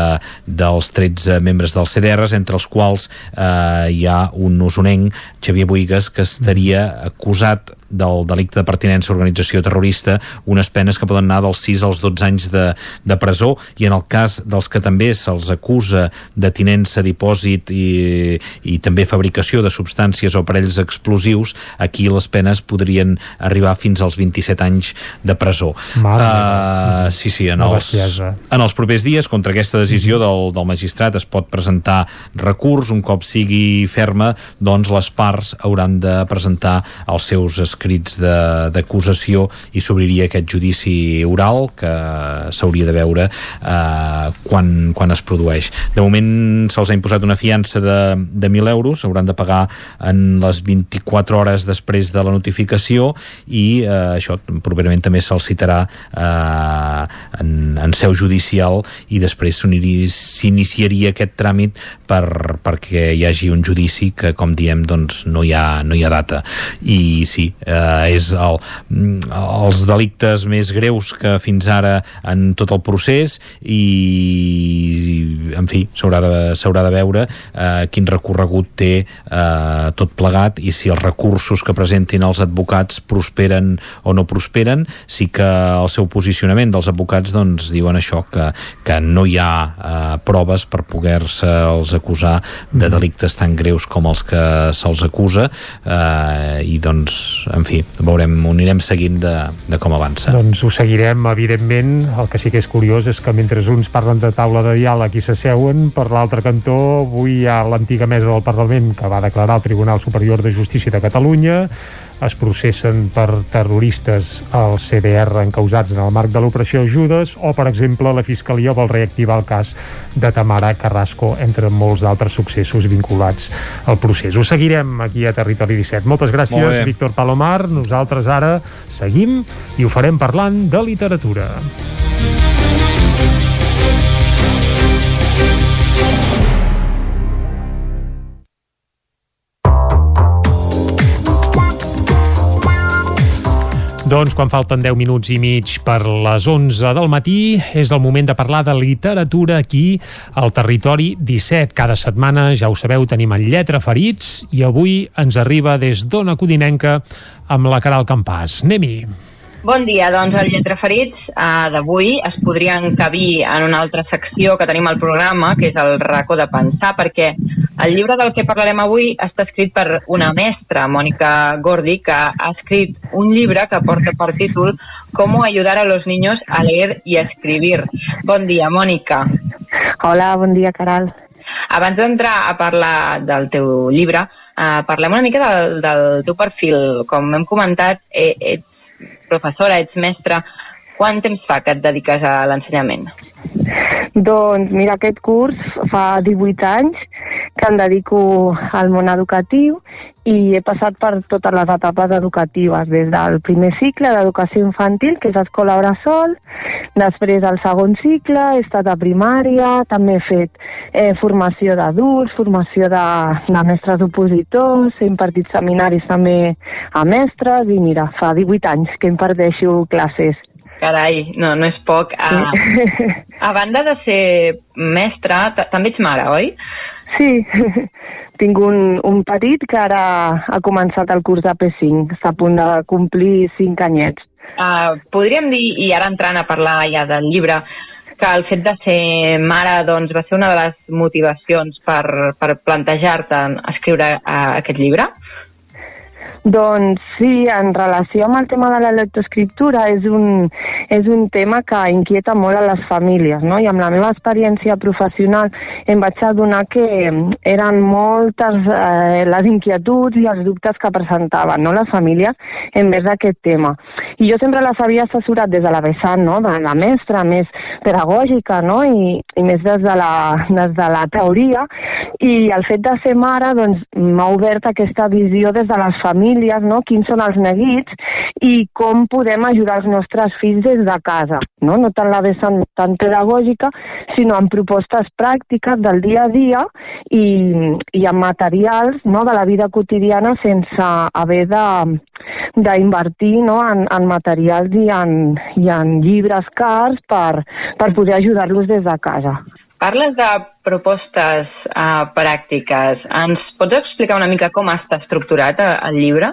dels 13 membres dels CDRs entre els quals eh, hi ha un usonenc, Xavier Boigues que estaria acusat del delicte de pertinença a organització terrorista unes penes que poden anar dels 6 als 12 anys de, de presó i en el cas dels que també se'ls acusa de tinença, dipòsit i, i també fabricació de substàncies o aparells explosius aquí les penes podrien arribar fins als 27 anys de presó. Mare uh, sí, sí, en els, bestiesa. en els propers dies contra aquesta decisió del, del magistrat es pot presentar recurs, un cop sigui ferma doncs les parts hauran de presentar els seus escrits de- d'acusació i s'obriria aquest judici oral que s'hauria de veure eh, quan, quan es produeix. De moment se'ls ha imposat una fiança de, de 1.000 euros, hauran de pagar en les 24 hores després de la notificació i eh, això properament també se'ls citarà eh, en, en seu judicial i després s'iniciaria aquest tràmit per, perquè hi hagi un judici que com diem doncs no hi ha, no hi ha data i sí, eh, és el, mm, els delictes més greus que fins ara en tot el procés i en fi, s'haurà de, de veure eh, quin recorregut té eh, tot plegat i si els recursos que presentin els advocats prosperen o no prosperen, sí que el seu posicionament dels advocats doncs diuen això, que, que no hi ha eh, proves per poder-se els acusar de delictes tan greus com els que se'ls acusa eh, i doncs, en fi, veurem, ho anirem seguint de, de com avança. Doncs ho seguirem, evidentment. El que sí que és curiós és que mentre uns parlen de taula de diàleg i s'asseuen, per l'altre cantó avui hi ha l'antiga mesa del Parlament que va declarar al Tribunal Superior de Justícia de Catalunya es processen per terroristes al CDR encausats en el marc de l'operació Judes o, per exemple, la Fiscalia vol reactivar el cas de Tamara Carrasco, entre molts d'altres successos vinculats al procés. Ho seguirem aquí a Territori 17. Moltes Molt gràcies, bé. Víctor Palomar. Nosaltres ara seguim i ho farem parlant de literatura. Doncs quan falten 10 minuts i mig per les 11 del matí és el moment de parlar de literatura aquí al Territori 17. Cada setmana, ja ho sabeu, tenim en Lletra Ferits i avui ens arriba des d'Ona Codinenca amb la Caral Campàs. Anem-hi! Bon dia, doncs el Lletraferits uh, d'avui es podria encabir en una altra secció que tenim al programa, que és el racó de pensar, perquè el llibre del que parlarem avui està escrit per una mestra, Mònica Gordi, que ha escrit un llibre que porta per títol Com ayudar a los niños a leer y a escribir. Bon dia, Mònica. Hola, bon dia, Caral. Abans d'entrar a parlar del teu llibre, uh, parlem una mica del, del teu perfil. Com hem comentat, eh, ets professora, ets mestra, quant temps fa que et dediques a l'ensenyament? Doncs mira, aquest curs fa 18 anys que em dedico al món educatiu i he passat per totes les etapes educatives, des del primer cicle d'educació infantil, que és escola bressol, després el segon cicle, he estat a primària, també he fet eh, formació d'adults, formació de, de mestres opositors, he impartit seminaris també a mestres i mira, fa 18 anys que imparteixo classes. Carai, no, no és poc. A, a banda de ser mestra, també ets mare, oi? Sí, tinc un, un petit que ara ha començat el curs de P5, està a punt de complir 5 anyets. Uh, podríem dir, i ara entrant a parlar ja del llibre, que el fet de ser mare doncs, va ser una de les motivacions per, per plantejar-te escriure uh, aquest llibre? Doncs sí, en relació amb el tema de la lectoescriptura és un, és un tema que inquieta molt a les famílies, no? I amb la meva experiència professional em vaig adonar que eren moltes eh, les inquietuds i els dubtes que presentaven no? les famílies envers d'aquest tema. I jo sempre les havia assessorat des de la vessant, no? de la mestra, més pedagògica, no? I, i més des de, la, des de la teoria, i el fet de ser mare doncs, m'ha obert aquesta visió des de les famílies famílies, no? quins són els neguits i com podem ajudar els nostres fills des de casa. No, no tant la vessant tan pedagògica, sinó amb propostes pràctiques del dia a dia i, i amb materials no? de la vida quotidiana sense haver de d'invertir no, en, en materials i en, i en llibres cars per, per poder ajudar-los des de casa. Parles de propostes uh, pràctiques. Ens pots explicar una mica com està estructurat uh, el llibre?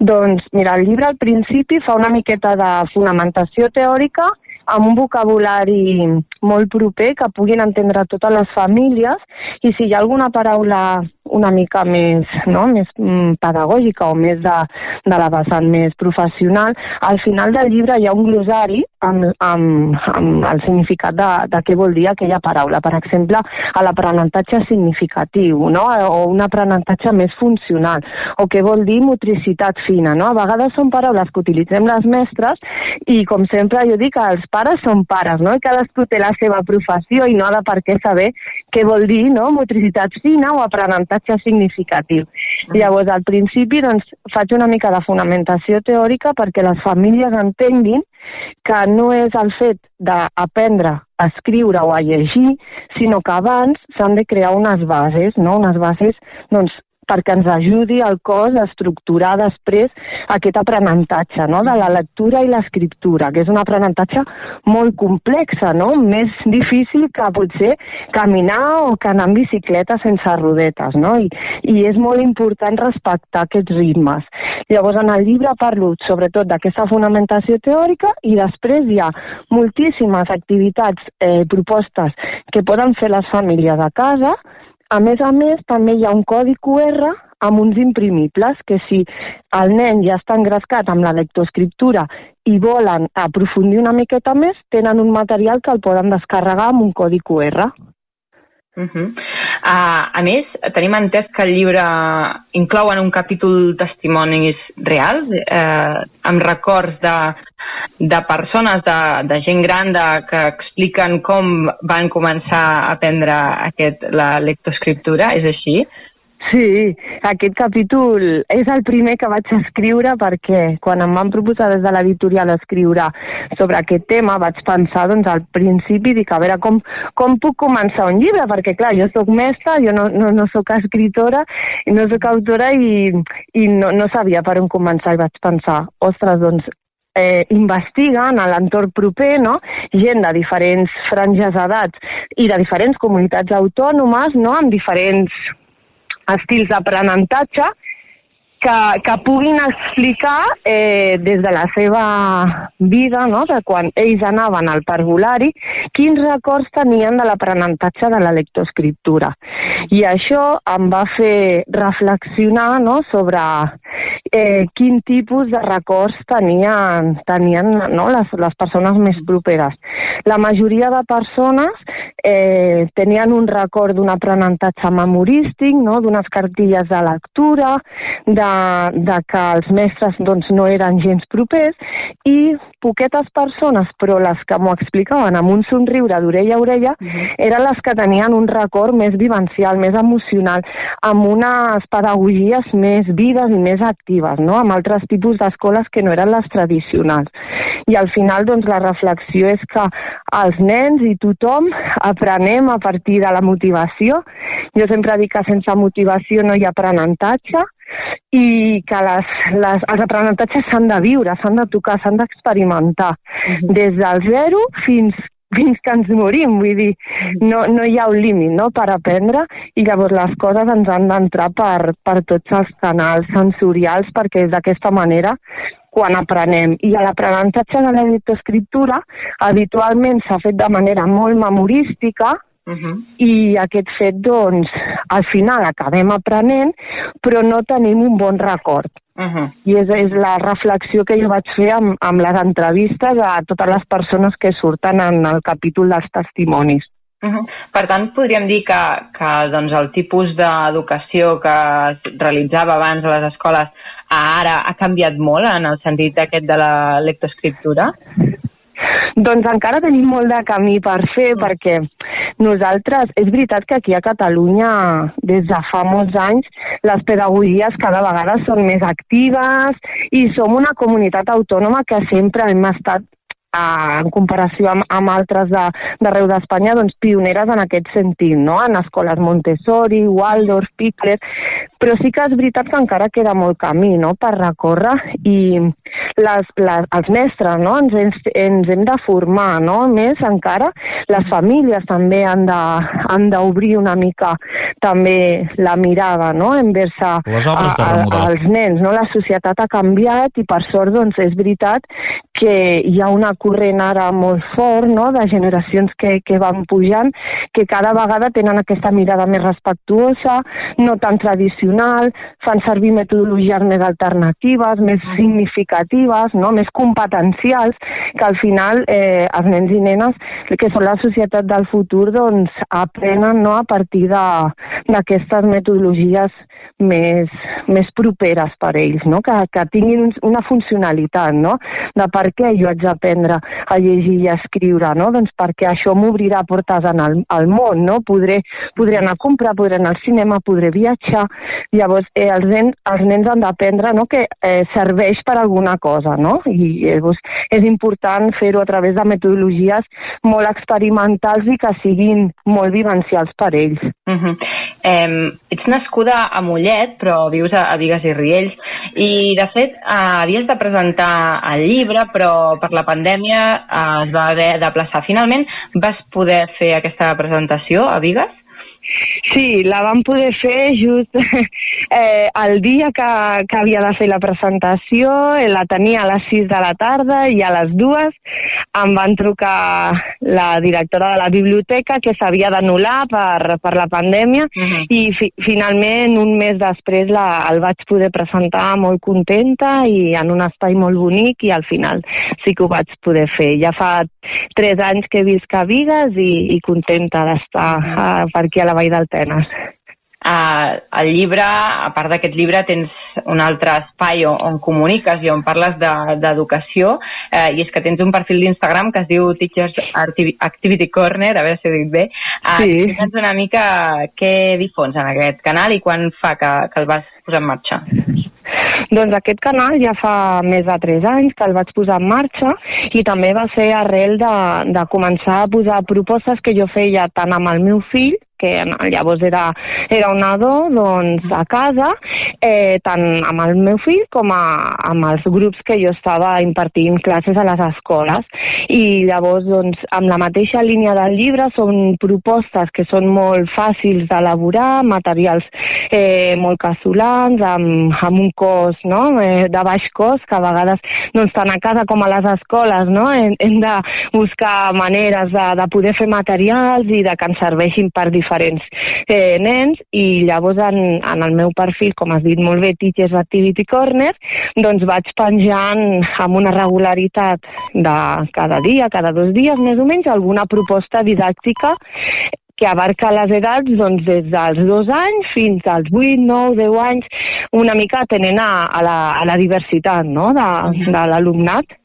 Doncs mira, el llibre al principi fa una miqueta de fonamentació teòrica amb un vocabulari molt proper que puguin entendre totes les famílies i si hi ha alguna paraula una mica més, no? més mm, pedagògica o més de, de la vessant més professional, al final del llibre hi ha un glosari amb, amb, amb el significat de, de què vol dir aquella paraula. Per exemple, a l'aprenentatge significatiu, no? o un aprenentatge més funcional, o què vol dir motricitat fina. No? A vegades són paraules que utilitzem les mestres i, com sempre, jo dic que els pares són pares, no? i cadascú té la seva professió i no ha de per què saber què vol dir no? motricitat fina o aprenentatge significatiu. Mm. Llavors, al principi, doncs, faig una mica de fonamentació teòrica perquè les famílies entenguin que no és el fet d'aprendre a escriure o a llegir, sinó que abans s'han de crear unes bases, no? unes bases doncs, perquè ens ajudi el cos a estructurar després aquest aprenentatge no? de la lectura i l'escriptura, que és un aprenentatge molt complex, no? més difícil que potser caminar o que anar en bicicleta sense rodetes, no? I, i és molt important respectar aquests ritmes. Llavors, en el llibre parlo sobretot d'aquesta fonamentació teòrica i després hi ha moltíssimes activitats, eh, propostes que poden fer les famílies a casa, a més a més, també hi ha un codi QR amb uns imprimibles que si el nen ja està engrescat amb la lectoescriptura i volen aprofundir una miqueta més, tenen un material que el poden descarregar amb un codi QR. Uh -huh. uh, a més, tenim entès que el llibre inclou en un capítol testimonis reals, eh, amb records de, de persones, de, de gent gran de, que expliquen com van començar a aprendre aquest, la lectoescriptura, és així? Sí, aquest capítol és el primer que vaig escriure perquè quan em van proposar des de l'editorial escriure sobre aquest tema vaig pensar doncs al principi dic a veure com, com puc començar un llibre perquè clar, jo sóc mestra, jo no, no, no sóc escritora no sóc autora i, i no, no sabia per on començar i vaig pensar, ostres, doncs eh, investiguen a l'entorn proper, no? gent de diferents franges d'edats i de diferents comunitats autònomes, no? amb diferents estils d'aprenentatge, que, que puguin explicar eh, des de la seva vida, no? de quan ells anaven al parvulari, quins records tenien de l'aprenentatge de la lectoescriptura. I això em va fer reflexionar no? sobre eh, quin tipus de records tenien, tenien no? les, les persones més properes. La majoria de persones eh, tenien un record d'un aprenentatge memorístic, no? d'unes cartilles de lectura, de, de que els mestres doncs, no eren gens propers i poquetes persones, però les que m'ho explicaven amb un somriure d'orella a orella, uh -huh. eren les que tenien un record més vivencial, més emocional, amb unes pedagogies més vives i més actives, no? amb altres tipus d'escoles que no eren les tradicionals. I al final doncs, la reflexió és que els nens i tothom aprenem a partir de la motivació. Jo sempre dic que sense motivació no hi ha aprenentatge, i que les, les, els aprenentatges s'han de viure, s'han de tocar, s'han d'experimentar, -huh. des del zero fins fins que ens morim, vull dir, no, no hi ha un límit no, per aprendre i llavors les coses ens han d'entrar per, per tots els canals sensorials perquè és d'aquesta manera quan aprenem. I l'aprenentatge de la lectoescriptura habitualment s'ha fet de manera molt memorística, Uh -huh. I aquest fet, doncs, al final acabem aprenent, però no tenim un bon record. Uh -huh. I és, és la reflexió que jo vaig fer amb, amb les entrevistes a totes les persones que surten en el capítol dels testimonis. Uh -huh. Per tant, podríem dir que, que doncs, el tipus d'educació que es realitzava abans a les escoles ara ha canviat molt en el sentit aquest de la lectoescriptura? Doncs encara tenim molt de camí per fer perquè nosaltres, és veritat que aquí a Catalunya des de fa molts anys les pedagogies cada vegada són més actives i som una comunitat autònoma que sempre hem estat a, en comparació amb, amb altres d'arreu de, d'Espanya, doncs pioneres en aquest sentit, no? en escoles Montessori, Waldorf, Pickler, però sí que és veritat que encara queda molt camí no? per recórrer i les, les, els mestres no? ens, ens, ens hem de formar no? més encara, les famílies també han d'obrir una mica també la mirada no? envers a, a, a, als nens. No? La societat ha canviat i per sort doncs, és veritat que hi ha una corrent ara molt fort no? de generacions que, que van pujant, que cada vegada tenen aquesta mirada més respectuosa, no tan tradicional, fan servir metodologies més alternatives, més significatives, no? més competencials, que al final eh, els nens i nenes, que són la societat del futur, doncs aprenen no? a partir d'aquestes metodologies més, més properes per ells, no? que, que tinguin una funcionalitat, no? de per què jo haig d'aprendre a llegir i a escriure, no? doncs perquè això m'obrirà portes en el, al món, no? podré, podré anar a comprar, podré anar al cinema, podré viatjar, llavors eh, els, nens, els nens han d'aprendre no? que eh, serveix per alguna cosa, no? i llavors és important fer-ho a través de metodologies molt experimentals i que siguin molt vivencials per ells. Uh -huh. eh, ets nascuda a Mollet, però vius a, a Vigues i Riells, i de fet eh, havies de presentar el llibre, però per la pandèmia eh, es va haver de plaçar. Finalment vas poder fer aquesta presentació a Vigues? Sí, la vam poder fer just eh, el dia que, que havia de fer la presentació, eh, la tenia a les 6 de la tarda i a les 2 em van trucar la directora de la biblioteca que s'havia d'anul·lar per, per la pandèmia uh -huh. i fi, finalment un mes després la, el vaig poder presentar molt contenta i en un espai molt bonic i al final sí que ho vaig poder fer. Ja fa 3 anys que visc a Vigues i, i contenta d'estar uh -huh. per aquí a la Vall del Tenes. Uh, el llibre, a part d'aquest llibre, tens un altre espai on, on comuniques i on parles d'educació, de, uh, i és que tens un perfil d'Instagram que es diu Teachers Activity Corner, a veure si ho dic bé. Uh, sí. Explica'ns una mica què difons en aquest canal i quan fa que, que el vas posar en marxa. Doncs aquest canal ja fa més de 3 anys que el vaig posar en marxa i també va ser arrel de, de començar a posar propostes que jo feia tant amb el meu fill que llavors era, era un nadó doncs, a casa, eh, tant amb el meu fill com a, amb els grups que jo estava impartint classes a les escoles. I llavors, doncs, amb la mateixa línia del llibre, són propostes que són molt fàcils d'elaborar, materials eh, molt casolans, amb, amb un cost no? eh, de baix cost, que a vegades doncs, tant a casa com a les escoles no? hem, hem de buscar maneres de, de poder fer materials i de que ens serveixin per diferents diferents eh, nens i llavors en, en el meu perfil, com has dit molt bé, Teachers Activity Corner, doncs vaig penjant amb una regularitat de cada dia, cada dos dies més o menys, alguna proposta didàctica que abarca les edats doncs, des dels dos anys fins als 8, 9, 10 anys, una mica tenent a, a, la, a la diversitat no? de, de l'alumnat.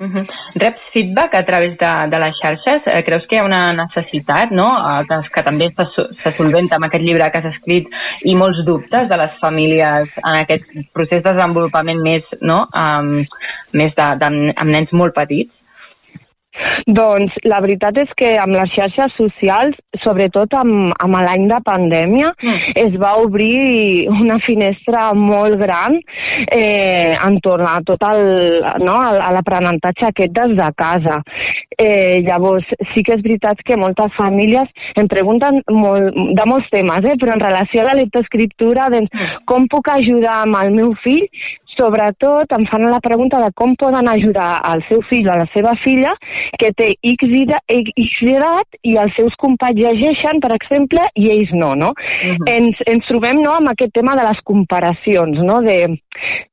Uh -huh. Reps feedback a través de, de les xarxes? Eh, creus que hi ha una necessitat, no?, eh, que, que també se solventa amb aquest llibre que has escrit i molts dubtes de les famílies en aquest procés de desenvolupament més, no?, um, més de, de, amb nens molt petits? Doncs la veritat és que amb les xarxes socials, sobretot amb, amb l'any de pandèmia, mm. es va obrir una finestra molt gran eh, entorn a tot el, no, a l'aprenentatge aquest des de casa. Eh, llavors, sí que és veritat que moltes famílies em pregunten molt, de molts temes, eh, però en relació a la lectoescriptura, doncs, mm. com puc ajudar amb el meu fill sobretot em fan la pregunta de com poden ajudar al seu fill o a la seva filla que té X, X edat i els seus companys llegeixen, per exemple, i ells no, no? Uh -huh. ens, ens trobem no, amb aquest tema de les comparacions, no? de,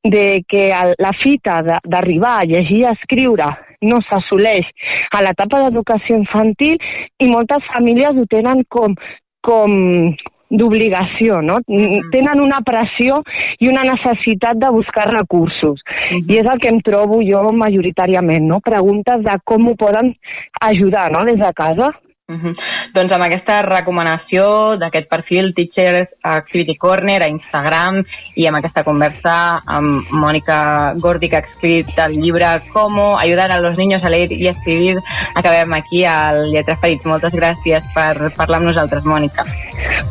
de que el, la fita d'arribar a llegir i a escriure no s'assoleix a l'etapa d'educació infantil i moltes famílies ho tenen com, com d'obligació, no? Mm. Tenen una pressió i una necessitat de buscar recursos. Mm. I és el que em trobo jo majoritàriament, no? Preguntes de com ho poden ajudar, no?, des de casa. Uh -huh. Doncs amb aquesta recomanació d'aquest perfil Teachers Activity Corner a Instagram i amb aquesta conversa amb Mònica Gordi que ha escrit el llibre Cómo ayudar a los niños a leer y escribir acabem aquí al Lletra Ferits. Moltes gràcies per parlar amb nosaltres, Mònica.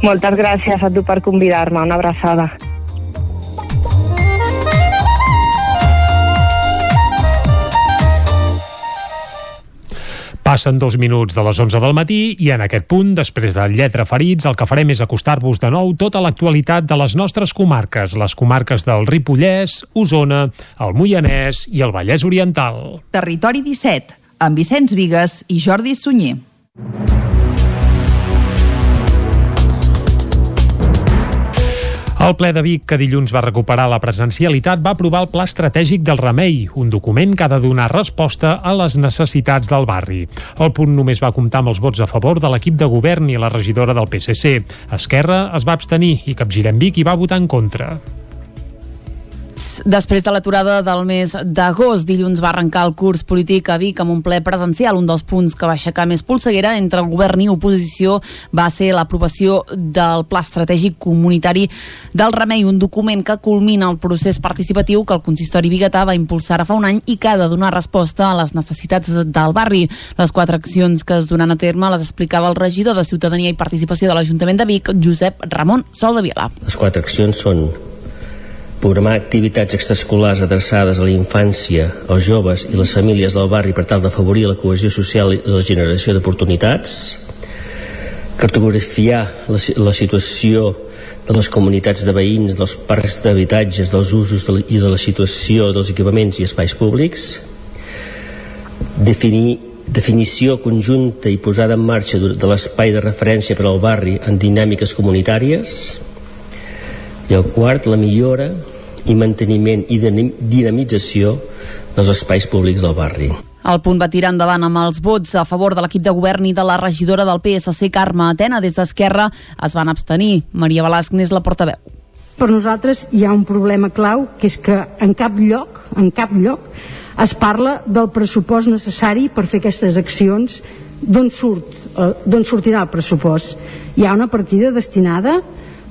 Moltes gràcies a tu per convidar-me. Una abraçada. Passen dos minuts de les 11 del matí i en aquest punt, després de Lletra Ferits, el que farem és acostar-vos de nou tota l'actualitat de les nostres comarques, les comarques del Ripollès, Osona, el Moianès i el Vallès Oriental. Territori 17, amb Vicenç Vigues i Jordi Sunyer. El ple de Vic, que dilluns va recuperar la presencialitat, va aprovar el Pla Estratègic del Remei, un document que ha de donar resposta a les necessitats del barri. El punt només va comptar amb els vots a favor de l'equip de govern i la regidora del PSC. Esquerra es va abstenir i Capgirem Vic hi va votar en contra. Després de l'aturada del mes d'agost, dilluns va arrencar el curs polític a Vic amb un ple presencial. Un dels punts que va aixecar més polseguera entre el govern i oposició va ser l'aprovació del Pla Estratègic Comunitari del Remei, un document que culmina el procés participatiu que el consistori biguetà va impulsar fa un any i que ha de donar resposta a les necessitats del barri. Les quatre accions que es donen a terme les explicava el regidor de Ciutadania i Participació de l'Ajuntament de Vic, Josep Ramon Sol de Viala. Les quatre accions són programar activitats extraescolars adreçades a la infància, als joves i les famílies del barri per tal d'afavorir la cohesió social i la generació d'oportunitats, cartografiar la, la situació de les comunitats de veïns, dels parcs d'habitatges, dels usos de la, i de la situació dels equipaments i espais públics, definir definició conjunta i posada en marxa de l'espai de referència per al barri en dinàmiques comunitàries, i el quart, la millora i manteniment i dinamització dels espais públics del barri. El punt va tirar endavant amb els vots a favor de l'equip de govern i de la regidora del PSC, Carme Atena. Des d'Esquerra es van abstenir. Maria Balasc n'és la portaveu. Per nosaltres hi ha un problema clau, que és que en cap lloc, en cap lloc, es parla del pressupost necessari per fer aquestes accions, d'on surt, eh, d'on sortirà el pressupost. Hi ha una partida destinada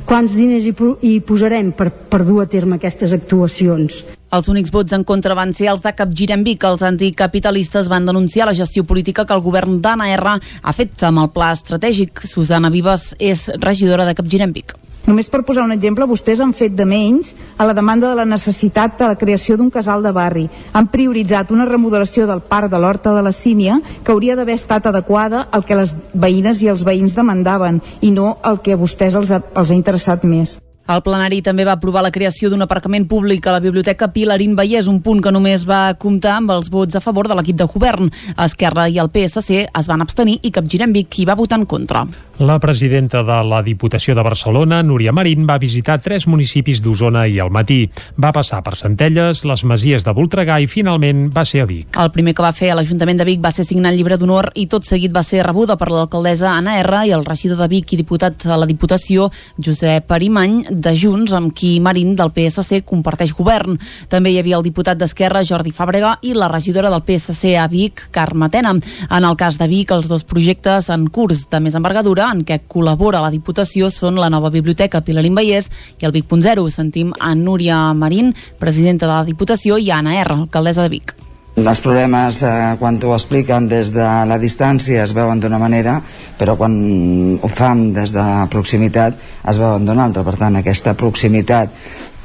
quants diners hi, hi posarem per, per dur a terme aquestes actuacions. Els únics vots en contra van ser els de Capgirem Vic. Els anticapitalistes van denunciar la gestió política que el govern d'Anna R ha fet amb el pla estratègic. Susana Vives és regidora de Capgirem Vic. Només per posar un exemple, vostès han fet de menys a la demanda de la necessitat de la creació d'un casal de barri. Han prioritzat una remodelació del parc de l'Horta de la Sínia que hauria d'haver estat adequada al que les veïnes i els veïns demandaven i no el que a vostès els ha, els ha interessat més. El plenari també va aprovar la creació d'un aparcament públic a la Biblioteca Pilarín Vallès, un punt que només va comptar amb els vots a favor de l'equip de govern. Esquerra i el PSC es van abstenir i Capgirem Vic hi va votar en contra. La presidenta de la Diputació de Barcelona, Núria Marín, va visitar tres municipis d'Osona i al matí. Va passar per Centelles, les Masies de Voltregà i finalment va ser a Vic. El primer que va fer a l'Ajuntament de Vic va ser signar el llibre d'honor i tot seguit va ser rebuda per l'alcaldessa Anna R i el regidor de Vic i diputat a la Diputació, Josep Arimany, de Junts, amb qui Marín del PSC comparteix govern. També hi havia el diputat d'Esquerra, Jordi Fàbrega, i la regidora del PSC a Vic, Carme Tena. En el cas de Vic, els dos projectes en curs de més envergadura en què col·labora la Diputació són la nova biblioteca Pilarín Vallès i el Vic.0. Sentim a Núria Marín, presidenta de la Diputació, i Anna R, alcaldessa de Vic. Els problemes, eh, quan ho expliquen des de la distància, es veuen d'una manera, però quan ho fan des de la proximitat, es veuen d'una altra. Per tant, aquesta proximitat,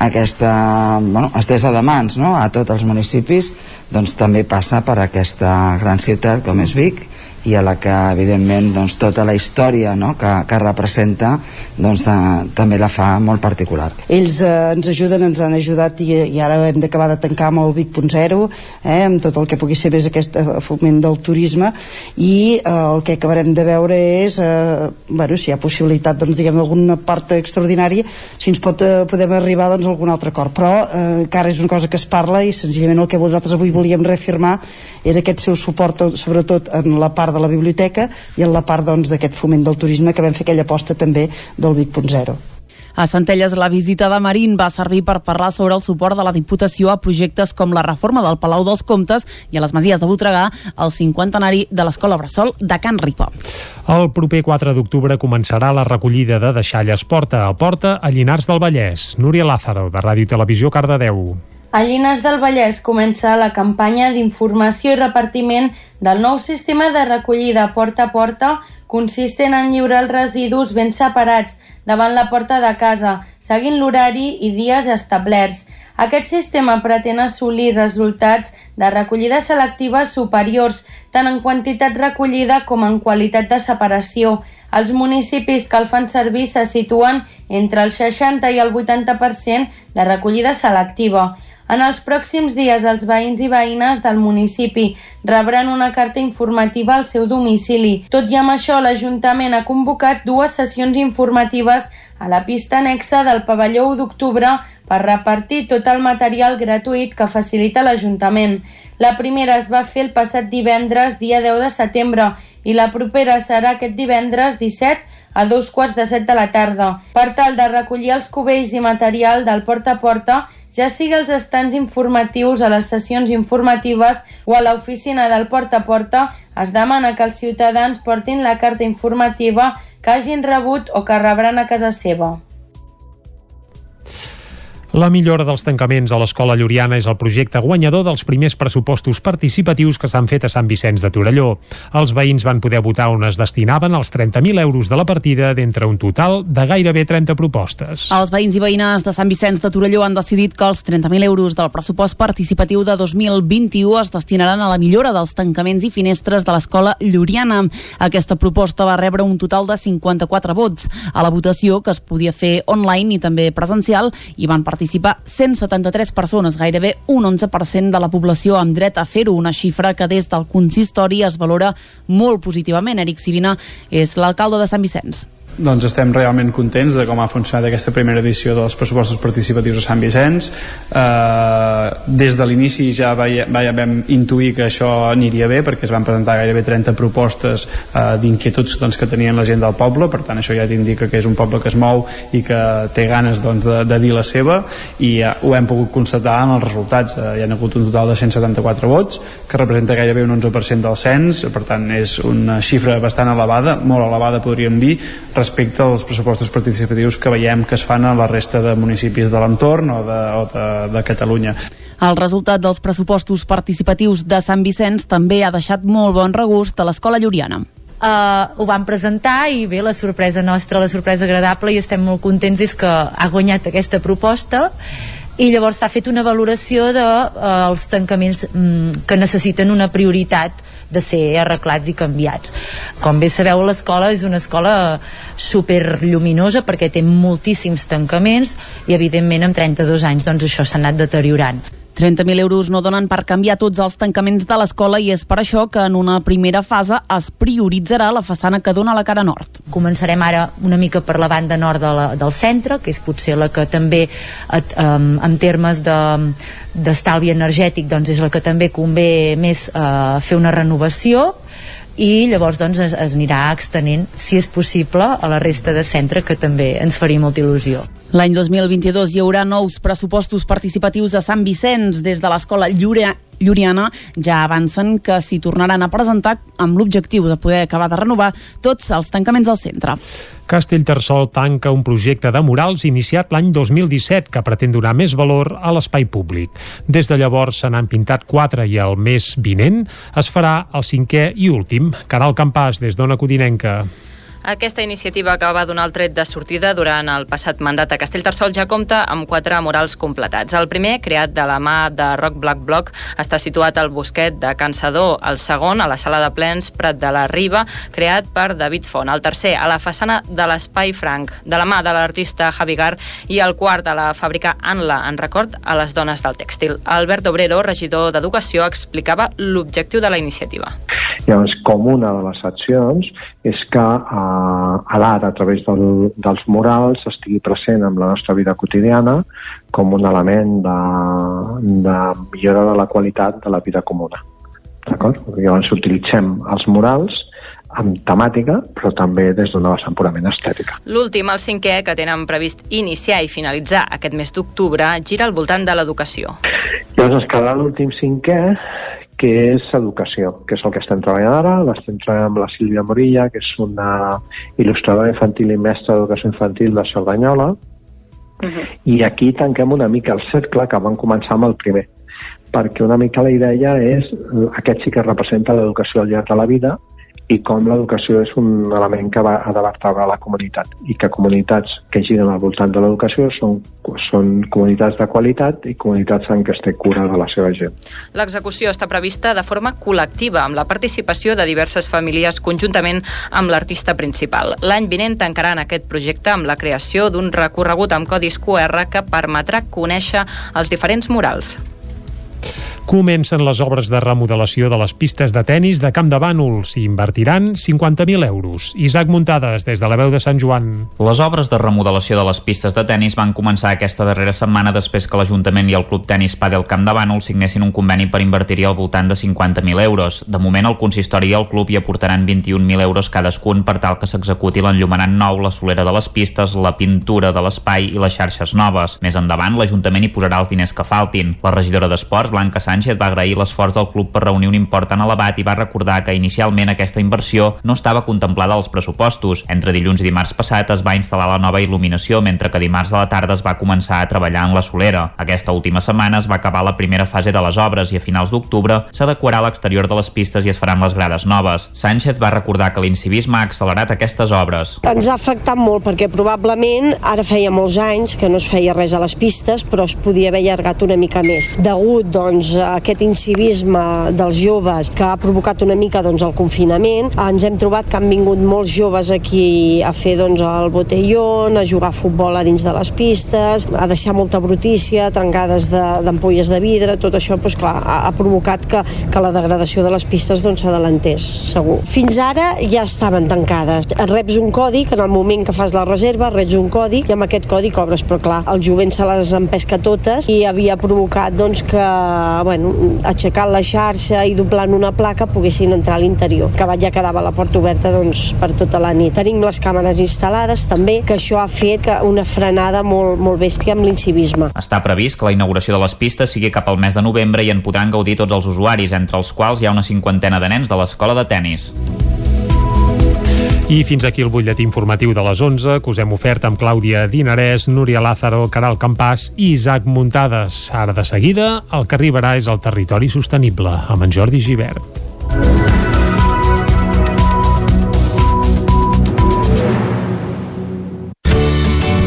aquesta bueno, estesa de mans no? a tots els municipis, doncs també passa per aquesta gran ciutat com és Vic, i a la que evidentment doncs, tota la història no? que, que representa doncs, de, també la fa molt particular. Ells eh, ens ajuden, ens han ajudat i, i ara hem d'acabar de tancar amb el Vic.0 eh, amb tot el que pugui ser més aquest eh, foment del turisme i eh, el que acabarem de veure és eh, bueno, si hi ha possibilitat doncs, diguem d'alguna part extraordinària si ens pot, eh, podem arribar doncs, a algun altre acord però eh, encara és una cosa que es parla i senzillament el que vosaltres avui volíem reafirmar era aquest seu suport sobretot en la part de la biblioteca i en la part doncs, d'aquest doncs, foment del turisme que vam fer aquella aposta també del Vic.0. A Centelles, la visita de Marín va servir per parlar sobre el suport de la Diputació a projectes com la reforma del Palau dels Comtes i a les Masies de Voltregà, el cinquantenari de l'Escola Bressol de Can Ripa. El proper 4 d'octubre començarà la recollida de deixalles porta a porta a Llinars del Vallès. Núria Lázaro, de Ràdio Televisió, Cardedeu. A Llinars del Vallès comença la campanya d'informació i repartiment del nou sistema de recollida porta a porta consistent en lliurar els residus ben separats davant la porta de casa, seguint l'horari i dies establerts. Aquest sistema pretén assolir resultats de recollida selectiva superiors, tant en quantitat recollida com en qualitat de separació. Els municipis que el fan servir se situen entre el 60 i el 80% de recollida selectiva. En els pròxims dies, els veïns i veïnes del municipi rebran una carta informativa al seu domicili. Tot i amb això, l'Ajuntament ha convocat dues sessions informatives a la pista anexa del pavelló 1 d'octubre per repartir tot el material gratuït que facilita l'Ajuntament. La primera es va fer el passat divendres, dia 10 de setembre, i la propera serà aquest divendres 17 a dos quarts de set de la tarda, per tal de recollir els cubells i material del porta a porta, ja sigui els estants informatius a les sessions informatives o a l'oficina del porta a porta, es demana que els ciutadans portin la carta informativa que hagin rebut o que rebran a casa seva. La millora dels tancaments a l'escola Lloriana és el projecte guanyador dels primers pressupostos participatius que s'han fet a Sant Vicenç de Torelló. Els veïns van poder votar on es destinaven els 30.000 euros de la partida d'entre un total de gairebé 30 propostes. Els veïns i veïnes de Sant Vicenç de Torelló han decidit que els 30.000 euros del pressupost participatiu de 2021 es destinaran a la millora dels tancaments i finestres de l'escola Lloriana. Aquesta proposta va rebre un total de 54 vots. A la votació, que es podia fer online i també presencial, hi van participar participar 173 persones, gairebé un 11% de la població amb dret a fer-ho, una xifra que des del consistori es valora molt positivament. Eric Sivina és l'alcalde de Sant Vicenç doncs estem realment contents de com ha funcionat aquesta primera edició dels pressupostos participatius a Sant Vicenç. Eh, des de l'inici ja vaia, vaia vam intuir que això aniria bé perquè es van presentar gairebé 30 propostes eh, d'inquietuds doncs, que tenien la gent del poble. Per tant això ja t'indica que és un poble que es mou i que té ganes doncs, de, de dir la seva. I ja ho hem pogut constatar en els resultats. Eh, hi ha hagut un total de 174 vots que representa gairebé un 11% del cens. Per tant és una xifra bastant elevada molt elevada podríem dir als pressupostos participatius que veiem que es fan a la resta de municipis de l'entorn o, de, o de, de Catalunya. El resultat dels pressupostos participatius de Sant Vicenç també ha deixat molt bon regust a l'escola lloriana. Uh, ho vam presentar i bé, la sorpresa nostra, la sorpresa agradable i estem molt contents és que ha guanyat aquesta proposta. I llavors s'ha fet una valoració dels de, uh, els tancaments um, que necessiten una prioritat de ser arreglats i canviats. Com bé sabeu, l'escola és una escola super lluminosa perquè té moltíssims tancaments i evidentment amb 32 anys doncs això s'ha anat deteriorant. 30.000 euros no donen per canviar tots els tancaments de l'escola i és per això que en una primera fase es prioritzarà la façana que dona la cara nord. Començarem ara una mica per la banda nord de la, del centre, que és potser la que també et, um, en termes de d'estalvi energètic doncs és la que també convé més uh, fer una renovació i llavors doncs es, es anirà extenent si és possible a la resta de centre que també ens faria molta il·lusió. L'any 2022 hi haurà nous pressupostos participatius a Sant Vicenç des de l'escola Llúria Lluriana ja avancen que s'hi tornaran a presentar amb l'objectiu de poder acabar de renovar tots els tancaments del centre. Castellterçol tanca un projecte de murals iniciat l'any 2017 que pretén donar més valor a l'espai públic. Des de llavors se n'han pintat quatre i el mes vinent es farà el cinquè i últim. Caral Campàs, des d'Ona Codinenca. Aquesta iniciativa que va donar el tret de sortida durant el passat mandat a Castellterçol ja compta amb quatre murals completats. El primer, creat de la mà de Rock Black Block, està situat al Bosquet de Cansador. El segon, a la sala de plens Prat de la Riba, creat per David Font. El tercer, a la façana de l'Espai Franc, de la mà de l'artista Javi Gar. I el quart, a la fàbrica Anla, en record a les dones del tèxtil. Albert Obrero, regidor d'Educació, explicava l'objectiu de la iniciativa. Llavors, com una de les accions és que eh, a l'art a través del, dels murals estigui present en la nostra vida quotidiana com un element de, de millora de la qualitat de la vida comuna. D'acord? Llavors utilitzem els murals amb temàtica, però també des d'una vessant purament estètica. L'últim, el cinquè, que tenen previst iniciar i finalitzar aquest mes d'octubre, gira al voltant de l'educació. Llavors es quedarà l'últim cinquè, que és educació, que és el que estem treballant ara. L'estem treballant amb la Sílvia Morilla, que és una il·lustradora infantil i mestra d'educació infantil de Cerdanyola, uh -huh. i aquí tanquem una mica el cercle que vam començar amb el primer, perquè una mica la idea és, aquest sí que representa l'educació al llarg de la vida, i com l'educació és un element que va, de vertebrar la comunitat i que comunitats que giren al voltant de l'educació són, són comunitats de qualitat i comunitats en què es té cura de la seva gent. L'execució està prevista de forma col·lectiva amb la participació de diverses famílies conjuntament amb l'artista principal. L'any vinent tancaran aquest projecte amb la creació d'un recorregut amb codis QR que permetrà conèixer els diferents murals. Comencen les obres de remodelació de les pistes de tennis de Camp de Bànol. S'hi invertiran 50.000 euros. Isaac Muntades, des de la veu de Sant Joan. Les obres de remodelació de les pistes de tennis van començar aquesta darrera setmana després que l'Ajuntament i el Club Tenis Padel Camp de Bànol signessin un conveni per invertir-hi al voltant de 50.000 euros. De moment, el consistori i el club hi aportaran 21.000 euros cadascun per tal que s'executi l'enllumenant nou, la solera de les pistes, la pintura de l'espai i les xarxes noves. Més endavant, l'Ajuntament hi posarà els diners que faltin. La regidora d'Esports, Blanca Sánchez, va agrair l'esforç del club per reunir un import tan elevat i va recordar que inicialment aquesta inversió no estava contemplada als pressupostos. Entre dilluns i dimarts passat es va instal·lar la nova il·luminació, mentre que dimarts a la tarda es va començar a treballar en la solera. Aquesta última setmana es va acabar la primera fase de les obres i a finals d'octubre s'adequarà l'exterior de les pistes i es faran les grades noves. Sánchez va recordar que l'incivisme ha accelerat aquestes obres. Ens ha afectat molt perquè probablement ara feia molts anys que no es feia res a les pistes però es podia haver allargat una mica més. Degut doncs, aquest incivisme dels joves que ha provocat una mica doncs, el confinament, ens hem trobat que han vingut molts joves aquí a fer doncs, el botellón, a jugar a futbol a dins de les pistes, a deixar molta brutícia, trencades d'ampolles de, de vidre, tot això doncs, clar, ha, ha provocat que, que la degradació de les pistes doncs, s'adelantés, doncs, segur. Fins ara ja estaven tancades. Reps un codi que en el moment que fas la reserva reps un codi i amb aquest codi cobres, però clar, el jovent se les empesca totes i havia provocat doncs, que, bueno, aixecant la xarxa i doblant una placa poguessin entrar a l'interior, que ja quedava la porta oberta doncs, per tota la nit. Tenim les càmeres instal·lades també, que això ha fet una frenada molt, molt bèstia amb l'incivisme. Està previst que la inauguració de les pistes sigui cap al mes de novembre i en podran gaudir tots els usuaris, entre els quals hi ha una cinquantena de nens de l'escola de tennis. I fins aquí el butlletí informatiu de les 11 que us hem ofert amb Clàudia Dinarès, Núria Lázaro, Caral Campàs i Isaac Muntades. Ara de seguida, el que arribarà és el territori sostenible, amb en Jordi Givert.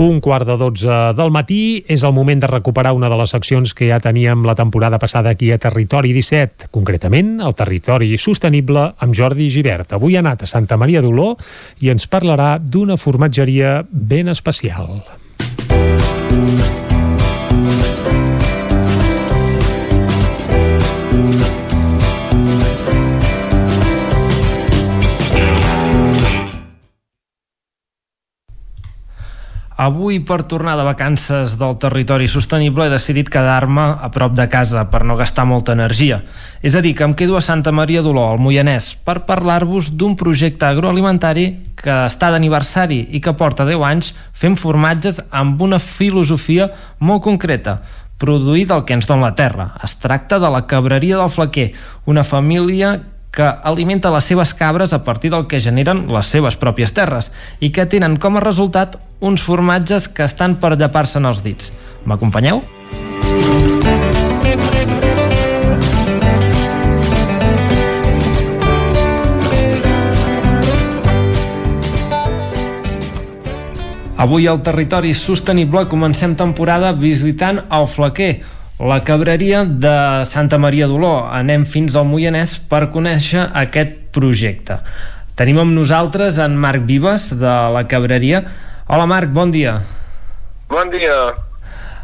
Un quart de dotze del matí és el moment de recuperar una de les seccions que ja teníem la temporada passada aquí a Territori 17, concretament el Territori Sostenible amb Jordi Givert. Avui ha anat a Santa Maria d'Oló i ens parlarà d'una formatgeria ben especial. Avui, per tornar de vacances del territori sostenible, he decidit quedar-me a prop de casa per no gastar molta energia. És a dir, que em quedo a Santa Maria d'Oló, al Moianès, per parlar-vos d'un projecte agroalimentari que està d'aniversari i que porta 10 anys fent formatges amb una filosofia molt concreta produir del que ens dona la terra. Es tracta de la cabreria del Flaquer, una família que alimenta les seves cabres a partir del que generen les seves pròpies terres i que tenen com a resultat uns formatges que estan per llepar-se'n els dits. M'acompanyeu? Avui al Territori Sostenible comencem temporada visitant el Flaquer, la cabreria de Santa Maria d'Oló. Anem fins al Moianès per conèixer aquest projecte. Tenim amb nosaltres en Marc Vives, de la cabreria. Hola Marc, bon dia. Bon dia.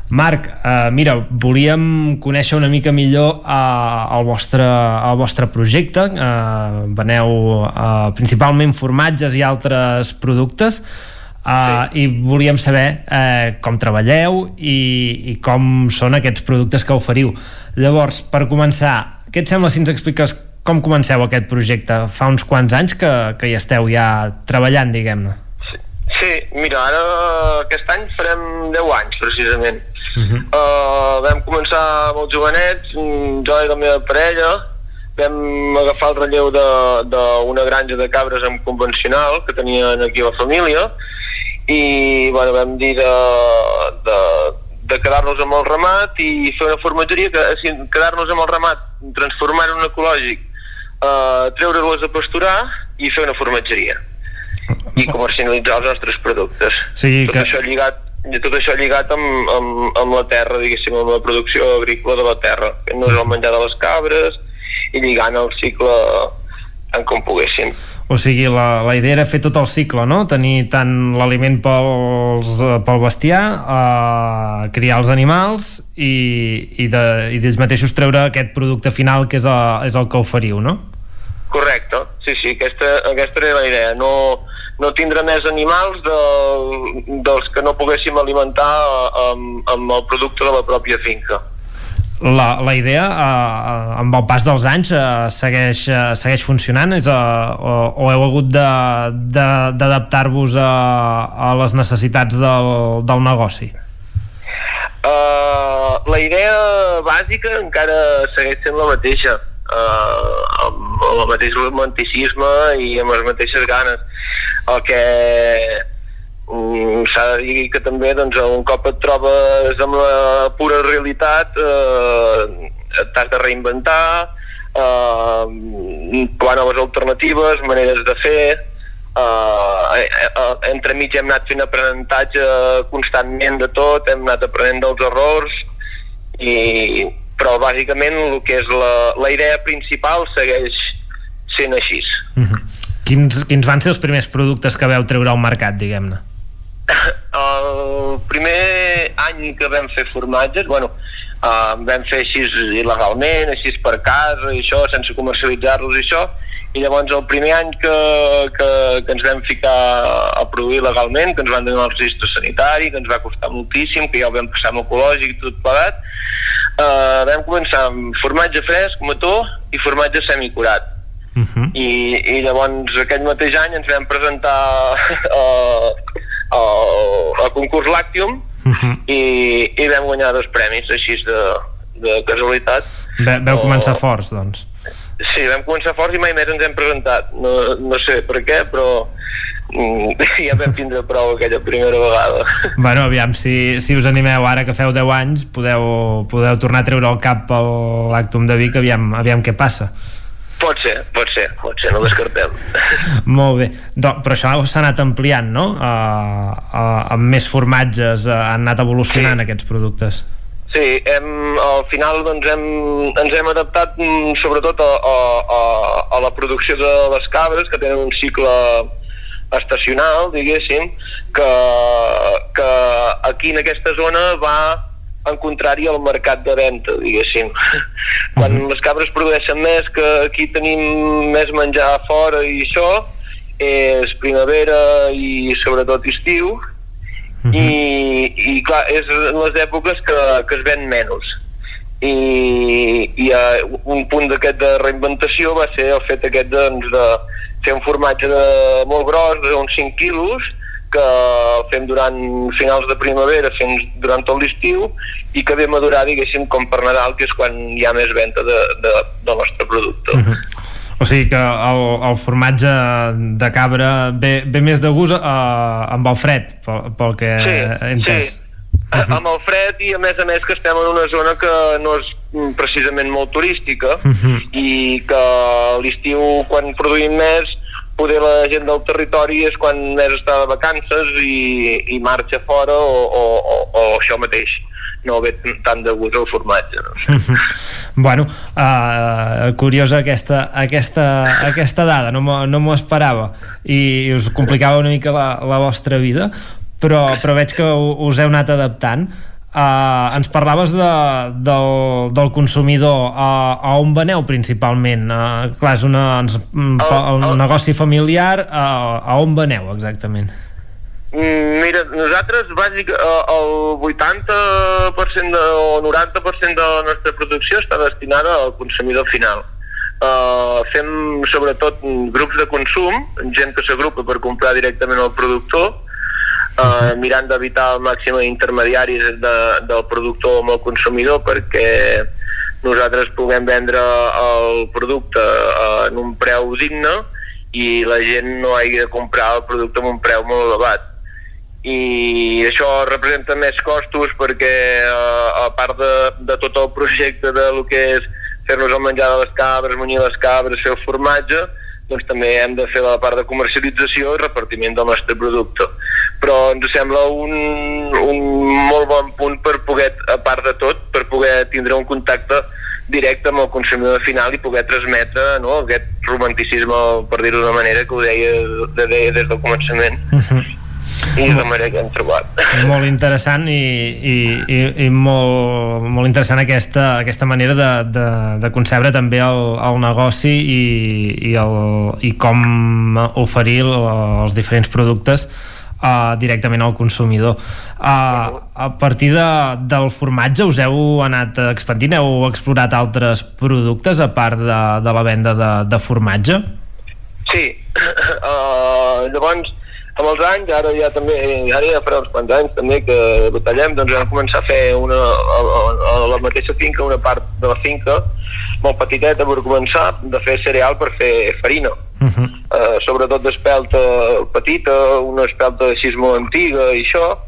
Marc, eh, mira, volíem conèixer una mica millor eh, el, vostre, el vostre projecte. Eh, veneu eh, principalment formatges i altres productes. Uh, sí. i volíem saber uh, com treballeu i, i com són aquests productes que oferiu. Llavors, per començar, què et sembla si ens expliques com comenceu aquest projecte? Fa uns quants anys que, que hi esteu ja treballant, diguem-ne. Sí. sí, mira, ara aquest any farem 10 anys, precisament. Uh -huh. uh, vam començar molt jovenets, jo i la meva parella, vam agafar el relleu d'una granja de cabres amb convencional que tenien aquí la família i bueno, vam dir de, de, de quedar-nos amb el ramat i fer una formatgeria, que, quedar-nos amb el ramat, transformar-ho en ecològic, eh, treure-les a pasturar i fer una formatgeria i comercialitzar els nostres productes. Sí, tot que... això lligat tot això lligat amb, amb, amb la terra, diguéssim, amb la producció agrícola de la terra, no és el menjar de les cabres i lligant el cicle tant com poguéssim. O sigui, la, la idea era fer tot el cicle, no? Tenir tant l'aliment pels, pel bestiar, eh, criar els animals i, i, de, i d'ells mateixos treure aquest producte final que és, a, és el que oferiu, no? Correcte, sí, sí, aquesta, aquesta era la idea. No, no tindre més animals de, dels que no poguéssim alimentar amb, amb el producte de la pròpia finca la, la idea eh, amb el pas dels anys eh, segueix, eh, segueix funcionant és, eh, o, o heu hagut d'adaptar-vos a, a les necessitats del, del negoci? Uh, la idea bàsica encara segueix sent la mateixa, uh, amb el mateix romanticisme i amb les mateixes ganes. El que s'ha de dir que també doncs, un cop et trobes amb la pura realitat eh, t'has de reinventar eh, trobar noves alternatives maneres de fer eh, eh, entremig hem anat fent aprenentatge constantment de tot hem anat aprenent dels errors i, però bàsicament el que és la, la idea principal segueix sent així mm -hmm. quins, quins van ser els primers productes que veu treure al mercat, diguem-ne? El primer any que vam fer formatges, bueno, uh, vam fer així il·legalment, així per casa i això, sense comercialitzar-los i això, i llavors el primer any que, que, que ens vam ficar a produir legalment, que ens van donar el registre sanitari, que ens va costar moltíssim, que ja ho vam passar amb ecològic i tot plegat, uh, vam començar amb formatge fresc, mató i formatge semicurat. Uh -huh. I, i llavors aquell mateix any ens vam presentar uh, al, concurs Lactium uh -huh. i, i vam guanyar dos premis així de, de casualitat. Ve, veu començar o... forts doncs. Sí, vam començar forts i mai més ens hem presentat. No, no sé per què però mm, ja vam tindre prou aquella primera vegada. Bueno, aviam, si, si us animeu ara que feu 10 anys podeu, podeu tornar a treure el cap per l'Actum de Vic aviam, aviam què passa Pot ser, pot ser, pot ser, no descartem. Molt bé, Do, però això s'ha anat ampliant, no? Uh, uh, amb més formatges uh, han anat evolucionant sí. aquests productes. Sí, hem, al final doncs hem, ens hem adaptat mm, sobretot a, a, a, a la producció de les cabres que tenen un cicle estacional, diguéssim, que, que aquí en aquesta zona va en contrari al mercat de venda, diguéssim. Quan uh -huh. les cabres produeixen més, que aquí tenim més menjar a fora i això, és primavera i sobretot estiu, uh -huh. i, i clar, és en les èpoques que, que es ven menys. I, i uh, un punt d'aquest de reinventació va ser el fet aquest doncs, de fer un formatge de, molt gros, d'uns 5 quilos, que fem durant finals de primavera fins durant tot l'estiu i que ve a madurar, diguéssim, com per Nadal, que és quan hi ha més venda de, de, del nostre producte. Uh -huh. O sigui que el, el formatge de cabra ve, ve més de gust uh, amb el fred, pel, pel que sí, he entès. Sí, uh -huh. amb el fred i a més a més que estem en una zona que no és precisament molt turística uh -huh. i que l'estiu quan produïm més poder la gent del territori és quan més està de vacances i, i marxa fora o, o, o, o això mateix. No ve tant de gust al formatge no? bueno uh, curiosa aquesta, aquesta, aquesta dada no no esperava. I us complicava una mica la, la vostra vida però, però veig que us heu anat adaptant Uh, ens parlaves de, del, del consumidor. Uh, a on veneu principalment? Uh, clar, és una, ens, mm, el, el negoci familiar uh, a on veneu exactament? Mm, Mira, nosaltres bàsic, el 80% de, o 90% de la nostra producció està destinada al consumidor final. Uh, fem sobretot grups de consum, gent que s'agrupa per comprar directament al productor, eh, mirant d'evitar el màxim intermediaris de, del productor amb el consumidor perquè nosaltres puguem vendre el producte eh, en un preu digne i la gent no hagi de comprar el producte amb un preu molt elevat i això representa més costos perquè eh, a part de, de tot el projecte de lo que és fer-nos el menjar de les cabres, munyir les cabres, fer el formatge, doncs també hem de fer la part de comercialització i repartiment del nostre producte. Però ens sembla un, un molt bon punt per poder, a part de tot, per poder tindre un contacte directe amb el consumidor final i poder transmetre no, aquest romanticisme, per dir-ho d'una manera, que ho deia, de, deia des del començament. Uh -huh i la manera que hem trobat. Molt interessant i, i, i, i molt, molt interessant aquesta, aquesta manera de, de, de concebre també el, el negoci i, i, el, i com oferir els diferents productes uh, directament al consumidor. Uh, a partir de, del formatge us heu anat expandint? Heu explorat altres productes a part de, de la venda de, de formatge? Sí. Uh, llavors, amb els anys, ara ja també, ara ja farà uns quants anys també que batallem, doncs vam començar a fer una, a, a, a la mateixa finca, una part de la finca, molt petiteta per començar, de fer cereal per fer farina. Uh -huh. uh, sobretot d'espelta petita, una espelta així molt antiga i això,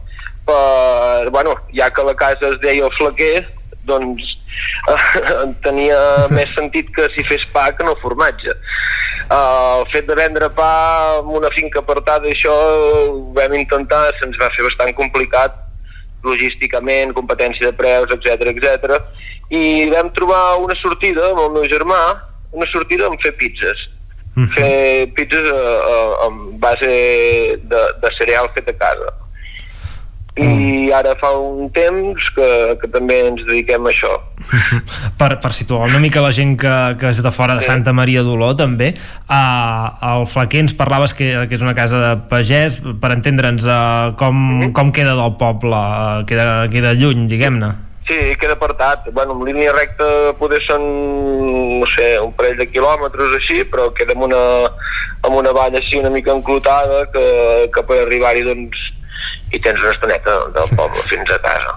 per, bueno, ja que la casa es deia el flaquer, doncs uh, tenia més sentit que si fes pa que no formatge. Uh, el fet de vendre pa en una finca apartada, això ho vam intentar, se'ns va fer bastant complicat logísticament, competència de preus, etc etc. i vam trobar una sortida amb el meu germà, una sortida en fer pizzas. Uh -huh. Fer pizzas uh, uh, amb base de, de cereal fet a casa i ara fa un temps que, que també ens dediquem a això. per, per situar una mica la gent que, que és de fora de sí. Santa Maria d'Oló també, uh, el Flaquer ens parlaves que, que és una casa de pagès, per entendre'ns uh, com, mm -hmm. com queda del poble, uh, queda, queda lluny, diguem-ne. Sí, queda apartat. Bueno, en línia recta poder són, no sé, un parell de quilòmetres així, però queda en una, en una vall així una mica enclotada que, que per arribar-hi doncs i tens una estoneta del poble fins a casa.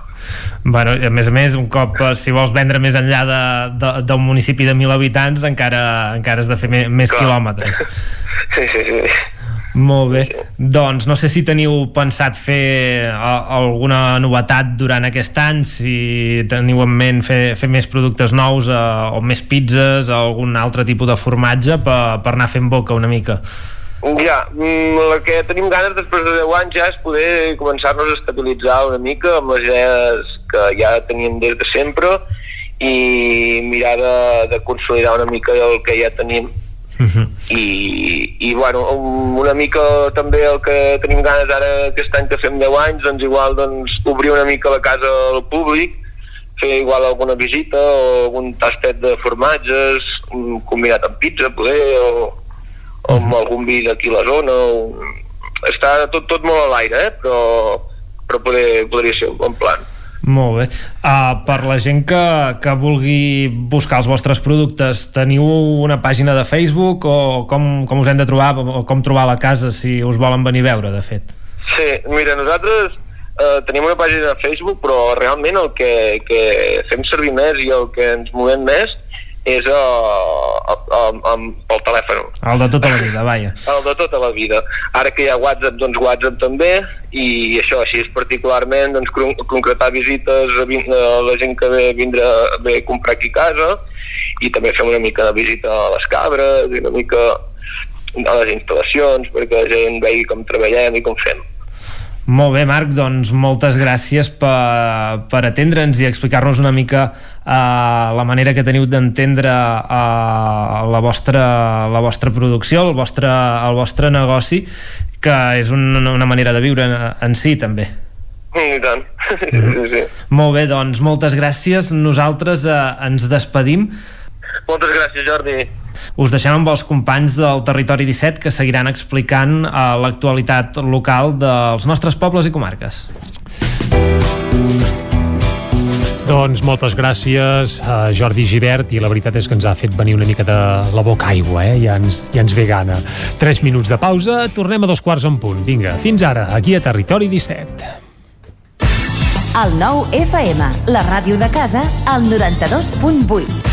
Bueno, a més a més, un cop, eh, si vols vendre més enllà de, de, d'un municipi de 1.000 habitants, encara, encara has de fer més, més quilòmetres. Sí, sí, sí. Molt bé. Doncs no sé si teniu pensat fer a, alguna novetat durant aquest any, si teniu en ment fer, fer més productes nous eh, o més pizzas o algun altre tipus de formatge per, per anar fent boca una mica. Ja, mm, el que tenim ganes després de 10 anys ja és poder començar-nos a estabilitzar una mica amb les idees que ja teníem des de sempre i mirar de, de consolidar una mica el que ja tenim uh -huh. I, i bueno, una mica també el que tenim ganes ara aquest any que fem 10 anys doncs igual doncs, obrir una mica la casa al públic fer igual alguna visita o algun tastet de formatges combinat amb pizza poder o, o amb algun vi d'aquí a la zona o... està tot, tot molt a l'aire eh? però, però podria, podria ser un bon plan molt bé. Uh, per la gent que, que vulgui buscar els vostres productes, teniu una pàgina de Facebook o com, com us hem de trobar o com trobar la casa si us volen venir a veure, de fet? Sí, mira, nosaltres uh, tenim una pàgina de Facebook, però realment el que, que fem servir més i el que ens movem més és a, a, a, a, pel telèfon. El de tota la vida, vaja. El de tota la vida. Ara que hi ha WhatsApp, doncs WhatsApp també, i això així és particularment doncs, concretar visites a, a la gent que ve, vindre, ve a comprar aquí a casa, i també fem una mica de visita a les cabres, i una mica a les instal·lacions, perquè la gent vegi com treballem i com fem. Molt bé, Marc, doncs moltes gràcies per, per atendre'ns i explicar-nos una mica uh, la manera que teniu d'entendre uh, la, vostra, la vostra producció, el vostre, el vostre negoci, que és un, una manera de viure en, en si, també. I tant. Mm -hmm. sí, sí. Molt bé, doncs moltes gràcies. Nosaltres uh, ens despedim. Moltes gràcies, Jordi. Us deixem amb els companys del Territori 17 que seguiran explicant uh, l'actualitat local dels nostres pobles i comarques. Doncs moltes gràcies a Jordi Givert i la veritat és que ens ha fet venir una mica de la boca aigua, eh? Ja ens, ja ens ve gana. Tres minuts de pausa, tornem a dos quarts en punt. Vinga, fins ara, aquí a Territori 17. El nou FM, la ràdio de casa, al 92.8.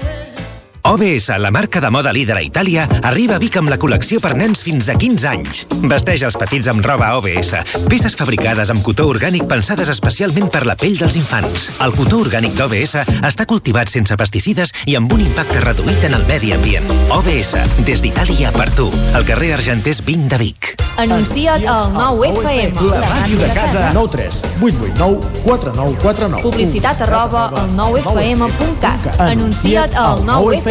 OBS, la marca de moda líder a Itàlia, arriba a Vic amb la col·lecció per nens fins a 15 anys. Vesteix els petits amb roba OBS, peces fabricades amb cotó orgànic pensades especialment per la pell dels infants. El cotó orgànic d'OBS està cultivat sense pesticides i amb un impacte reduït en el medi ambient. OBS, des d'Itàlia per tu, al carrer Argenters 20 de Vic. Anuncia't al 9FM. La màquina de casa. 9 3 8 8 9 4 9 4 9. Publicitat arroba al 9FM.cat. Anuncia't al 9FM.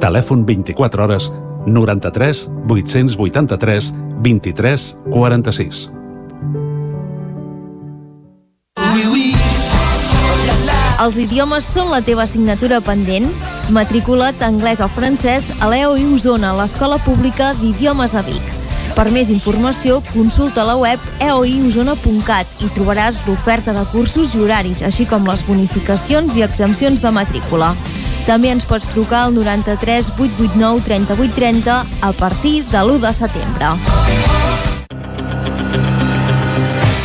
Telèfon 24 hores 93 883 23 46. Els idiomes són la teva assignatura pendent? Matricula't anglès o francès a l'EOI Osona, l'Escola Pública d'Idiomes a Vic. Per més informació, consulta la web eoiosona.cat i trobaràs l'oferta de cursos i horaris, així com les bonificacions i exempcions de matrícula. També ens pots trucar al 93 889 3830 a partir de l'1 de setembre.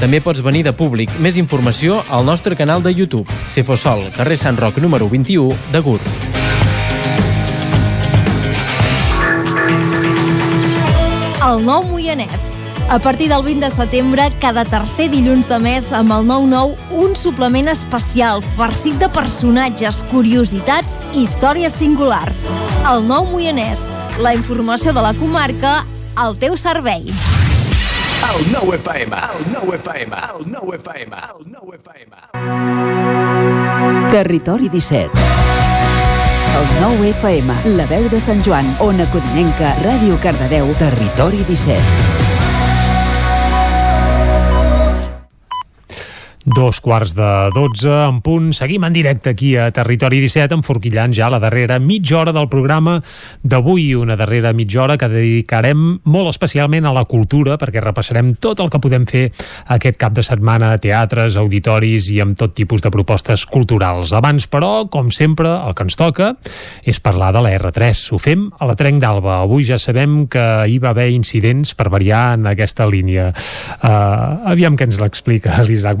També pots venir de públic. Més informació al nostre canal de YouTube. Cefosol, carrer Sant Roc número 21 de Gurb. El nou Moianès. A partir del 20 de setembre, cada tercer dilluns de mes, amb el 9-9, un suplement especial, farcit de personatges, curiositats i històries singulars. El nou Moianès. La informació de la comarca al teu servei. El nou FM, el nou FM, el nou FM, el nou FM. Territori 17. El 9 FM, la veu de Sant Joan, Ona Codinenca, Ràdio Cardedeu, Territori 17. Dos quarts de dotze en punt. Seguim en directe aquí a Territori 17, enforquillant ja la darrera mitja hora del programa d'avui. Una darrera mitja hora que dedicarem molt especialment a la cultura, perquè repassarem tot el que podem fer aquest cap de setmana a teatres, auditoris i amb tot tipus de propostes culturals. Abans, però, com sempre, el que ens toca és parlar de la R3. Ho fem a la Trenc d'Alba. Avui ja sabem que hi va haver incidents per variar en aquesta línia. Uh, aviam què ens l'explica l'Isaac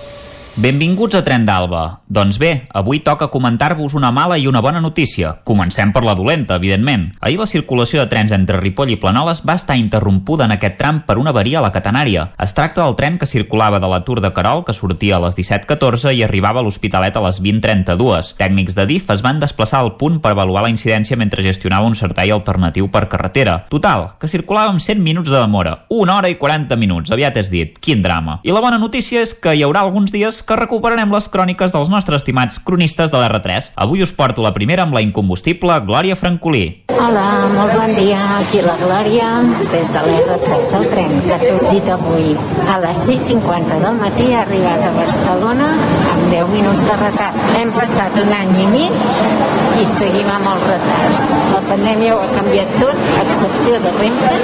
Benvinguts a Tren d'Alba. Doncs bé, avui toca comentar-vos una mala i una bona notícia. Comencem per la dolenta, evidentment. Ahir la circulació de trens entre Ripoll i Planoles va estar interrompuda en aquest tram per una avaria a la catenària. Es tracta del tren que circulava de la Tour de Carol, que sortia a les 17.14 i arribava a l'Hospitalet a les 20.32. Tècnics de DIF es van desplaçar al punt per avaluar la incidència mentre gestionava un servei alternatiu per carretera. Total, que circulava amb 100 minuts de demora. Una hora i 40 minuts, aviat és dit. Quin drama. I la bona notícia és que hi haurà alguns dies que recuperarem les cròniques dels nostres estimats cronistes de l'R3. Avui us porto la primera amb la incombustible Glòria Francolí. Hola, molt bon dia. Aquí la Glòria, des de l'R3 del tren, que ha sortit avui a les 6.50 del matí, ha arribat a Barcelona amb 10 minuts de retard. Hem passat un any i mig i seguim amb els retards. La pandèmia ho ha canviat tot, a excepció de Renfe,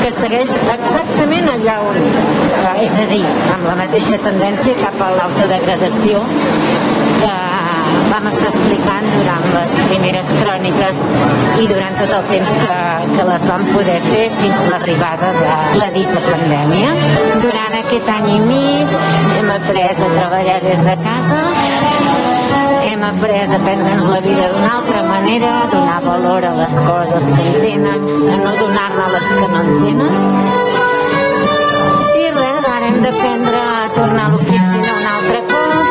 que segueix exactament allà on, és a dir, amb la mateixa tendència cap a l'autodegradació que vam estar explicant durant les primeres cròniques i durant tot el temps que, que les vam poder fer fins l'arribada de la dita pandèmia. Durant aquest any i mig hem après a treballar des de casa, hem après a prendre'ns la vida d'una altra manera, donar valor a les coses que en tenen, a no donar-ne les que no en hem d'aprendre a tornar a l'oficina un altre cop,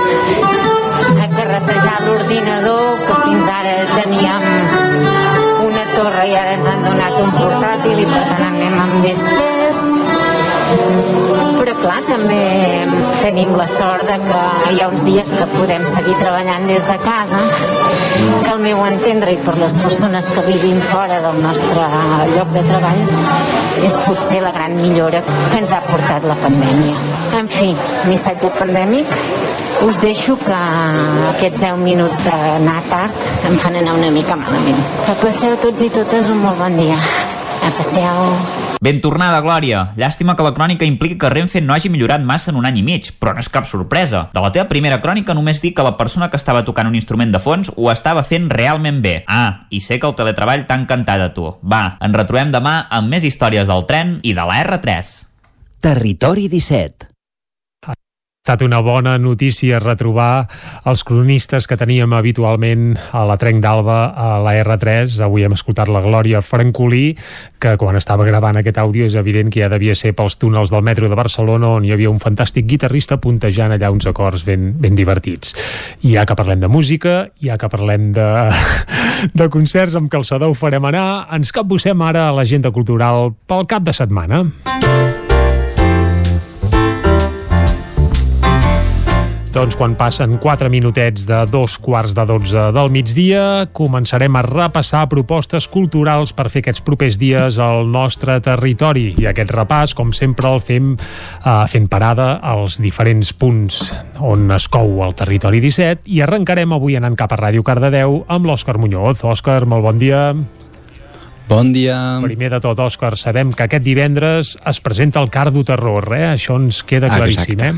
a carretejar l'ordinador, que fins ara teníem una torre i ara ens han donat un portàtil i per tant anem amb més pes. Però clar, també tenim la sort de que hi ha uns dies que podem seguir treballant des de casa, que al meu entendre i per les persones que vivim fora del nostre lloc de treball és potser la gran millora que ens ha portat la pandèmia. En fi, missatge pandèmic, us deixo que aquests 10 minuts d'anar tard em fan anar una mica malament. Que passeu tots i totes un molt bon dia. A passeu. Ben tornada, Glòria. Llàstima que la crònica impliqui que Renfe no hagi millorat massa en un any i mig, però no és cap sorpresa. De la teva primera crònica només dic que la persona que estava tocant un instrument de fons ho estava fent realment bé. Ah, i sé que el teletreball t'ha encantat a tu. Va, ens retrobem demà amb més històries del tren i de la R3. Territori 17 Ha estat una bona notícia retrobar els cronistes que teníem habitualment a la Trenc d'Alba a la R3. Avui hem escoltat la Glòria Francolí, que quan estava gravant aquest àudio és evident que ja devia ser pels túnels del metro de Barcelona on hi havia un fantàstic guitarrista puntejant allà uns acords ben, ben divertits. I ja que parlem de música, ja que parlem de, de concerts amb calçador ho farem anar, ens capbussem ara a l'agenda cultural pel cap de setmana. Doncs quan passen 4 minutets de dos quarts de 12 del migdia, començarem a repassar propostes culturals per fer aquests propers dies al nostre territori. I aquest repàs, com sempre, el fem eh, fent parada als diferents punts on es cou el territori 17 i arrencarem avui anant cap a Ràdio Cardedeu amb l'Òscar Muñoz. Òscar, molt bon dia. Bon dia. Primer de tot, Òscar, sabem que aquest divendres es presenta el Cardo Terror, eh? Això ens queda claríssim, eh?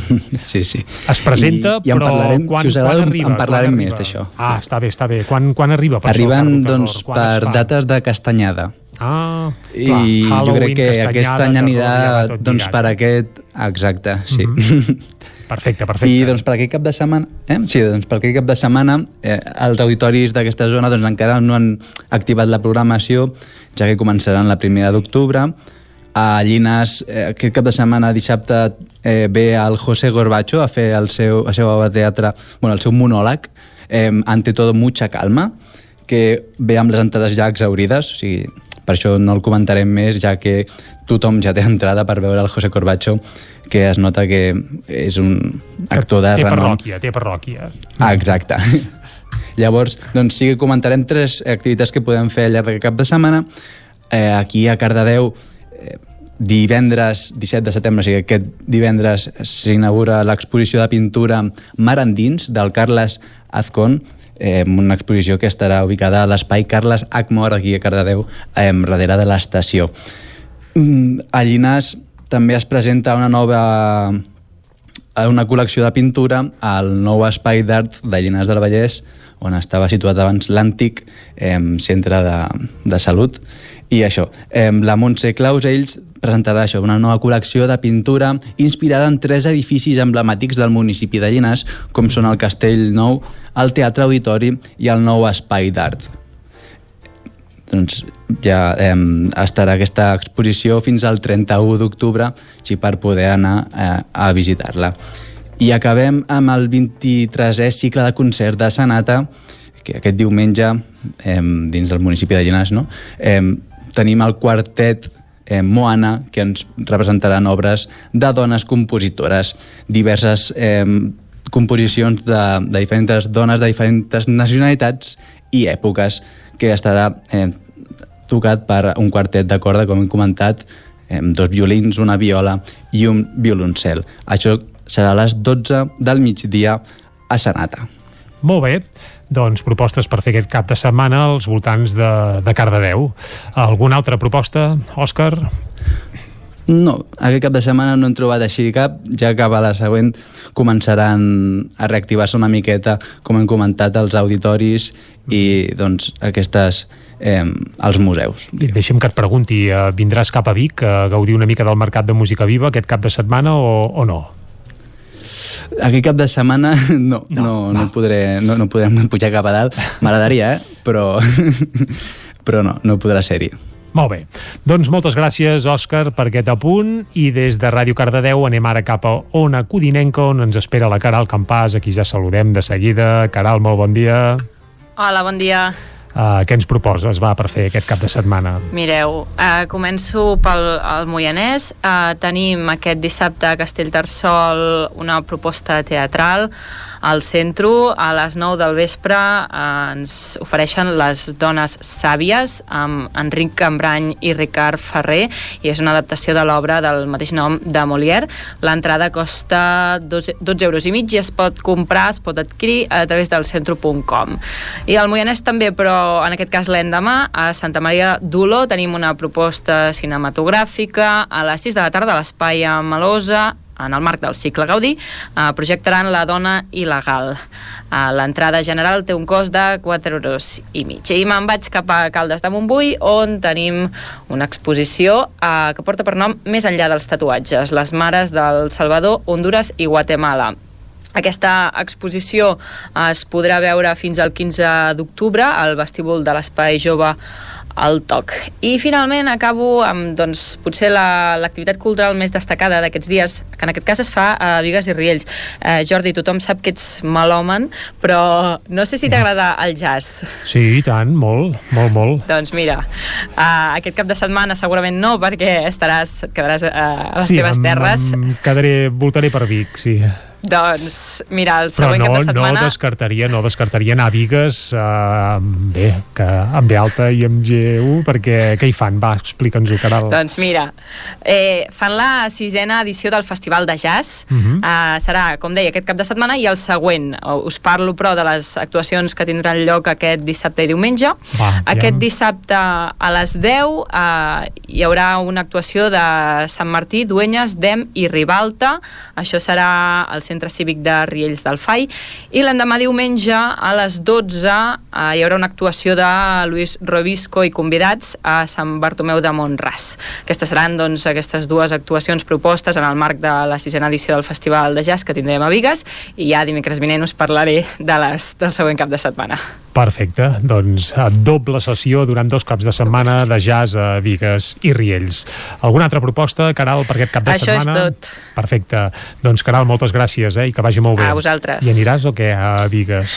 Sí, sí. Es presenta, I, i en però parlarem, quan, si us agrada, quan arriba? en parlarem quan més arriba? d'això. Ah, està bé, està bé. Quan, quan arriba per Arriben, això, doncs, per dates de castanyada. Ah, I clar, jo Halloween, crec que aquest any anirà doncs, lligat. per aquest... Exacte, sí. Perfecte, perfecte. I doncs per aquest cap de setmana, eh? sí, doncs per aquest cap de setmana eh, els auditoris d'aquesta zona doncs, encara no han activat la programació, ja que començaran la primera d'octubre. A Llinas, eh, aquest cap de setmana, dissabte, eh, ve el José Gorbacho a fer el seu, el seu teatre, bueno, el seu monòleg, eh, Ante todo mucha calma, que ve amb les entrades ja exaurides, o sigui, per això no el comentarem més, ja que tothom ja té entrada per veure el José Corbacho, que es nota que és un actor de té renom. parròquia, té parròquia. Ah, exacte. Llavors, doncs sí que comentarem tres activitats que podem fer al llarg d'aquest cap de setmana. Eh, aquí a Cardedeu, eh, divendres 17 de setembre, o sigui, aquest divendres s'inaugura l'exposició de pintura Mar Endins del Carles Azcón, eh, una exposició que estarà ubicada a l'espai Carles Acmor, aquí a Cardedeu, eh, darrere de l'estació. Mm, a Llinars també es presenta una nova una col·lecció de pintura al nou espai d'art de Llinars del Vallès, on estava situat abans l'antic eh, centre de, de salut. I això, eh, la Montse Clausells presentarà això, una nova col·lecció de pintura inspirada en tres edificis emblemàtics del municipi de Llinars, com són el Castell Nou, el Teatre Auditori i el nou Espai d'Art. Doncs ja eh, estarà aquesta exposició fins al 31 d'octubre, així per poder anar eh, a visitar-la. I acabem amb el 23è cicle de concert de Sanata, que aquest diumenge, eh, dins del municipi de Llinars, no? eh, tenim el quartet eh, Moana, que ens representaran obres de dones compositores, diverses eh, composicions de, de diferents dones de diferents nacionalitats i èpoques, que estarà eh, tocat per un quartet de corda, com hem comentat, eh, dos violins, una viola i un violoncel. Això serà a les 12 del migdia a Sanata. Molt bé, doncs propostes per fer aquest cap de setmana als voltants de, de Cardedeu. Alguna altra proposta, Òscar? No, aquest cap de setmana no hem trobat així cap, ja que a la següent començaran a reactivar-se una miqueta, com hem comentat, els auditoris i doncs aquestes eh, als museus. I deixa'm que et pregunti, eh, vindràs cap a Vic a gaudir una mica del Mercat de Música Viva aquest cap de setmana o, o no? Aquest cap de setmana no, no, no, no, podré, no, no podrem pujar cap a dalt. M'agradaria, eh? Però, però no, no podrà ser-hi. Molt bé. Doncs moltes gràcies, Òscar, per aquest apunt i des de Ràdio Cardedeu anem ara cap a Ona Codinenca on ens espera la Caral Campàs, a qui ja saludem de seguida. Caral, molt bon dia. Hola, bon dia. Uh, què ens proposes, va, per fer aquest cap de setmana? Mireu, uh, començo pel el Moianès. Uh, tenim aquest dissabte a Castellterçol una proposta teatral al centre. A les 9 del vespre uh, ens ofereixen Les dones sàvies amb Enric Cambrany i Ricard Ferrer i és una adaptació de l'obra del mateix nom de Molière. L'entrada costa 12, 12 euros i mig i es pot comprar, es pot adquirir a través del centre.com. I al Moianès també, però en aquest cas l'endemà, a Santa Maria d'Oló tenim una proposta cinematogràfica a les 6 de la tarda a l'Espai a Melosa, en el marc del cicle Gaudí, eh, projectaran La dona il·legal. Eh, L'entrada general té un cost de 4 euros i mig. I me'n vaig cap a Caldes de Montbui, on tenim una exposició eh, que porta per nom Més enllà dels tatuatges, les mares del Salvador, Honduras i Guatemala. Aquesta exposició es podrà veure fins al 15 d'octubre al vestíbul de l'Espai Jove al TOC. I finalment acabo amb doncs, potser l'activitat la, cultural més destacada d'aquests dies, que en aquest cas es fa a Vigues i Riells. Eh, Jordi, tothom sap que ets melòman, però no sé si t'agrada el jazz. Sí, i tant, molt, molt, molt. Doncs mira, uh, aquest cap de setmana segurament no, perquè estaràs, et quedaràs uh, a les sí, teves em, terres. Em quedaré, voltaré per Vic, sí. Doncs, mira, el Però següent no, cap de setmana... no descartaria, no descartaria anar a Vigues eh, bé, que amb B alta i amb G1, perquè què hi fan? Va, explica'ns-ho, Caral. Doncs mira, eh, fan la sisena edició del Festival de Jazz. Uh Mhm. -huh. uh, serà, com deia, aquest cap de setmana i el següent. Us parlo, però, de les actuacions que tindran lloc aquest dissabte i diumenge. Va, aquest ja. dissabte a les 10 uh, hi haurà una actuació de Sant Martí, Duenyes, Dem i Ribalta. Això serà al Centre Cívic de Riells del Fai. I l'endemà diumenge, a les 12, uh, hi haurà una actuació de Luis Robisco i convidats a Sant Bartomeu de Montràs. Aquestes seran doncs, aquestes dues actuacions propostes en el marc de la sisena edició del Festival de Jazz que tindrem a Vigues i ja dimecres vinent us parlaré de les, del següent cap de setmana. Perfecte, doncs a doble sessió durant dos caps de setmana de jazz a Vigues i Riells. Alguna altra proposta, Caral, per aquest cap de Això és setmana? tot. Perfecte. Doncs, Caral, moltes gràcies, eh, i que vagi molt bé. A vosaltres. I aniràs o què, a Vigues?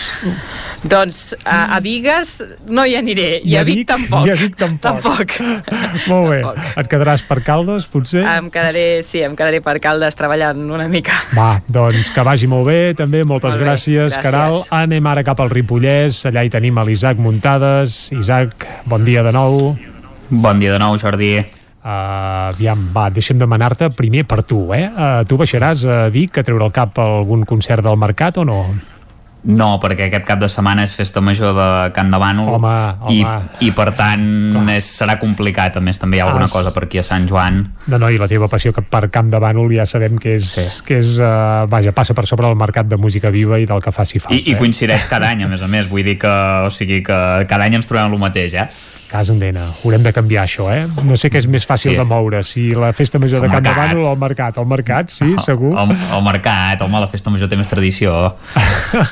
Doncs a, a Vigues no hi aniré, i, I a Vic, Vic? tampoc. I a Vic tampoc. tampoc. Molt bé. Et quedaràs per Caldes, potser? Em quedaré, sí, em quedaré per Caldes treballant una mica. Va, doncs que vagi molt bé, també, moltes Molt bé, gràcies, gràcies. Caral. Anem ara cap al Ripollès, allà hi tenim a l'Isaac Muntades. Isaac, bon dia de nou. Bon dia de nou, Jordi. Uh, aviam, va, deixa'm demanar-te primer per tu, eh? Uh, tu baixaràs a Vic a treure el cap a algun concert del mercat o no? No, perquè aquest cap de setmana és festa major de Can de Bànol Home, i, home. i per tant és, serà complicat, a més també hi ha alguna Has- cosa per aquí a Sant Joan No, no, i la teva passió que per Camp de Bànol ja sabem que és, sí. que és uh, vaja, passa per sobre del mercat de música viva i del que faci falta. I, i coincideix cada any, a més a més vull dir que, o sigui, que cada any ens trobem el mateix, eh? Cas endena, haurem de canviar això, eh? No sé què és més fàcil Sí. de moure, si la festa major El de mercat. Bànol o el mercat. El mercat, sí, segur. El, el mercat, home, la festa major té més tradició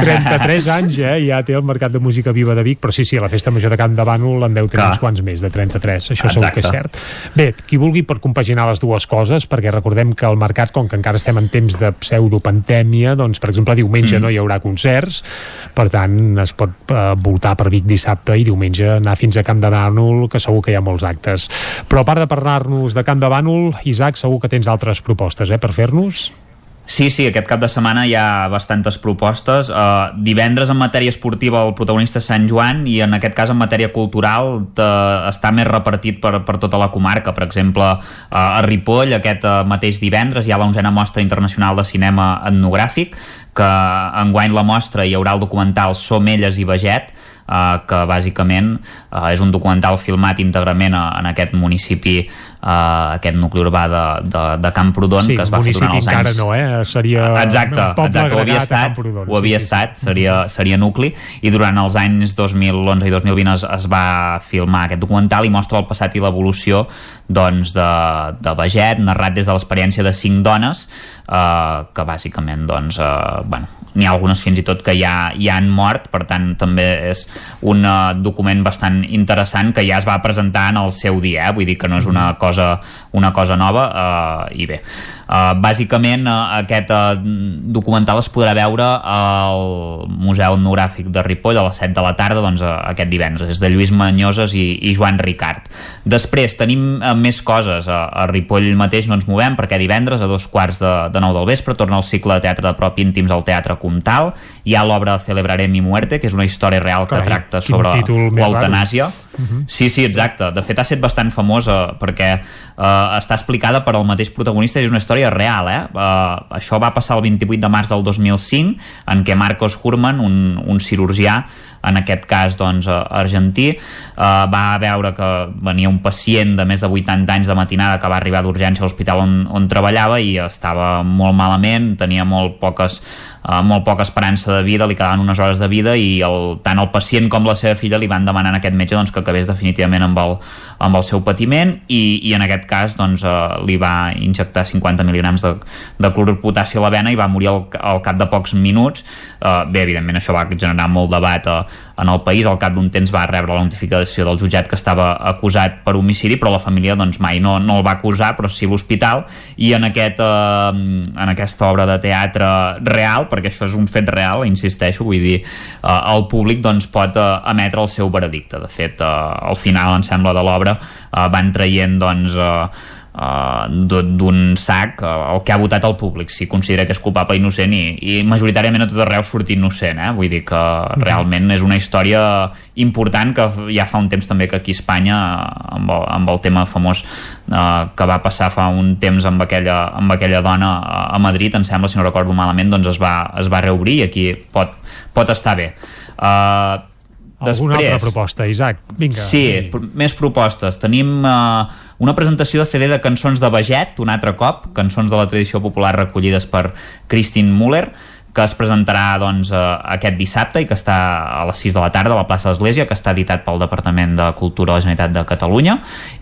33 anys, eh? Ja té el Mercat de Música Viva de Vic, però sí, sí, la Festa Major de Camp de Bànol en deu tenir uns quants més, de 33, això segur que és Exacte. cert. Bé, qui vulgui per compaginar les dues coses, perquè recordem que el mercat, com que encara estem en temps de pseudopandèmia, doncs, per exemple, diumenge Mm. no hi haurà concerts, per tant, es pot eh, voltar per Vic dissabte i diumenge anar fins a Camp de Bànol, que segur que hi ha molts actes. Però a part de parlar-nos de Camp de Bànol, Isaac, segur que tens altres propostes, eh, per fer-nos? Sí, sí, aquest cap de setmana hi ha bastantes propostes. Uh, divendres en matèria esportiva el protagonista és Sant Joan i en aquest cas en matèria cultural te, està més repartit per, per tota la comarca. Per exemple, uh, a Ripoll aquest uh, mateix divendres hi ha la onzena mostra internacional de cinema etnogràfic que enguany la mostra hi haurà el documental Som elles i Veget Uh, que bàsicament uh, és un documental filmat íntegrament a, en aquest municipi uh, aquest nucli urbà de, de, de Camprodon sí, que es va fer durant els anys no, eh? Seria exacte, un poble exacte, ho havia estat, ho havia sí, sí, estat seria, seria nucli i durant els anys 2011 i 2020 es, es va filmar aquest documental i mostra el passat i l'evolució doncs, de, de Veget, narrat des de l'experiència de cinc dones eh, que bàsicament doncs, eh, bueno, n'hi ha algunes fins i tot que ja, ja han mort, per tant també és un uh, document bastant interessant que ja es va presentar en el seu dia, eh? vull dir que no és una cosa, una cosa nova uh, i bé, uh, bàsicament uh, aquest uh, documental es podrà veure al Museu Etnogràfic de Ripoll a les 7 de la tarda doncs, uh, aquest divendres, és de Lluís Manyoses i, i Joan Ricard. Després tenim uh, més coses, a, a Ripoll mateix no ens movem perquè divendres a dos quarts de, de nou del vespre torna el cicle de teatre de prop íntims al Teatre Comtal, hi ha l'obra Celebraré mi muerte, que és una història real que Carai, tracta sobre l'eutanàsia. Uh -huh. Sí, sí, exacte. De fet, ha estat bastant famosa perquè uh, està explicada per el mateix protagonista i és una història real, eh? Uh, això va passar el 28 de març del 2005, en què Marcos Hurman, un, un cirurgià, en aquest cas doncs, argentí. Uh, va veure que venia un pacient de més de 80 anys de matinada que va arribar d'urgència a l'hospital on, on treballava i estava molt malament, tenia molt poques uh, molt poca esperança de vida, li quedaven unes hores de vida i el, tant el pacient com la seva filla li van demanar a aquest metge doncs, que acabés definitivament amb el, amb el seu patiment i, i en aquest cas doncs, uh, li va injectar 50 mil·ligrams de, de clorur potassi a la vena i va morir al, al cap de pocs minuts. Uh, bé, evidentment això va generar molt debat uh, en el país. Al cap d'un temps va rebre la notificació del jutjat que estava acusat per homicidi, però la família doncs, mai no, no el va acusar, però sí l'hospital. I en, aquest, eh, en aquesta obra de teatre real, perquè això és un fet real, insisteixo, vull dir, eh, el públic doncs, pot eh, emetre el seu veredicte. De fet, eh, al final, em sembla, de l'obra eh, van traient doncs, eh, d'un sac uh, el que ha votat el públic, si considera que és culpable innocent i, i majoritàriament a tot arreu surt innocent, eh? vull dir que mhm. realment és una història important que ja fa un temps també que aquí a Espanya amb el, amb el tema famós uh, que va passar fa un temps amb aquella, amb aquella dona a Madrid, em sembla, si no recordo malament doncs es va, es va reobrir i aquí pot, pot estar bé uh, Alguna Després, altra proposta, Isaac? Vinga. Sí, pr més propostes. Tenim uh, una presentació de CD de cançons de Baget, un altre cop, cançons de la tradició popular recollides per Christine Muller, que es presentarà doncs, uh, aquest dissabte i que està a les 6 de la tarda a la plaça de l'Església, que està editat pel Departament de Cultura de la Generalitat de Catalunya.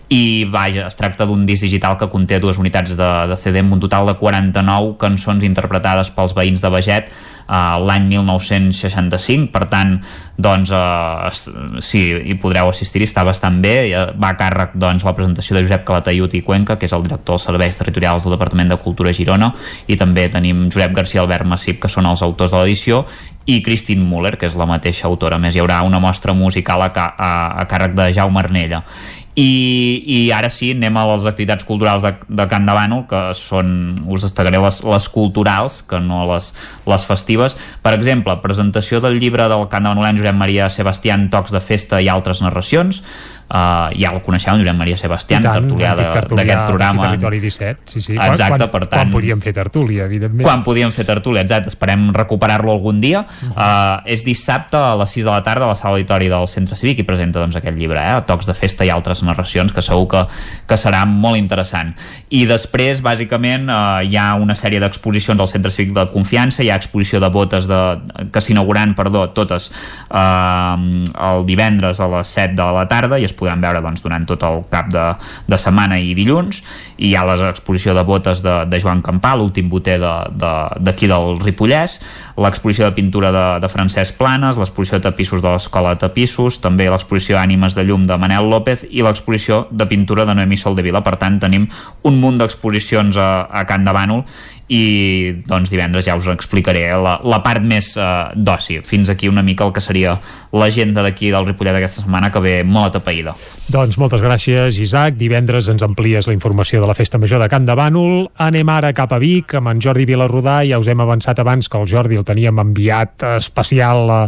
I vaja, es tracta d'un disc digital que conté dues unitats de, de CD amb un total de 49 cançons interpretades pels veïns de Baget uh, l'any 1965 per tant doncs uh, sí, hi podreu assistir està bastant bé, va a càrrec doncs, la presentació de Josep Calatayud i Cuenca que és el director dels serveis territorials del Departament de Cultura Girona. I també tenim Josep García Albert Massip que són els autors de l'edició i Christine Muller, que és la mateixa autora. més, hi haurà una mostra musical a, a, a càrrec de Jaume Arnella i, i ara sí, anem a les activitats culturals de, de Can de Bànol que són, us destacaré les, les culturals que no les, les festives. Per exemple, presentació del llibre del Can de Banolenc Josep Maria Sebastián Tocs de festa i altres narracions uh, ja el coneixeu, en Josep Maria Sebastián, tant, tertulià d'aquest programa. Territori 17, sí, sí. Exacte, quan, per tant... Quan podíem fer tertúlia, evidentment. Quan podíem fer tertúlia, exacte. Esperem recuperar-lo algun dia. Uh -huh. uh, és dissabte a les 6 de la tarda a la sala auditori del Centre Cívic i presenta doncs, aquest llibre, eh? Tocs de festa i altres narracions, que segur que, que serà molt interessant. I després, bàsicament, uh, hi ha una sèrie d'exposicions al Centre Cívic de Confiança, hi ha exposició de botes de, que s'inauguran, perdó, totes uh, el divendres a les 7 de la tarda i es podran veure doncs, durant tot el cap de, de setmana i dilluns i hi ha l'exposició de botes de, de Joan Campà, l'últim boter d'aquí de, de, del Ripollès l'exposició de pintura de, de Francesc Planes l'exposició de tapissos de l'Escola de Tapissos també l'exposició Ànimes de Llum de Manel López i l'exposició de pintura de Noemi Soldevila. Per tant tenim un munt d'exposicions a, a Can de Bànol i doncs divendres ja us explicaré la, la part més uh, d'oci fins aquí una mica el que seria l'agenda d'aquí del Ripollet d'aquesta setmana que ve molt atapeïda. Doncs moltes gràcies Isaac, divendres ens amplies la informació de la Festa Major de Can de Bànol anem ara cap a Vic amb en Jordi Vilarrodà ja us hem avançat abans que el Jordi el teníem enviat especial a,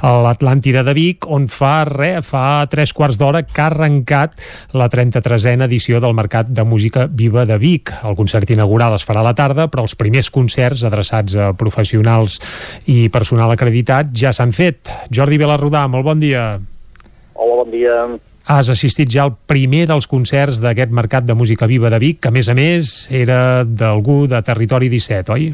a l'Atlàntida de Vic on fa re, fa tres quarts d'hora que ha arrencat la 33a edició del Mercat de Música Viva de Vic. El concert inaugural es farà a la tarda però els primers concerts adreçats a professionals i personal acreditat ja s'han fet. Jordi Belarrodà, molt bon dia. Hola, bon dia. Has assistit ja al primer dels concerts d'aquest Mercat de Música Viva de Vic, que a més a més era d'algú de Territori 17, oi?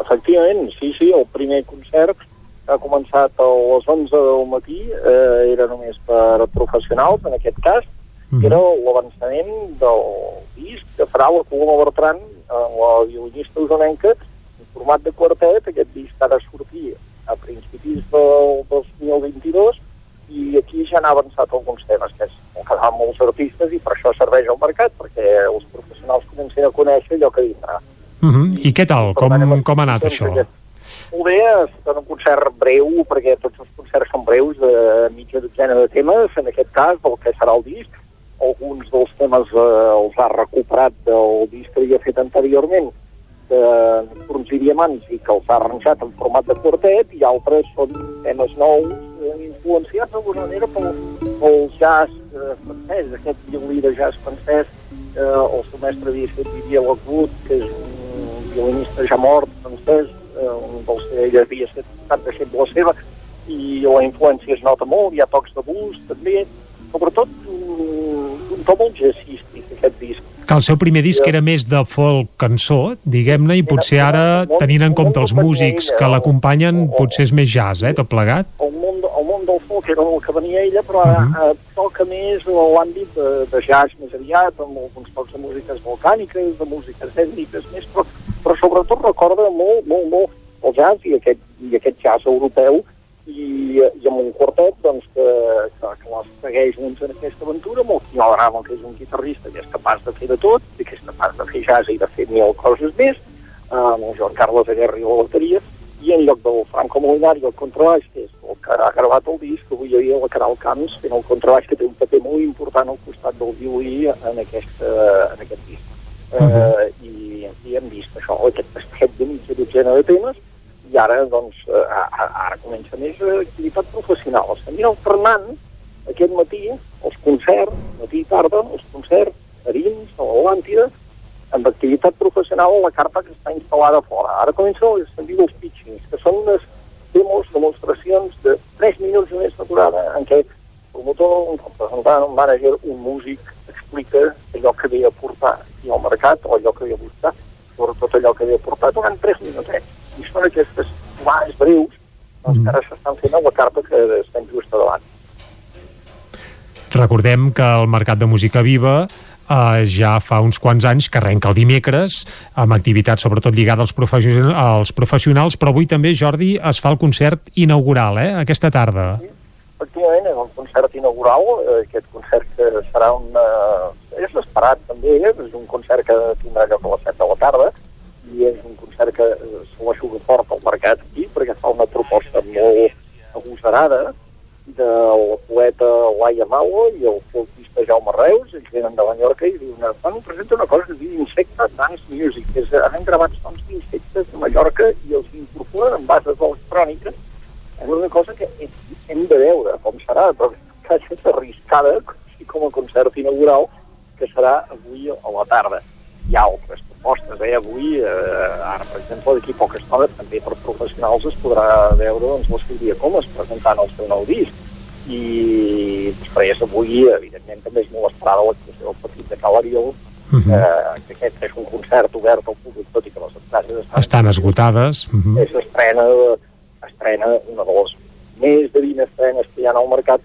Efectivament, sí, sí, el primer concert ha començat a les 11 del matí, eh, era només per professionals, en aquest cas, mm -hmm. era l'avançament del disc que farà la Coloma Bertran amb la violinista usonenca en format de quartet, aquest disc ha de sortir a principis del 2022 i aquí ja han avançat alguns temes que és quedar molts artistes i per això serveix al mercat, perquè els professionals comencen a conèixer allò que vindrà. Uh mhm. -huh. I què tal? Com, com ha anat això? Aquest, molt bé, és un concert breu, perquè tots els concerts són breus, de mitja dotzena de temes, en aquest cas, del que serà el disc, alguns dels temes eh, els ha recuperat del disc que havia fet anteriorment de Nocturns i Diamants i que els ha arranjat en format de quartet i altres són temes nous eh, influenciats d'alguna manera pel, pel jazz eh, francès, aquest violí de jazz francès eh, el seu mestre havia fet Didier Lockwood, que és un violinista ja mort francès, eh, un dels que ell havia estat deixeble seva, i la influència es nota molt, hi ha tocs de blues també, sobretot un to molt jazzístic aquest disc. Que el seu primer disc era més de folk cançó, diguem-ne, i potser ara, tenint en compte els músics que l'acompanyen, potser és més jazz, eh, tot plegat? El món, el món del folk era el que venia ella, però ara uh -huh. toca més l'àmbit de, de jazz més aviat, amb alguns tocs de músiques volcàniques, de músiques ètniques més, però, però sobretot recorda molt, molt, molt el jazz i aquest, i aquest jazz europeu i, i amb un quartet doncs, que, que, que les segueix doncs, en aquesta aventura, amb el Quinol Ramo, que és un guitarrista que és capaç de fer de tot, i que és capaç de fer jazz i de fer mil coses més, amb el Joan Carles Aguerri a la bateria, i en lloc del Franco Molinari el contrabaix, que és el que ha gravat el disc, avui hi havia la Caral Camps fent el contrabaix, que té un paper molt important al costat del violí en aquest, en aquest disc. Uh -huh. uh, i, I hem vist això, aquest pastet de mitja dotzena de temes, i ara, doncs, ara, ara comença més activitat professional. Estem alternant aquest matí els concerts, matí i tarda, els concerts a dins, a l'Atlàntida, amb activitat professional a la carpa que està instal·lada fora. Ara comença el sentit dels pitchings, que són unes demos, demostracions de 3 minuts més de durada en què el promotor, un representant, un mànager, un músic explica allò que ve a portar al mercat o allò que ve a buscar, sobretot allò que ve a portar durant 3 minutets i són aquestes tomades breus doncs, mm. que ara s'estan fent a la carta que estem just davant. Recordem que el Mercat de Música Viva eh, ja fa uns quants anys que arrenca el dimecres amb activitats sobretot lligada als, professionals, als professionals, però avui també, Jordi, es fa el concert inaugural, eh, aquesta tarda. Sí, efectivament, és el concert inaugural, eh, aquest concert que serà un... Eh, és esperat també, eh, és un concert que tindrà lloc a les 7 de la tarda, i és un concert que eh, se l'aixuga fort al mercat aquí, perquè fa una proposta molt agosarada de la poeta Laia Maua i el folkista Jaume Reus, ells venen de Mallorca i diuen, fan, presenta una cosa que diu Insecta Dance Music, que és, han gravat sons d'insectes de Mallorca i els incorporen en bases electròniques és una cosa que hem de veure com serà, però que és arriscada, com a concert inaugural, que serà avui a la tarda. Hi ha altres propostes. Eh? Avui, eh, ara, per exemple, d'aquí poca estona, també per professionals es podrà veure doncs, Sílvia Comas presentant el seu nou disc. I després avui, evidentment, també és molt esperada l'actuació del Petit de Calariol, Uh -huh. eh, que aquest és un concert obert al públic, tot i que les entrades estan, estan esgotades. Uh -huh. És estrena, estrena una de les més de 20 estrenes que hi ha al mercat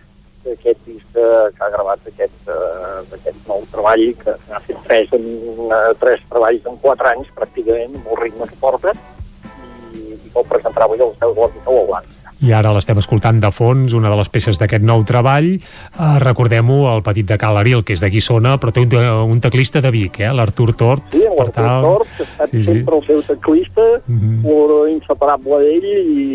aquest disc que, que ha gravat aquest, uh, aquest nou treball, que ha fet tres, en, uh, tres treballs en quatre anys, pràcticament, amb el ritme que porta, i, i que el presentarà avui al seu de l'Hospital Blanc. I ara l'estem escoltant de fons, una de les peces d'aquest nou treball. Uh, Recordem-ho, el petit de Cal Aril, que és de Guissona, però té un, un teclista de Vic, eh? l'Artur Tort. Sí, l'Artur tal... Tort, que ha estat sí, sempre sí. el seu teclista, uh -huh. inseparable d'ell, i,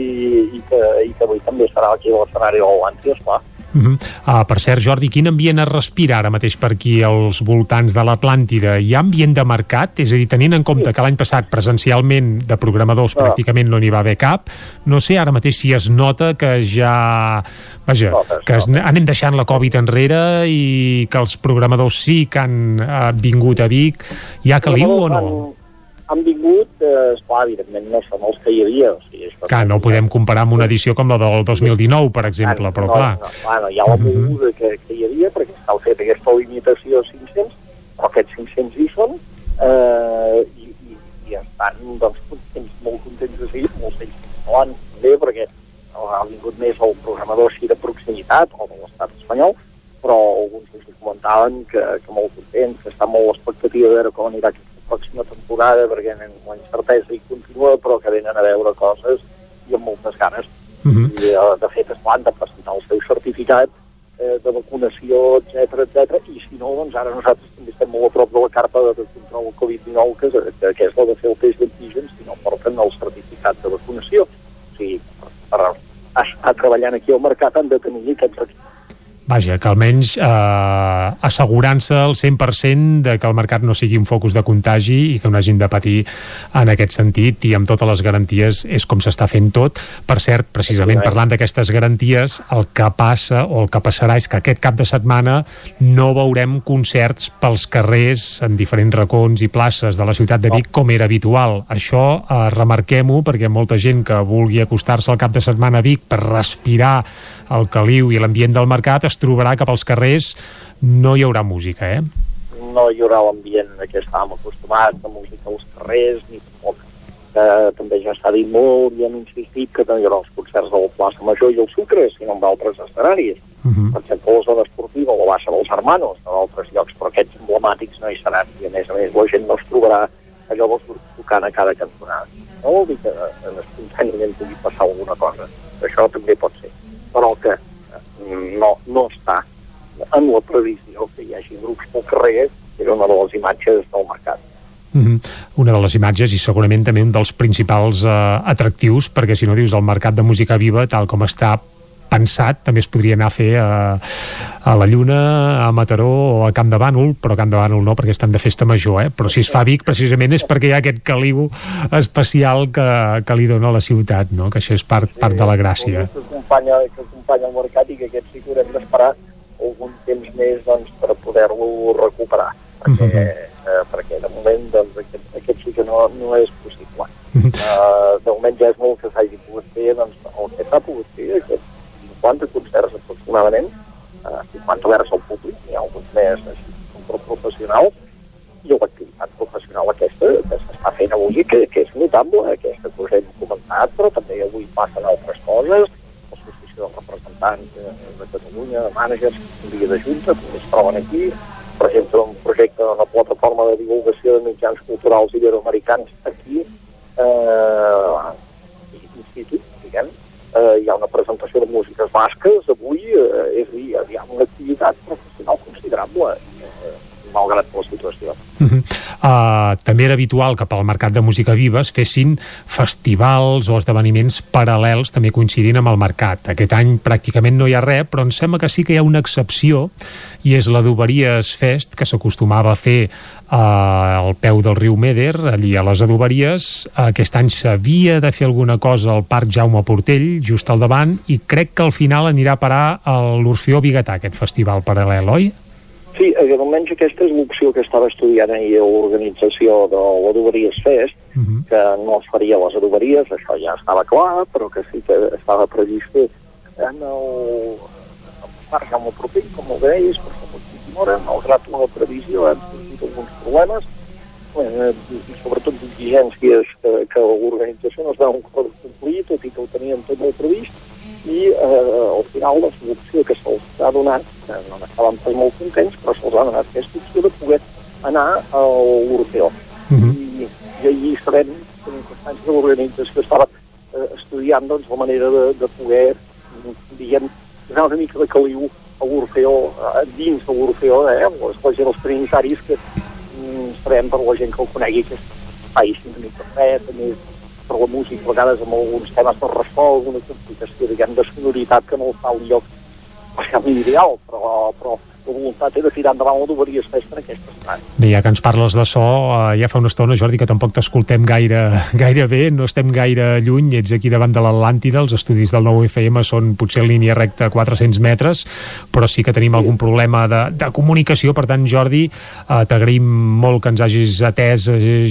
i, que, i que avui també estarà aquí a l'escenari de l'Atlàntida, esclar. Uh -huh. uh, per cert, Jordi, quin ambient es respira ara mateix per aquí als voltants de l'Atlàntida? Hi ha ambient de mercat? És a dir, tenint en compte sí. que l'any passat presencialment de programadors ah. pràcticament no n'hi va haver cap, no sé ara mateix si es nota que ja... Vaja, no, que es, anem deixant la Covid enrere i que els programadors sí que han uh, vingut a Vic. Hi ha caliu o no? han vingut, eh, esclar, evidentment no són els que hi havia. O sigui, això clar, no podem comparar amb una edició com la del 2019, per exemple, clar, però no, clar... No, clar, no, hi ha la moguda uh -huh. que, que hi havia, perquè s'ha fet aquesta limitació a 500, però aquests 500 hi són, eh, i, i, i estan doncs, contents, molt contents de seguir, molts d'ells catalans també, perquè ha vingut més el programador així de proximitat, o de l'estat espanyol, però alguns ens comentaven que, que molt contents, que està molt l'expectativa de veure com anirà aquest pròxima temporada, perquè la incertesa hi continua, però que venen a veure coses i amb moltes ganes. Uh -huh. I, eh, de fet, es van de presentar el seu certificat eh, de vacunació, etc etc. i si no, doncs ara nosaltres també estem molt a prop de la carta de control del Covid-19, que, que, que és la de fer el test d'antígens, si no porten el certificat de vacunació. O sigui, per, per estar treballant aquí al mercat han de tenir aquests requisits. Vaja, que almenys eh, assegurant-se al 100% de que el mercat no sigui un focus de contagi i que no hagin de patir en aquest sentit i amb totes les garanties és com s'està fent tot. Per cert, precisament parlant d'aquestes garanties, el que passa o el que passarà és que aquest cap de setmana no veurem concerts pels carrers en diferents racons i places de la ciutat de Vic com era habitual. Això eh, remarquem-ho perquè molta gent que vulgui acostar-se al cap de setmana a Vic per respirar el caliu i l'ambient del mercat es trobarà que pels carrers no hi haurà música, eh? No hi haurà l'ambient a què estàvem acostumats, de música als carrers, ni tampoc que també ja s'ha dit molt i hem insistit que no hi haurà els concerts de la plaça Major i el Sucre, sinó en altres escenaris. Uh -huh. Per exemple, la zona esportiva, la baixa dels Hermanos, en altres llocs, però aquests emblemàtics no hi seran. I a més a més la gent no es trobarà allò grups tocant a cada cantonada. No vol dir que espontàniament pugui passar alguna cosa. Això també pot ser però que eh, no, no està en la previsió que hi hagi grups pel carrer, era una de les imatges del mercat. Mm -hmm. Una de les imatges i segurament també un dels principals eh, atractius perquè si no dius el mercat de música viva tal com està pensat també es podria anar a fer a, a la Lluna, a Mataró o a Camp de Bànol, però a Camp de Bànol no perquè estan de festa major, eh? però si es fa Vic precisament és perquè hi ha aquest caliu especial que, que li dona a la ciutat no? que això és part, part de la gràcia que acompanya, que acompanya el mercat i que aquest sí que haurem d'esperar algun temps més doncs, per poder-lo recuperar perquè, uh -huh. eh, perquè de moment doncs, aquest, aquest sí que no, no és possible uh -huh. uh, de moment ja és molt que s'hagi pogut fer doncs, el que s'ha pogut fer aquest 50 concerts aproximadament, eh, 50 oberts al públic, hi ha alguns més així, com professionals, i l'activitat professional aquesta que s'està fent avui, que, que és notable, aquesta que us hem comentat, però també avui passen altres coses, l'associació de representants de, de Catalunya, de mànagers, un dia de junta, també es troben aquí, per exemple, un projecte, una plataforma de divulgació de mitjans culturals iberoamericans aquí, eh, institut, diguem, eh, hi ha una músiques basques avui, eh, és dir, hi ha una activitat professional considerable, eh, malgrat la situació. Uh -huh. Uh, també era habitual que pel mercat de música viva es fessin festivals o esdeveniments paral·lels també coincidint amb el mercat. Aquest any pràcticament no hi ha res, però em sembla que sí que hi ha una excepció i és la d'Oberies Fest, que s'acostumava a fer uh, al peu del riu Meder, allí a les adoberies. Aquest any s'havia de fer alguna cosa al Parc Jaume Portell, just al davant, i crec que al final anirà a parar a l'Orfeó Bigatà, aquest festival paral·lel, oi? Sí, eh, almenys aquesta és l'opció que estava estudiant ahir a l'organització de l'Adoberies Fest, uh -huh. que no es faria les adoberies, això ja estava clar, però que sí que estava previst fer en el, el parc Jaume Proper, com ho deies, per l'última hora, malgrat la previsió han sortit alguns problemes, eh, i sobretot d'exigències que, que l'organització no es veuen complir, tot i que ho tenien tot molt previst, i eh, al final la solució que se'ls ha donat, que no n'estàvem pas molt contents, però se'ls ha donat aquesta opció de poder anar a l'Orfeó. Uh -huh. I, I allí sabem, tenim constància que l'organització estava eh, estudiant doncs, la manera de, de poder, diguem, donar una mica de caliu a l'Orfeó, eh, dins de l'Orfeó, eh, les, la gent, els trinitaris, que mm, sabem per la gent que el conegui, que és espai una mica fred, més per la música, a vegades amb alguns temes de ressò, alguna complicació, diguem, de sonoritat que no està al lloc especialment ideal, però, però la voluntat era tirar endavant la d'oberies festa en aquesta setmana. Bé, ja que ens parles de so, eh, ja fa una estona, Jordi, que tampoc t'escoltem gaire, gaire bé, no estem gaire lluny, ets aquí davant de l'Atlàntida, els estudis del nou FM són potser en línia recta 400 metres, però sí que tenim sí. algun problema de, de comunicació, per tant, Jordi, eh, t'agraïm molt que ens hagis atès eh,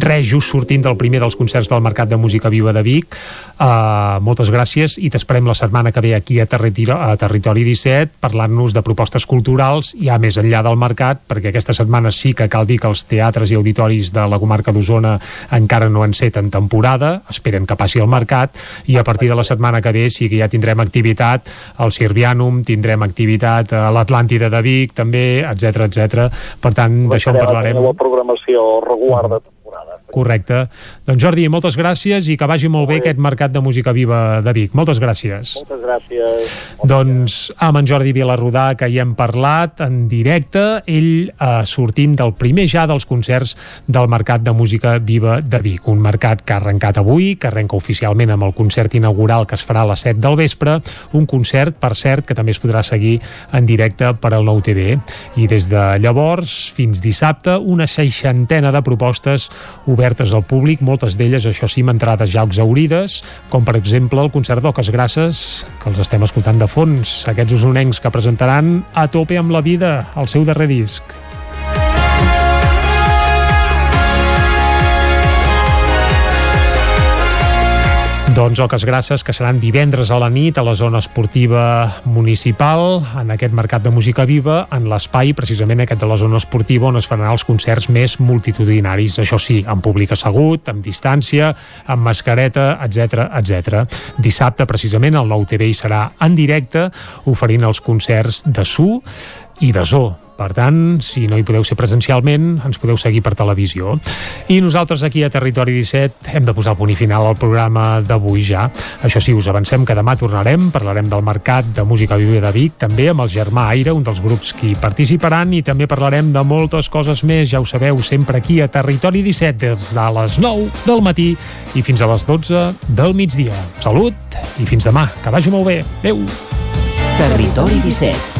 res just sortint del primer dels concerts del Mercat de Música Viva de Vic. Eh, moltes gràcies i t'esperem la setmana que ve aquí a Territori, a Territori 17 parlant-nos de propostes culturals culturals ja més enllà del mercat, perquè aquesta setmana sí que cal dir que els teatres i auditoris de la comarca d'Osona encara no han set en temporada, esperen que passi el mercat, i a partir de la setmana que ve sí que ja tindrem activitat al Sirvianum, tindrem activitat a l'Atlàntida de Vic, també, etc etc. Per tant, d'això en parlarem. La programació regular de temporada Correcte. Doncs Jordi, moltes gràcies i que vagi molt, molt bé, bé aquest Mercat de Música Viva de Vic. Moltes gràcies. Moltes gràcies. Doncs amb en Jordi Vilarrodà, que hi hem parlat en directe, ell eh, sortint del primer ja dels concerts del Mercat de Música Viva de Vic. Un mercat que ha arrencat avui, que arrenca oficialment amb el concert inaugural que es farà a les 7 del vespre, un concert, per cert, que també es podrà seguir en directe per al Nou TV. I des de llavors fins dissabte, una seixantena de propostes obertes al públic, moltes d'elles, això sí, amb entrades ja exaurides, com per exemple el concert d'Oques Grasses, que els estem escoltant de fons, aquests usonencs que presentaran a tope amb la vida el seu darrer disc. Doncs Oques Grasses, que seran divendres a la nit a la zona esportiva municipal, en aquest mercat de música viva, en l'espai precisament aquest de la zona esportiva on es faran els concerts més multitudinaris. Això sí, amb públic assegut, amb distància, amb mascareta, etc etc. Dissabte, precisament, el nou TV hi serà en directe, oferint els concerts de Su i de Zo per tant, si no hi podeu ser presencialment, ens podeu seguir per televisió. I nosaltres aquí a Territori 17 hem de posar el punt i final al programa d'avui ja. Això sí, us avancem que demà tornarem, parlarem del Mercat de Música Viva de Vic, també amb el Germà Aire, un dels grups que hi participaran, i també parlarem de moltes coses més, ja ho sabeu, sempre aquí a Territori 17, des de les 9 del matí i fins a les 12 del migdia. Salut i fins demà. Que vagi molt bé. Adéu. Territori 17